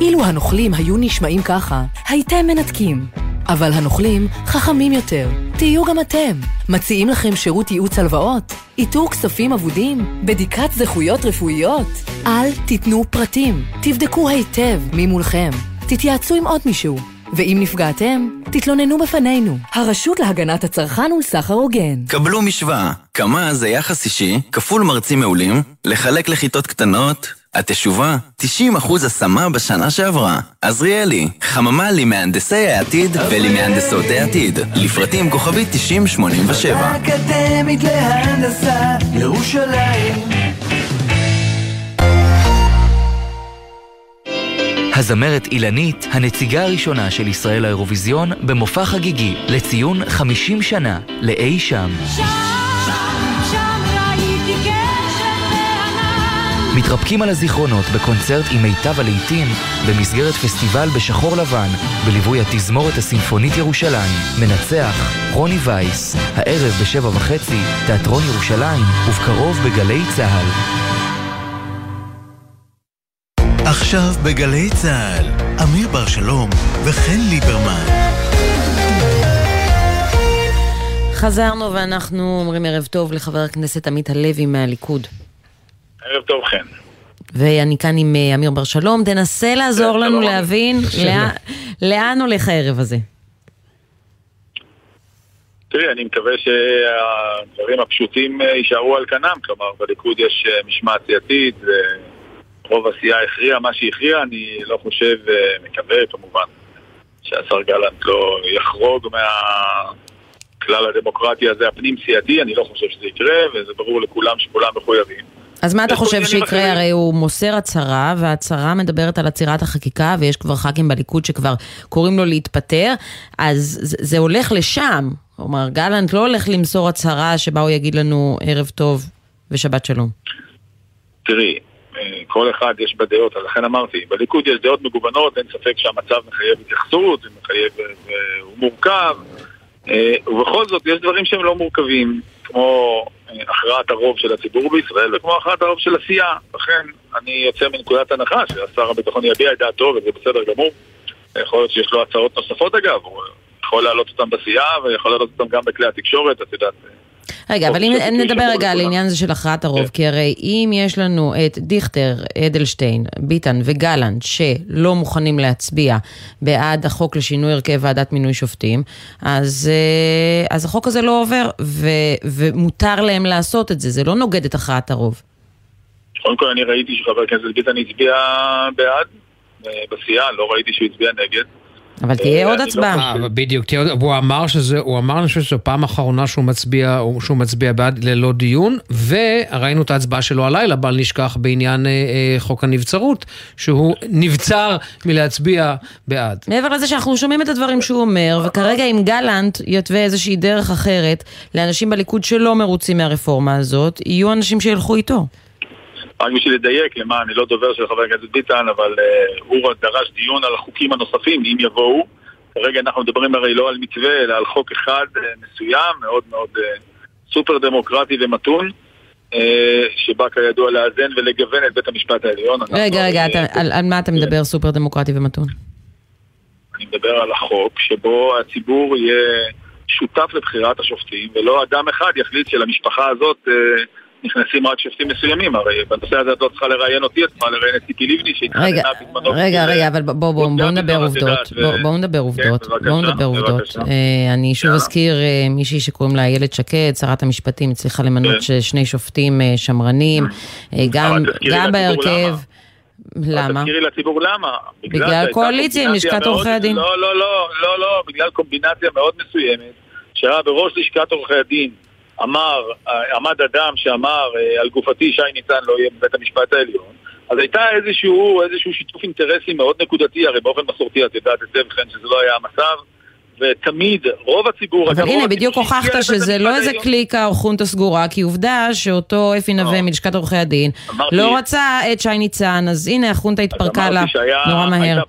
אילו הנוכלים היו נשמעים ככה, הייתם מנתקים. אבל הנוכלים חכמים יותר. תהיו גם אתם. מציעים לכם שירות ייעוץ הלוואות, איתור כספים אבודים, בדיקת זכויות רפואיות. אל תיתנו פרטים. תבדקו היטב מי מולכם. תתייעצו עם עוד מישהו. ואם נפגעתם, תתלוננו בפנינו. הרשות להגנת הצרכן ולסחר הוגן. קבלו משוואה. כמה זה יחס אישי, כפול מרצים מעולים, לחלק לכיתות קטנות, התשובה? 90% השמה בשנה שעברה. עזריאלי, חממה למהנדסי העתיד ולמהנדסות העתיד. לפרטים כוכבית 9087. האקדמית להנדסה, ירושלים. הזמרת אילנית, הנציגה הראשונה של ישראל לאירוויזיון, במופע חגיגי לציון 50 שנה לאי שם. מתרפקים על הזיכרונות בקונצרט עם מיטב הלהיטים במסגרת פסטיבל בשחור לבן בליווי התזמורת הסימפונית ירושלים. מנצח רוני וייס, הערב בשבע וחצי, תיאטרון ירושלים, ובקרוב בגלי צה"ל. עכשיו בגלי צה"ל, אמיר בר שלום וחן ליברמן. חזרנו ואנחנו אומרים ערב טוב לחבר הכנסת עמית הלוי מהליכוד. ערב טוב חן. ואני כאן עם אה, אמיר בר שלום, תנסה לעזור לנו להבין לאן- לאן הולך הערב הזה. תראי, אני מקווה שהדברים הפשוטים אה, יישארו על כנם, כלומר, בליכוד יש אה, משמעת סיעתית, ורוב הסיעה הכריע מה שהכריע, אני לא חושב, אה, מקווה כמובן, שהשר גלנט לא יחרוג מהכלל הדמוקרטי הזה הפנים-סיעתי, אני לא חושב שזה יקרה, וזה ברור לכולם שכולם מחויבים. אז מה אתה חושב שיקרה? הרי הוא מוסר הצהרה, וההצהרה מדברת על עצירת החקיקה, ויש כבר ח"כים בליכוד שכבר קוראים לו להתפטר, אז זה, הולך לשם. כלומר, גלנט לא הולך למסור הצהרה שבה הוא יגיד לנו ערב טוב ושבת שלום. תראי, כל אחד יש בה דעות, אז לכן אמרתי, בליכוד יש דעות מגוונות, אין ספק שהמצב מחייב התייחסות, מחייב, אה, הוא מורכב, אה, ובכל זאת יש דברים שהם לא מורכבים, כמו אה, הכרעת הרוב של הציבור בישראל וכמו הכרעת הרוב של הסיעה. לכן אני יוצא מנקודת הנחה שהשר הביטחון יביע את דעתו וזה בסדר גמור. יכול להיות שיש לו הצעות נוספות אגב, הוא יכול להעלות אותן בסיעה ויכול להעלות אותן גם בכלי התקשורת, את יודעת. רגע, אבל אם נדבר רגע על העניין הזה של הכרעת הרוב, כי הרי אם יש לנו את דיכטר, אדלשטיין, ביטן וגלנט, שלא מוכנים להצביע בעד החוק לשינוי הרכב ועדת מינוי שופטים, אז, אה, אז החוק הזה לא עובר, ו, ומותר להם לעשות את זה, זה לא נוגד את הכרעת הרוב. קודם כל אני ראיתי שחבר הכנסת ביטן הצביע בעד אה, בסיעה, לא ראיתי שהוא הצביע נגד. אבל תהיה עוד אני לא הצבעה. אה, בדיוק, עוד- והוא אמר שזה, הוא אמר, אני חושב שזו פעם אחרונה שהוא מצביע, שהוא מצביע בעד ללא דיון, וראינו את ההצבעה שלו הלילה, בל נשכח בעניין אה, אה, חוק הנבצרות, שהוא נבצר מלהצביע בעד. מעבר לזה שאנחנו שומעים את הדברים שהוא אומר, וכרגע אם גלנט יתווה איזושהי דרך אחרת לאנשים בליכוד שלא מרוצים מהרפורמה הזאת, יהיו אנשים שילכו איתו. רק בשביל לדייק, למה, אני לא דובר של חבר הכנסת ביטן, אבל אה, הוא דרש דיון על החוקים הנוספים, אם יבואו. כרגע אנחנו מדברים הרי לא על מתווה, אלא על חוק אחד אה, מסוים, מאוד מאוד אה, סופר דמוקרטי ומתון, שבא כידוע לאזן ולגוון את בית המשפט העליון. רגע, רגע, אתה, על, על מה אתה מדבר סופר דמוקרטי ומתון? אני מדבר על החוק שבו הציבור יהיה שותף לבחירת השופטים, ולא אדם אחד יחליט שלמשפחה הזאת אה, נכנסים רק שופטים מסוימים. הרי בנושא הזה את לא צריכה לראיין אותי, את צריכה לראיין את ציפי לבני, רגע, שהתחננה בזמנו. רגע, רגע, אבל בוא- בוא, בואו נדבר עובדות. בואו בואו נדבר עובדות. בואו נדבר עובדות. אה, אני שוב אזכיר אה, מישהי שקוראים לה איילת שקד, שרת המשפטים, הצליחה למנות כן. שני שופטים אה, שמרנים, אה, גם בהרכב. למה? תזכירי לציבור למה. בגלל קואליציה עם לשכת עורכי הדין. לא, לא, לא, לא, לא, בגלל קומבינציה מאוד מסוימת, שהיה בראש לשכת עורכי הדין, אמר, עמד אדם שאמר אה, על גופתי שי ניצן לא יהיה בבית המשפט העליון, אז הייתה איזשהו, איזשהו שיתוף אינטרסים מאוד נקודתי, הרי באופן מסורתי את יודעת היטב לכן שזה לא היה המצב, ותמיד רוב הציבור, אבל הנה, בדיוק הוכחת שזה לא איזה קליקה או חונטה סגורה, כי עובדה שאותו אפי נווה מלשכת עורכי הדין לא רצה את שי ניצן, אז הנה החונטה התפרקה לה נורא מהר.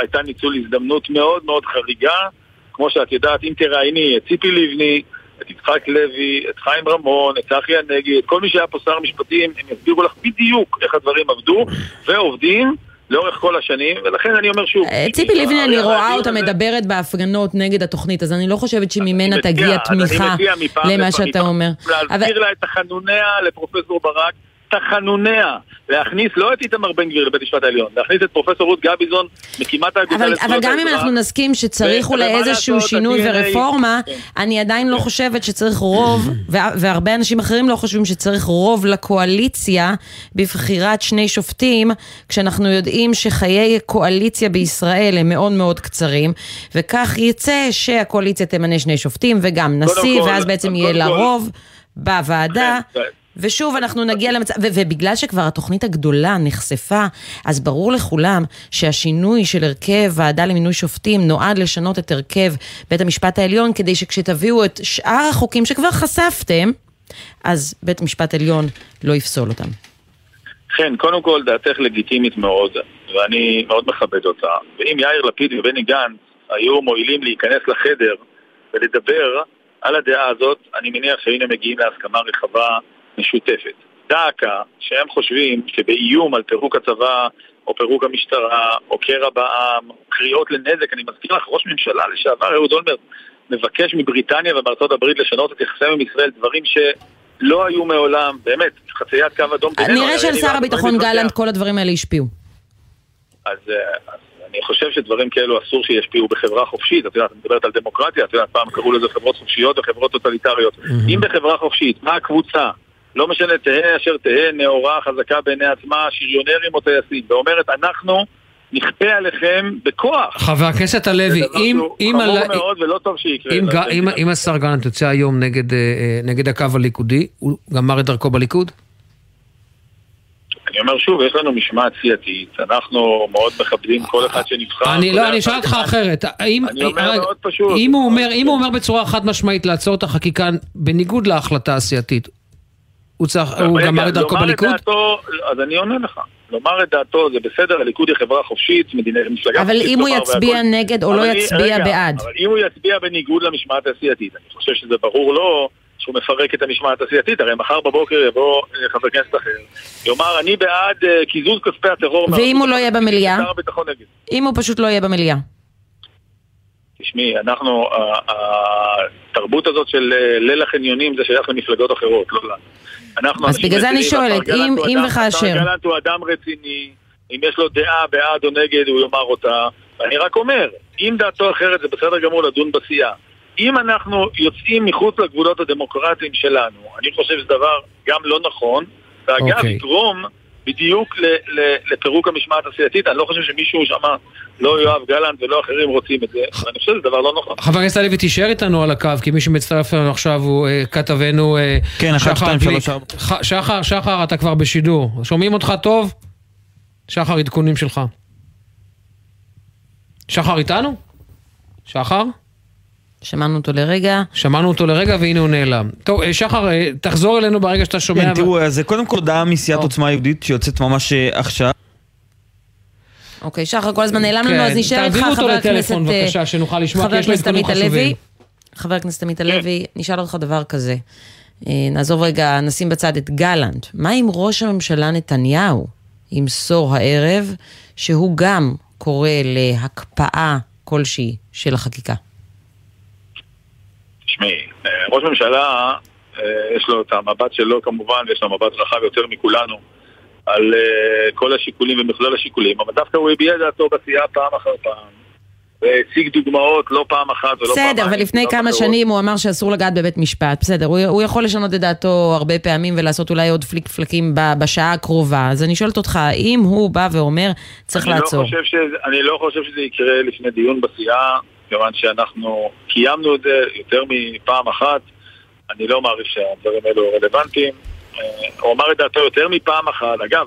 הייתה ניצול הזדמנות מאוד מאוד חריגה, כמו שאת יודעת, אם תראייני את ציפי לבני, את יצחק לוי, את חיים רמון, את צחי הנגי, את כל מי שהיה פה שר המשפטים, הם יסבירו לך בדיוק איך הדברים עבדו, ועובדים לאורך כל השנים, ולכן אני אומר שוב... אה, ציפי לבני, אני רואה אותה מדברת בהפגנות נגד התוכנית, אז אני לא חושבת שממנה תגיע תמיכה למה שאתה אומר. להסביר לה את תחנוניה לפרופסור ברק, בתחנוניה להכניס לא את איתמר בן גביר לבית המשפט העליון, להכניס את פרופסור רות גביזון, מקימת האגודה אבל, לזכויות אבל גם אם האזרח. אנחנו נסכים שצריך אולי איזשהו שינוי ורפורמה, כן. אני עדיין לא חושבת שצריך רוב, והרבה אנשים אחרים לא חושבים שצריך רוב לקואליציה בבחירת שני שופטים, כשאנחנו יודעים שחיי קואליציה בישראל הם מאוד מאוד קצרים, וכך יצא שהקואליציה תמנה שני שופטים וגם נשיא, ואז בעצם יהיה לה רוב בוועדה. ושוב אנחנו נגיע למצב, ו- ובגלל שכבר התוכנית הגדולה נחשפה, אז ברור לכולם שהשינוי של הרכב ועדה למינוי שופטים נועד לשנות את הרכב בית המשפט העליון, כדי שכשתביאו את שאר החוקים שכבר חשפתם, אז בית המשפט העליון לא יפסול אותם. כן, קודם כל דעתך לגיטימית מאוד, ואני מאוד מכבד אותה. ואם יאיר לפיד ובני גנץ היו מועילים להיכנס לחדר ולדבר על הדעה הזאת, אני מניח שהיינו מגיעים להסכמה רחבה משותפת. דא עקא שהם חושבים שבאיום על פירוק הצבא, או פירוק המשטרה, או קרע בעם, או קריאות לנזק, אני מזכיר לך, ראש ממשלה לשעבר, אהוד אולמרט, מבקש מבריטניה ומארצות הברית לשנות את יחסיהם עם ישראל, דברים שלא היו מעולם, באמת, חציית קו אדום בינינו. נראה אני שר לא- הביטחון. גלנט כל הדברים האלה השפיעו. אז, אה, אז אני חושב שדברים כאלו אסור שישפיעו בחברה חופשית. את יודעת, את מדברת על דמוקרטיה, את יודעת, פעם קראו לזה חברות חופשיות וחברות טוטליטריות. אם בחברה חופשית, מה הקבוצה, לא משנה, תהא אשר תהא, נאורה, חזקה בעיני עצמה, שריונרים או טייסים, ואומרת, אנחנו נכפה עליכם בכוח. חבר הכנסת הלוי, זה דבר אם, שהוא אם, חמור מאוד ולא טוב שיקרה. אם, ג- אם, אם השר גלנט יוצא היום נגד, אה, אה, נגד הקו הליכודי, הוא גמר את דרכו בליכוד? אני אומר שוב, יש לנו משמעת סיעתית, אנחנו מאוד מכבדים כל אחד שנבחר. אני לא, אני אשאל אותך. אחרת. אני אומר רגע, מאוד פשוט. אם אם הוא אומר בצורה חד משמעית לעצור את החקיקה בניגוד להחלטה הסיעתית, הוא צריך- הוא גמר את דרכו בליכוד? דעתו, אז אני עונה לך. לומר את דעתו זה בסדר, הליכוד היא חברה חופשית, מדינה, מפלגה אבל חופשית אם הוא יצביע והכל. נגד או לא אבל יצביע רגע, בעד. אבל אם הוא יצביע בניגוד למשמעת הסיעתית, אני חושב שזה ברור לו שהוא מפרק את המשמעת הסיעתית, הרי מחר בבוקר יבוא אה, חבר כנסת אחר, יאמר אני בעד אה, קיזוז כספי הטרור. ואם הוא לא יהיה במליאה? אם הוא פשוט לא יהיה במליאה. תשמעי, אנחנו, התרבות הזאת של אה, ליל החניונים זה שייך למפלגות אחרות, לא לנו. אנחנו אז בגלל זה אני שואלת, אם- וכאשר. השר גלנט הוא אדם רציני, אם יש לו דעה בעד או נגד, הוא יאמר אותה. ואני רק אומר, אם דעתו אחרת זה בסדר גמור לדון בסיעה. אם אנחנו יוצאים מחוץ לגבולות הדמוקרטיים שלנו, אני חושב שזה דבר גם לא נכון, ואגב, אוקיי. יגרום בדיוק ל- ל- לפירוק המשמעת הסיעתית. אני לא חושב שמישהו שם, לא יואב גלנט ולא אחרים רוצים את זה, ואני חושב שזה דבר לא נכון. חבר הכנסת הלוי, תישאר איתנו על הקו, כי מי שמצטרף אלינו עכשיו הוא אה, כתבנו אה, כן, שחר שתיים, גליק. שלוש, ארבע. ח- שחר, שחר, אתה כבר בשידור. שומעים אותך טוב? שחר, עדכונים שלך. שחר איתנו? שחר? שמענו אותו לרגע. שמענו אותו לרגע והנה הוא נעלם. טוב, אה, שחר, תחזור אלינו ברגע שאתה שומע. כן, תראו, אז קודם כל הודעה מסיעת עוצמה יהודית שיוצאת ממש עכשיו. אוקיי, שחר כל הזמן נעלם כן, לנו, אז נשאר איתך תעבירו אותו חבר הכנסת... לטלפון, אה, בבקשה, שנוכל לשמוע, חבר כי יש לו הכנסת עדכונים עמית חשובים. הלוי. חבר הכנסת עמית הלוי, נשאל אותך דבר כזה. אה, נעזוב רגע, נשים בצד את גלנט. מה אם ראש הממשלה נתניהו ימסור הערב שהוא גם קורא להקפאה כלשהי של החקיקה? תשמעי, אה, ראש ממשלה, אה, יש לו את המבט שלו כמובן, ויש לו מבט רחב יותר מכולנו על אה, כל השיקולים ומכלול השיקולים, אבל דווקא הוא הביע דעתו בסיעה פעם אחר פעם, והציג דוגמאות לא פעם אחת ולא פעמיים. בסדר, ולפני לא כמה אחרות. שנים הוא אמר שאסור לגעת בבית משפט. בסדר, הוא, הוא יכול לשנות את דעתו הרבה פעמים ולעשות אולי עוד פליק פלקים ב- בשעה הקרובה. אז אני שואלת אותך, אם הוא בא ואומר, צריך אני לעצור. לא חושב שזה, אני לא חושב שזה יקרה לפני דיון בסיעה, כיוון שאנחנו קיימנו את זה יותר מפעם אחת. אני לא מעריך שהדברים האלו רלוונטיים. אה, הוא אמר את דעתו יותר מפעם אחת. אגב,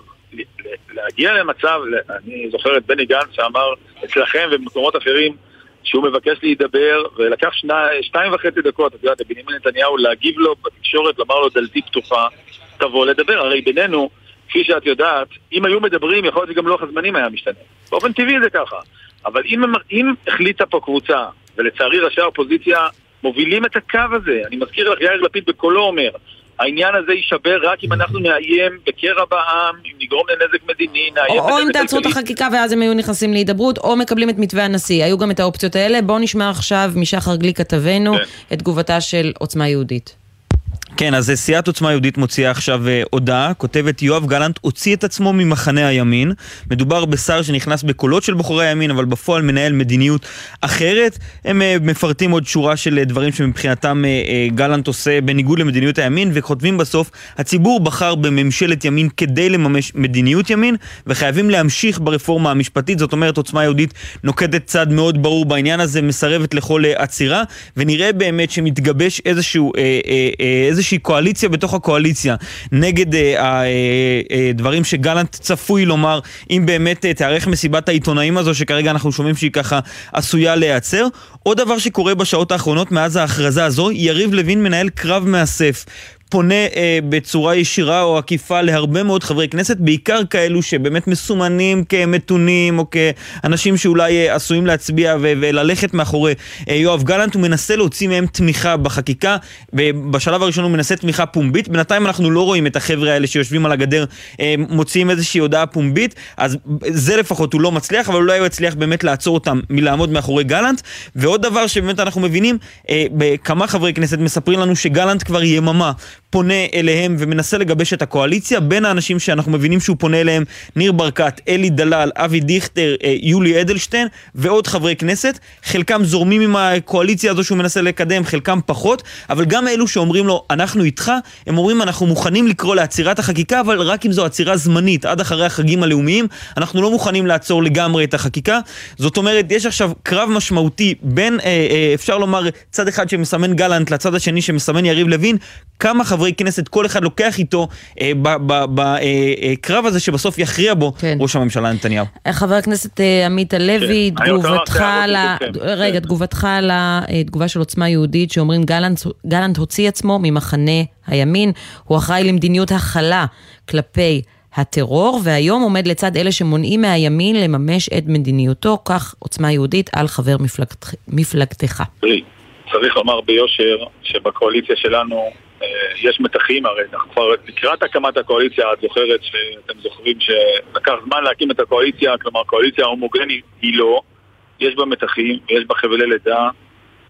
להגיע למצב, אני זוכר את בני גנץ שאמר אצלכם ובמקומות אחרים שהוא מבקש להידבר, ולקח שני, שתיים וחצי דקות, את יודעת, לבנימין נתניהו להגיב לו בתקשורת, לומר לו דלתי פתוחה, תבוא לדבר. הרי בינינו, כפי שאת יודעת, אם היו מדברים, יכול להיות שגם לוח הזמנים היה משתנה. באופן טבעי זה ככה. אבל אם, אם החליטה פה קבוצה, ולצערי ראשי האופוזיציה מובילים את הקו הזה, אני מזכיר לך, יאיר לפיד בקולו אומר, העניין הזה יישבר רק אם אנחנו נאיים בקרע בעם, אם נגרום לנזק מדיני, נאיים או, אם תעצרו את. החקיקה ואז הם היו נכנסים להידברות, או מקבלים את מתווה הנשיא. היו גם את האופציות האלה. בואו נשמע עכשיו משחר גליק כתבנו כן. את תגובתה של עוצמה יהודית. כן, אז אה, סיעת עוצמה יהודית מוציאה עכשיו אה, הודעה, כותבת יואב גלנט הוציא את עצמו ממחנה הימין. מדובר בשר שנכנס בקולות של בוחרי הימין, אבל בפועל מנהל מדיניות אחרת. הם אה, מפרטים עוד שורה של דברים שמבחינתם גלנט עושה בניגוד למדיניות הימין, וכותבים בסוף, הציבור בחר בממשלת ימין כדי לממש מדיניות ימין, וחייבים להמשיך ברפורמה המשפטית. זאת אומרת, עוצמה יהודית נוקטת צד מאוד ברור בעניין הזה, מסרבת לכל עצירה, ונראה באמת שמתגבש איזשהו, אה, איזושהי קואליציה בתוך הקואליציה נגד הדברים שגלנט צפוי לומר, אם באמת אה, תיערך מסיבת העיתונאים הזו, שכרגע אנחנו שומעים שהיא ככה עשויה להיעצר. עוד דבר שקורה בשעות האחרונות מאז ההכרזה הזו, יריב לוין מנהל קרב מאסף. פונה אה, בצורה ישירה או עקיפה להרבה מאוד חברי כנסת, בעיקר כאלו שבאמת מסומנים כמתונים או כאנשים שאולי אה, עשויים להצביע ו- וללכת מאחורי אה, יואב גלנט, הוא מנסה להוציא מהם תמיכה בחקיקה, ובשלב הראשון הוא מנסה תמיכה פומבית, בינתיים אנחנו לא רואים את החבר'ה האלה שיושבים על הגדר אה, מוציאים איזושהי הודעה פומבית, אז זה לפחות הוא לא מצליח, אבל אולי הוא יצליח באמת לעצור אותם מלעמוד מאחורי גלנט, ועוד דבר שבאמת אנחנו מבינים, אה, כמה חברי כנסת מספרים לנו שגלנט כבר יממה פונה אליהם ומנסה לגבש את הקואליציה. בין האנשים שאנחנו מבינים שהוא פונה אליהם, ניר ברקת, אלי דלל, אבי דיכטר, אה, יולי אדלשטיין ועוד חברי כנסת. חלקם זורמים עם הקואליציה הזו שהוא מנסה לקדם, חלקם פחות, אבל גם אלו שאומרים לו, אנחנו איתך, הם אומרים, אנחנו מוכנים לקרוא לעצירת החקיקה, אבל רק אם זו עצירה זמנית, עד אחרי החגים הלאומיים, אנחנו לא מוכנים לעצור לגמרי את החקיקה. זאת אומרת, יש עכשיו קרב משמעותי בין, אה, אה, אפשר לומר, צד אחד שמסמן גלנט לצד השני שמסמן יריב לוין, כמה חברי כנסת כל אחד לוקח איתו אה, בקרב אה, אה, הזה שבסוף יכריע בו כן. ראש הממשלה נתניהו. חבר הכנסת אה, עמית הלוי, כן. תגובתך על ה... רגע, תגובתך על התגובה של עוצמה יהודית שאומרים גלנט, גלנט הוציא עצמו ממחנה הימין, הוא אחראי למדיניות הכלה כלפי הטרור, והיום עומד לצד אלה שמונעים מהימין לממש את מדיניותו, כך עוצמה יהודית על חבר מפלגת, מפלגתך. צריך לומר ביושר שבקואליציה שלנו יש מתחים, הרי אנחנו כבר לקראת הקמת הקואליציה, את זוכרת שאתם זוכרים שלקח זמן להקים את הקואליציה, כלומר קואליציה הומוגנית היא לא, יש בה מתחים, יש בה חבלי לידה,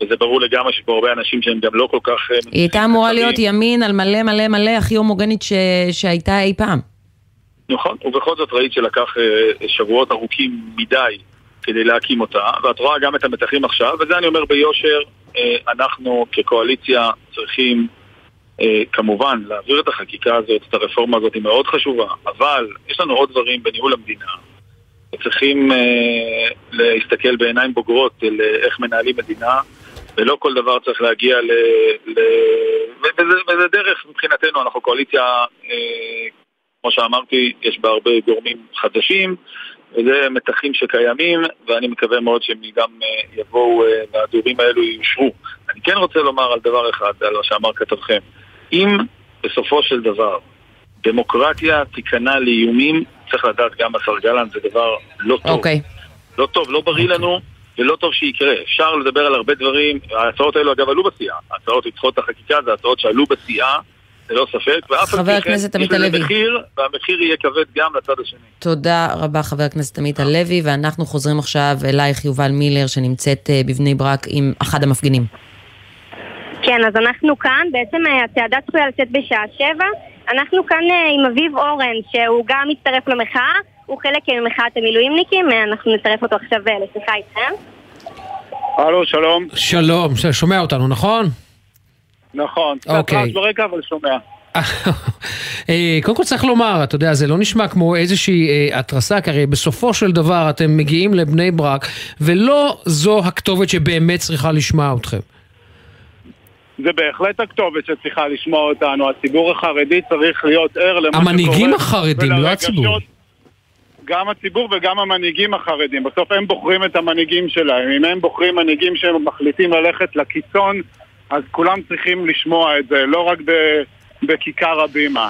וזה ברור לגמרי שיש פה הרבה אנשים שהם גם לא כל כך... אה, היא הייתה אמורה להיות ימין על מלא מלא מלא הכי הומוגנית ש... שהייתה אי פעם. נכון, ובכל זאת ראית שלקח אה, שבועות ארוכים מדי כדי להקים אותה, ואת רואה גם את המתחים עכשיו, וזה אני אומר ביושר, אנחנו כקואליציה צריכים אה, כמובן, להעביר את החקיקה הזאת, את הרפורמה הזאת היא מאוד חשובה, אבל יש לנו עוד דברים בניהול המדינה. צריכים אה, להסתכל בעיניים בוגרות על אה, איך מנהלים מדינה, ולא כל דבר צריך להגיע ל... ל... וזה, דרך מבחינתנו, אנחנו קואליציה, אה, כמו שאמרתי, יש בה הרבה גורמים חדשים, וזה מתחים שקיימים, ואני מקווה מאוד שהם גם אה, יבואו, אה, והדורים האלו יושרו. אני כן רוצה לומר על דבר אחד, על מה שאמר כתבכם. אם בסופו של דבר דמוקרטיה תיכנע לאיומים, צריך לדעת גם השר גלנט, זה דבר לא טוב. אוקיי. Okay. לא טוב, לא בריא לנו, ולא טוב שיקרה. אפשר לדבר על הרבה דברים, ההצעות האלו אגב עלו בשיאה. ההצעות לדחות את החקיקה זה הצעות שעלו בשיאה. ללא ספק, ואף חבר הכנסת עמית הלוי. מחיר, והמחיר יהיה כבד גם לצד השני. תודה רבה חבר הכנסת עמית הלוי, ואנחנו חוזרים עכשיו אלייך יובל מילר שנמצאת אה, בבני ברק עם אחד המפגינים. כן, אז אנחנו כאן, בעצם אה, הצעדה צפויה לצאת בשעה שבע. אנחנו כאן אה, עם אביב אורן, שהוא גם מצטרף למחאה, הוא חלק ממחאת המילואימניקים, אה, אנחנו נצטרף אותו עכשיו לשיחה איתכם. הלו, שלום. שלום, שומע אותנו, נכון? נכון, קצת אוקיי. רעש ברקע, אבל שומע. קודם כל צריך לומר, אתה יודע, זה לא נשמע כמו איזושהי התרסה, כי הרי בסופו של דבר אתם מגיעים לבני ברק, ולא זו הכתובת שבאמת צריכה לשמוע אתכם. זה בהחלט הכתובת שצריכה לשמוע אותנו. הציבור החרדי צריך להיות ער למה שקורה. המנהיגים החרדים, לא הציבור. גם הציבור וגם המנהיגים החרדים. בסוף הם בוחרים את המנהיגים שלהם. אם הם בוחרים מנהיגים שמחליטים ללכת לקיצון, אז כולם צריכים לשמוע את זה, לא רק בכיכר הבימה.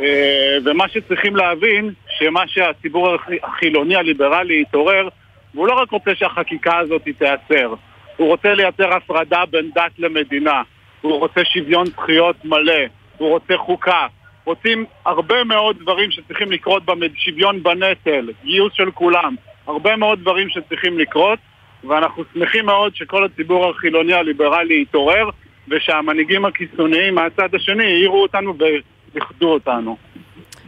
אה, ומה שצריכים להבין, שמה שהציבור החילוני הליברלי יתעורר, והוא לא רק רוצה שהחקיקה הזאת תיעצר. הוא רוצה לייצר הפרדה בין דת למדינה, הוא רוצה שוויון זכויות מלא, הוא רוצה חוקה. רוצים הרבה מאוד דברים שצריכים לקרות שוויון בנטל, גיוס של כולם, הרבה מאוד דברים שצריכים לקרות, ואנחנו שמחים מאוד שכל הציבור החילוני הליברלי יתעורר, ושהמנהיגים הקיצוניים מהצד השני העירו אותנו ואיחדו אותנו.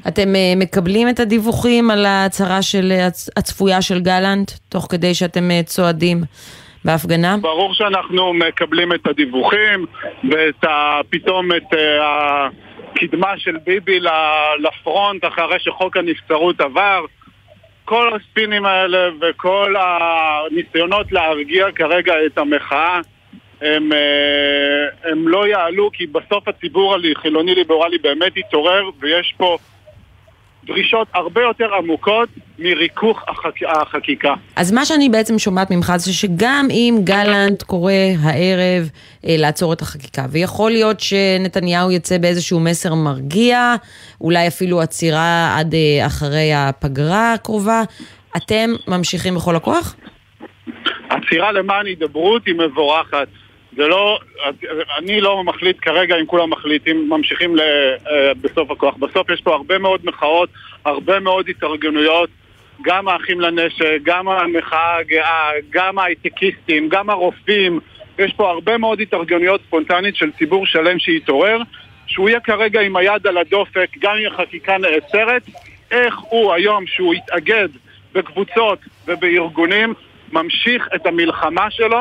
אתם אה, מקבלים את הדיווחים על ההצהרה של, הצ- הצפויה של גלנט, תוך כדי שאתם אה, צועדים בהפגנה? ברור שאנחנו מקבלים את הדיווחים ואת ה... פתאום את אה, הקדמה של ביבי לפרונט אחרי שחוק הנבצרות עבר. כל הספינים האלה וכל הניסיונות להרגיע כרגע את המחאה הם, אה, הם לא יעלו כי בסוף הציבור החילוני ליברלי באמת יתעורר ויש פה דרישות הרבה יותר עמוקות מריכוך החק... החקיקה. אז מה שאני בעצם שומעת ממך זה שגם אם גלנט קורא הערב אה, לעצור את החקיקה, ויכול להיות שנתניהו יצא באיזשהו מסר מרגיע, אולי אפילו עצירה עד אה, אחרי הפגרה הקרובה, אתם ממשיכים בכל הכוח? עצירה למען הידברות היא מבורכת. זה לא, אני לא מחליט כרגע אם כולם מחליטים, ממשיכים אה, בסוף הכוח. בסוף יש פה הרבה מאוד מחאות, הרבה מאוד התארגנויות, גם האחים לנשק, גם המחאה הגאה, גם ההייטקיסטים, גם הרופאים. יש פה הרבה מאוד התארגנויות ספונטנית של ציבור שלם שהתעורר, שהוא יהיה כרגע עם היד על הדופק, גם אם החקיקה נעצרת, איך הוא היום, שהוא יתאגד בקבוצות ובארגונים, ממשיך את המלחמה שלו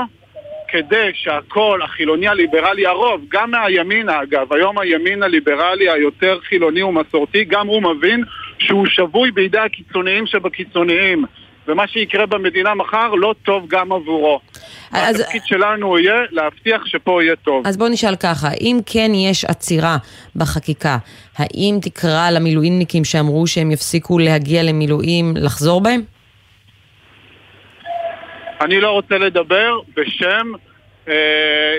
כדי שהקול החילוני הליברלי, הרוב, גם מהימין אגב, היום הימין הליברלי היותר חילוני ומסורתי, גם הוא מבין שהוא שבוי בידי הקיצוניים שבקיצוניים. ומה שיקרה במדינה מחר לא טוב גם עבורו. אז- התפקיד שלנו יהיה להבטיח שפה יהיה טוב. אז בואו נשאל ככה, אם כן יש עצירה בחקיקה, האם תקרא למילואימניקים שאמרו שהם יפסיקו להגיע למילואים לחזור בהם? אני לא רוצה לדבר בשם אה,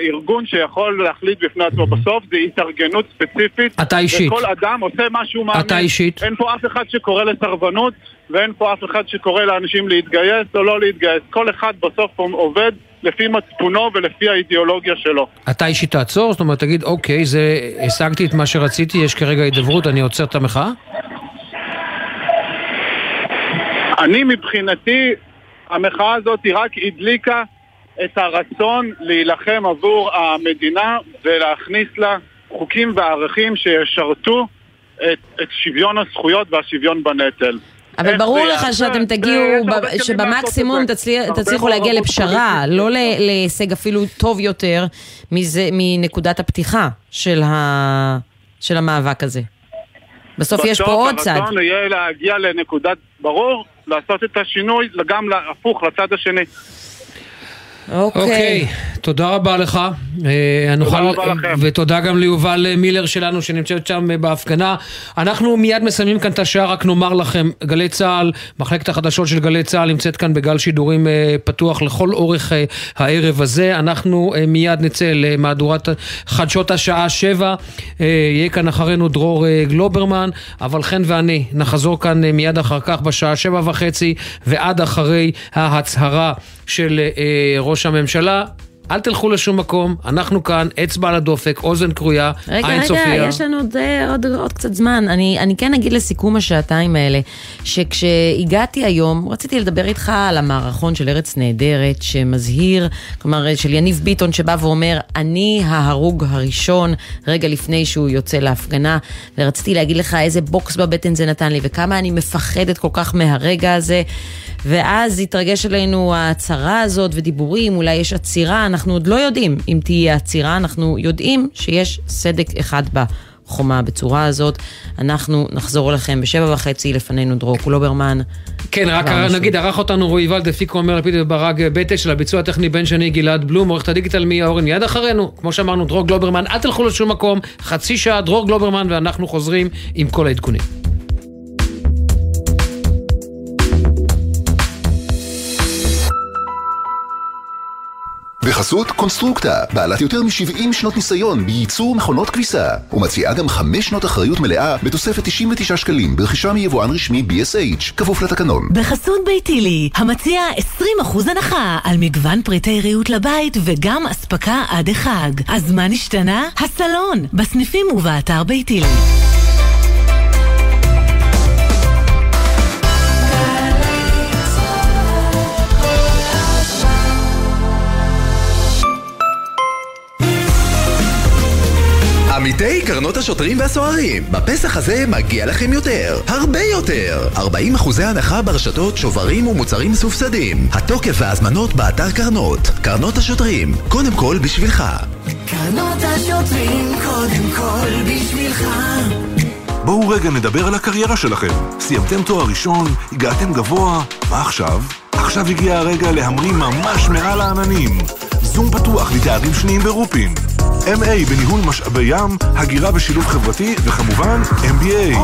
ארגון שיכול להחליט בפני עצמו. בסוף זה התארגנות ספציפית. אתה אישית. וכל אדם עושה מה שהוא מאמין. אתה אישית. אין פה אף אחד שקורא לסרבנות, ואין פה אף אחד שקורא לאנשים להתגייס או לא להתגייס. כל אחד בסוף עובד לפי מצפונו ולפי האידיאולוגיה שלו. אתה אישית תעצור? זאת אומרת, תגיד, אוקיי, זה, השגתי את מה שרציתי, יש כרגע הידברות, אני עוצר את המחאה? אני מבחינתי, המחאה הזאת רק הדליקה את הרצון להילחם עבור המדינה ולהכניס לה חוקים וערכים שישרתו את, את שוויון הזכויות והשוויון בנטל. אבל ברור לך? שאתם תגיעו, שבמקסימום תצליחו להגיע לפשרה, לא להישג אפילו טוב יותר מנקודת הפתיחה של המאבק הזה. בסוף יש פה עוד צד. הרצון יהיה להגיע לנקודת, ברור, לעשות את השינוי גם הפוך לצד השני. אוקיי, תודה רבה לך. אה, נוכל- רבה לכם. ותודה גם ליובל מילר שלנו שנמצאת שם אה, בהפגנה. אנחנו מיד מסיימים כאן את השעה, רק נאמר לכם, גלי צה"ל, מחלקת החדשות של גלי צה"ל נמצאת כאן בגל שידורים אה, פתוח לכל אורך אה, הערב הזה. אנחנו אה, מיד נצא למהדורת חדשות השעה שבע. אה, יהיה כאן אחרינו דרור אה, גלוברמן, אבל חן ואני נחזור כאן אה, מיד אחר כך בשעה שבע וחצי ועד אחרי ההצהרה של אה, ראש הממשלה. אל תלכו לשום מקום, אנחנו כאן, אצבע על הדופק, אוזן כרויה, רגע, עין רגע, צופיה. יש לנו עוד, אה, עוד, עוד קצת זמן. אני, אני כן אגיד לסיכום השעתיים האלה, שכשהגעתי היום, רציתי לדבר איתך על המערכון של ארץ נהדרת, שמזהיר, כלומר, של יניב ביטון, שבא ואומר, אני ההרוג הראשון, רגע לפני שהוא יוצא להפגנה, ורציתי להגיד לך איזה בוקס בבטן זה נתן לי, וכמה אני מפחדת כל כך מהרגע הזה. ואז התרגש עלינו ההצהרה הזאת ודיבורים, אולי יש עצירה, אנחנו עוד לא יודעים אם תהיה עצירה, אנחנו יודעים שיש סדק אחד בחומה בצורה הזאת. אנחנו נחזור אליכם בשבע וחצי, לפנינו דרור גלוברמן. כן, רק. נגיד, ערך אותנו רועי ולד, הפיקו עומר לפיד וברק בטש, על הביצוע הטכני בן שני גלעד בלום, עורכת הדיגיטל מיה אורן מיד אחרינו, כמו שאמרנו, דרור גלוברמן, אל תלכו לשום מקום, חצי שעה, דרור גלוברמן, ואנחנו חוזרים עם כל העדכונים. בחסות קונסטרוקטה, בעלת יותר מ-70 שנות ניסיון בייצור מכונות כביסה, ומציעה גם 5 שנות אחריות מלאה בתוספת 99 שקלים ברכישה מיבואן רשמי BSH, כפוף לתקנון. בחסות ביתילי, המציע 20% הנחה על מגוון פריטי ריהוט לבית וגם אספקה עד החג. אז מה נשתנה? הסלון, בסניפים ובאתר ביתילי. קרנות השוטרים והסוהרים. בפסח הזה מגיע לכם יותר, הרבה יותר. 40 אחוזי הנחה ברשתות, שוברים ומוצרים מסובסדים. התוקף וההזמנות באתר קרנות. קרנות השוטרים, קודם כל בשבילך. קרנות השוטרים קודם כל בשבילך בואו רגע נדבר על הקריירה שלכם. סיימתם תואר ראשון, הגעתם גבוה, מה עכשיו? עכשיו הגיע הרגע להמריא ממש מעל העננים. זום פתוח לתארים שניים ברופין. MA בניהול משאבי ים, הגירה ושילוב חברתי, וכמובן MBA.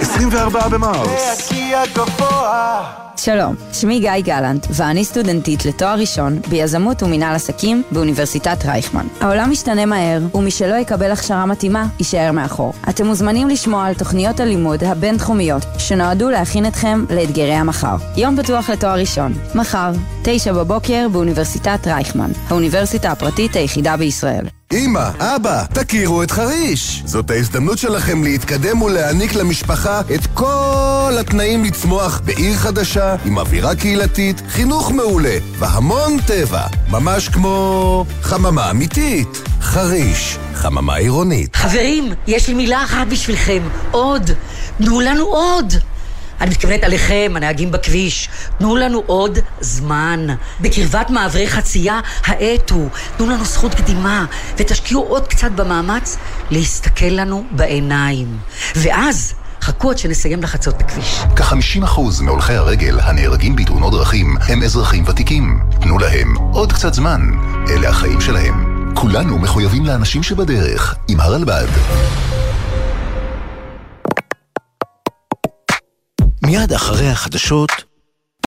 24 במרס. שלום, שמי גיא גלנט, ואני סטודנטית לתואר ראשון ביזמות ומינהל עסקים באוניברסיטת רייכמן. העולם משתנה מהר, ומי שלא יקבל הכשרה מתאימה, יישאר מאחור. אתם מוזמנים לשמוע על תוכניות הלימוד הבינתחומיות, שנועדו להכין אתכם לאתגרי המחר. יום פתוח לתואר ראשון, מחר, תשע בבוקר באוניברסיטת רייכמן, האוניברסיטה הפרטית היחידה בישראל. אמא, אבא, תכירו את חריש. זאת ההזדמנות שלכם להתקדם ולהעניק למשפחה את כל התנאים לצמוח בעיר חדשה, עם אווירה קהילתית, חינוך מעולה והמון טבע. ממש כמו חממה אמיתית. חריש, חממה עירונית. חברים, יש לי מילה אחת בשבילכם. עוד. תנו לנו עוד. אני מתכוונת עליכם, הנהגים בכביש. תנו לנו עוד זמן. בקרבת מעברי חצייה, האט הוא. תנו לנו זכות קדימה, ותשקיעו עוד קצת במאמץ להסתכל לנו בעיניים. ואז... חכו עד שנסיים לחצות את הכביש. כ-50% מהולכי הרגל הנהרגים בתאונות דרכים הם אזרחים ותיקים. תנו להם עוד קצת זמן. אלה החיים שלהם. כולנו מחויבים לאנשים שבדרך, עם הרלב"ד. מיד אחרי החדשות,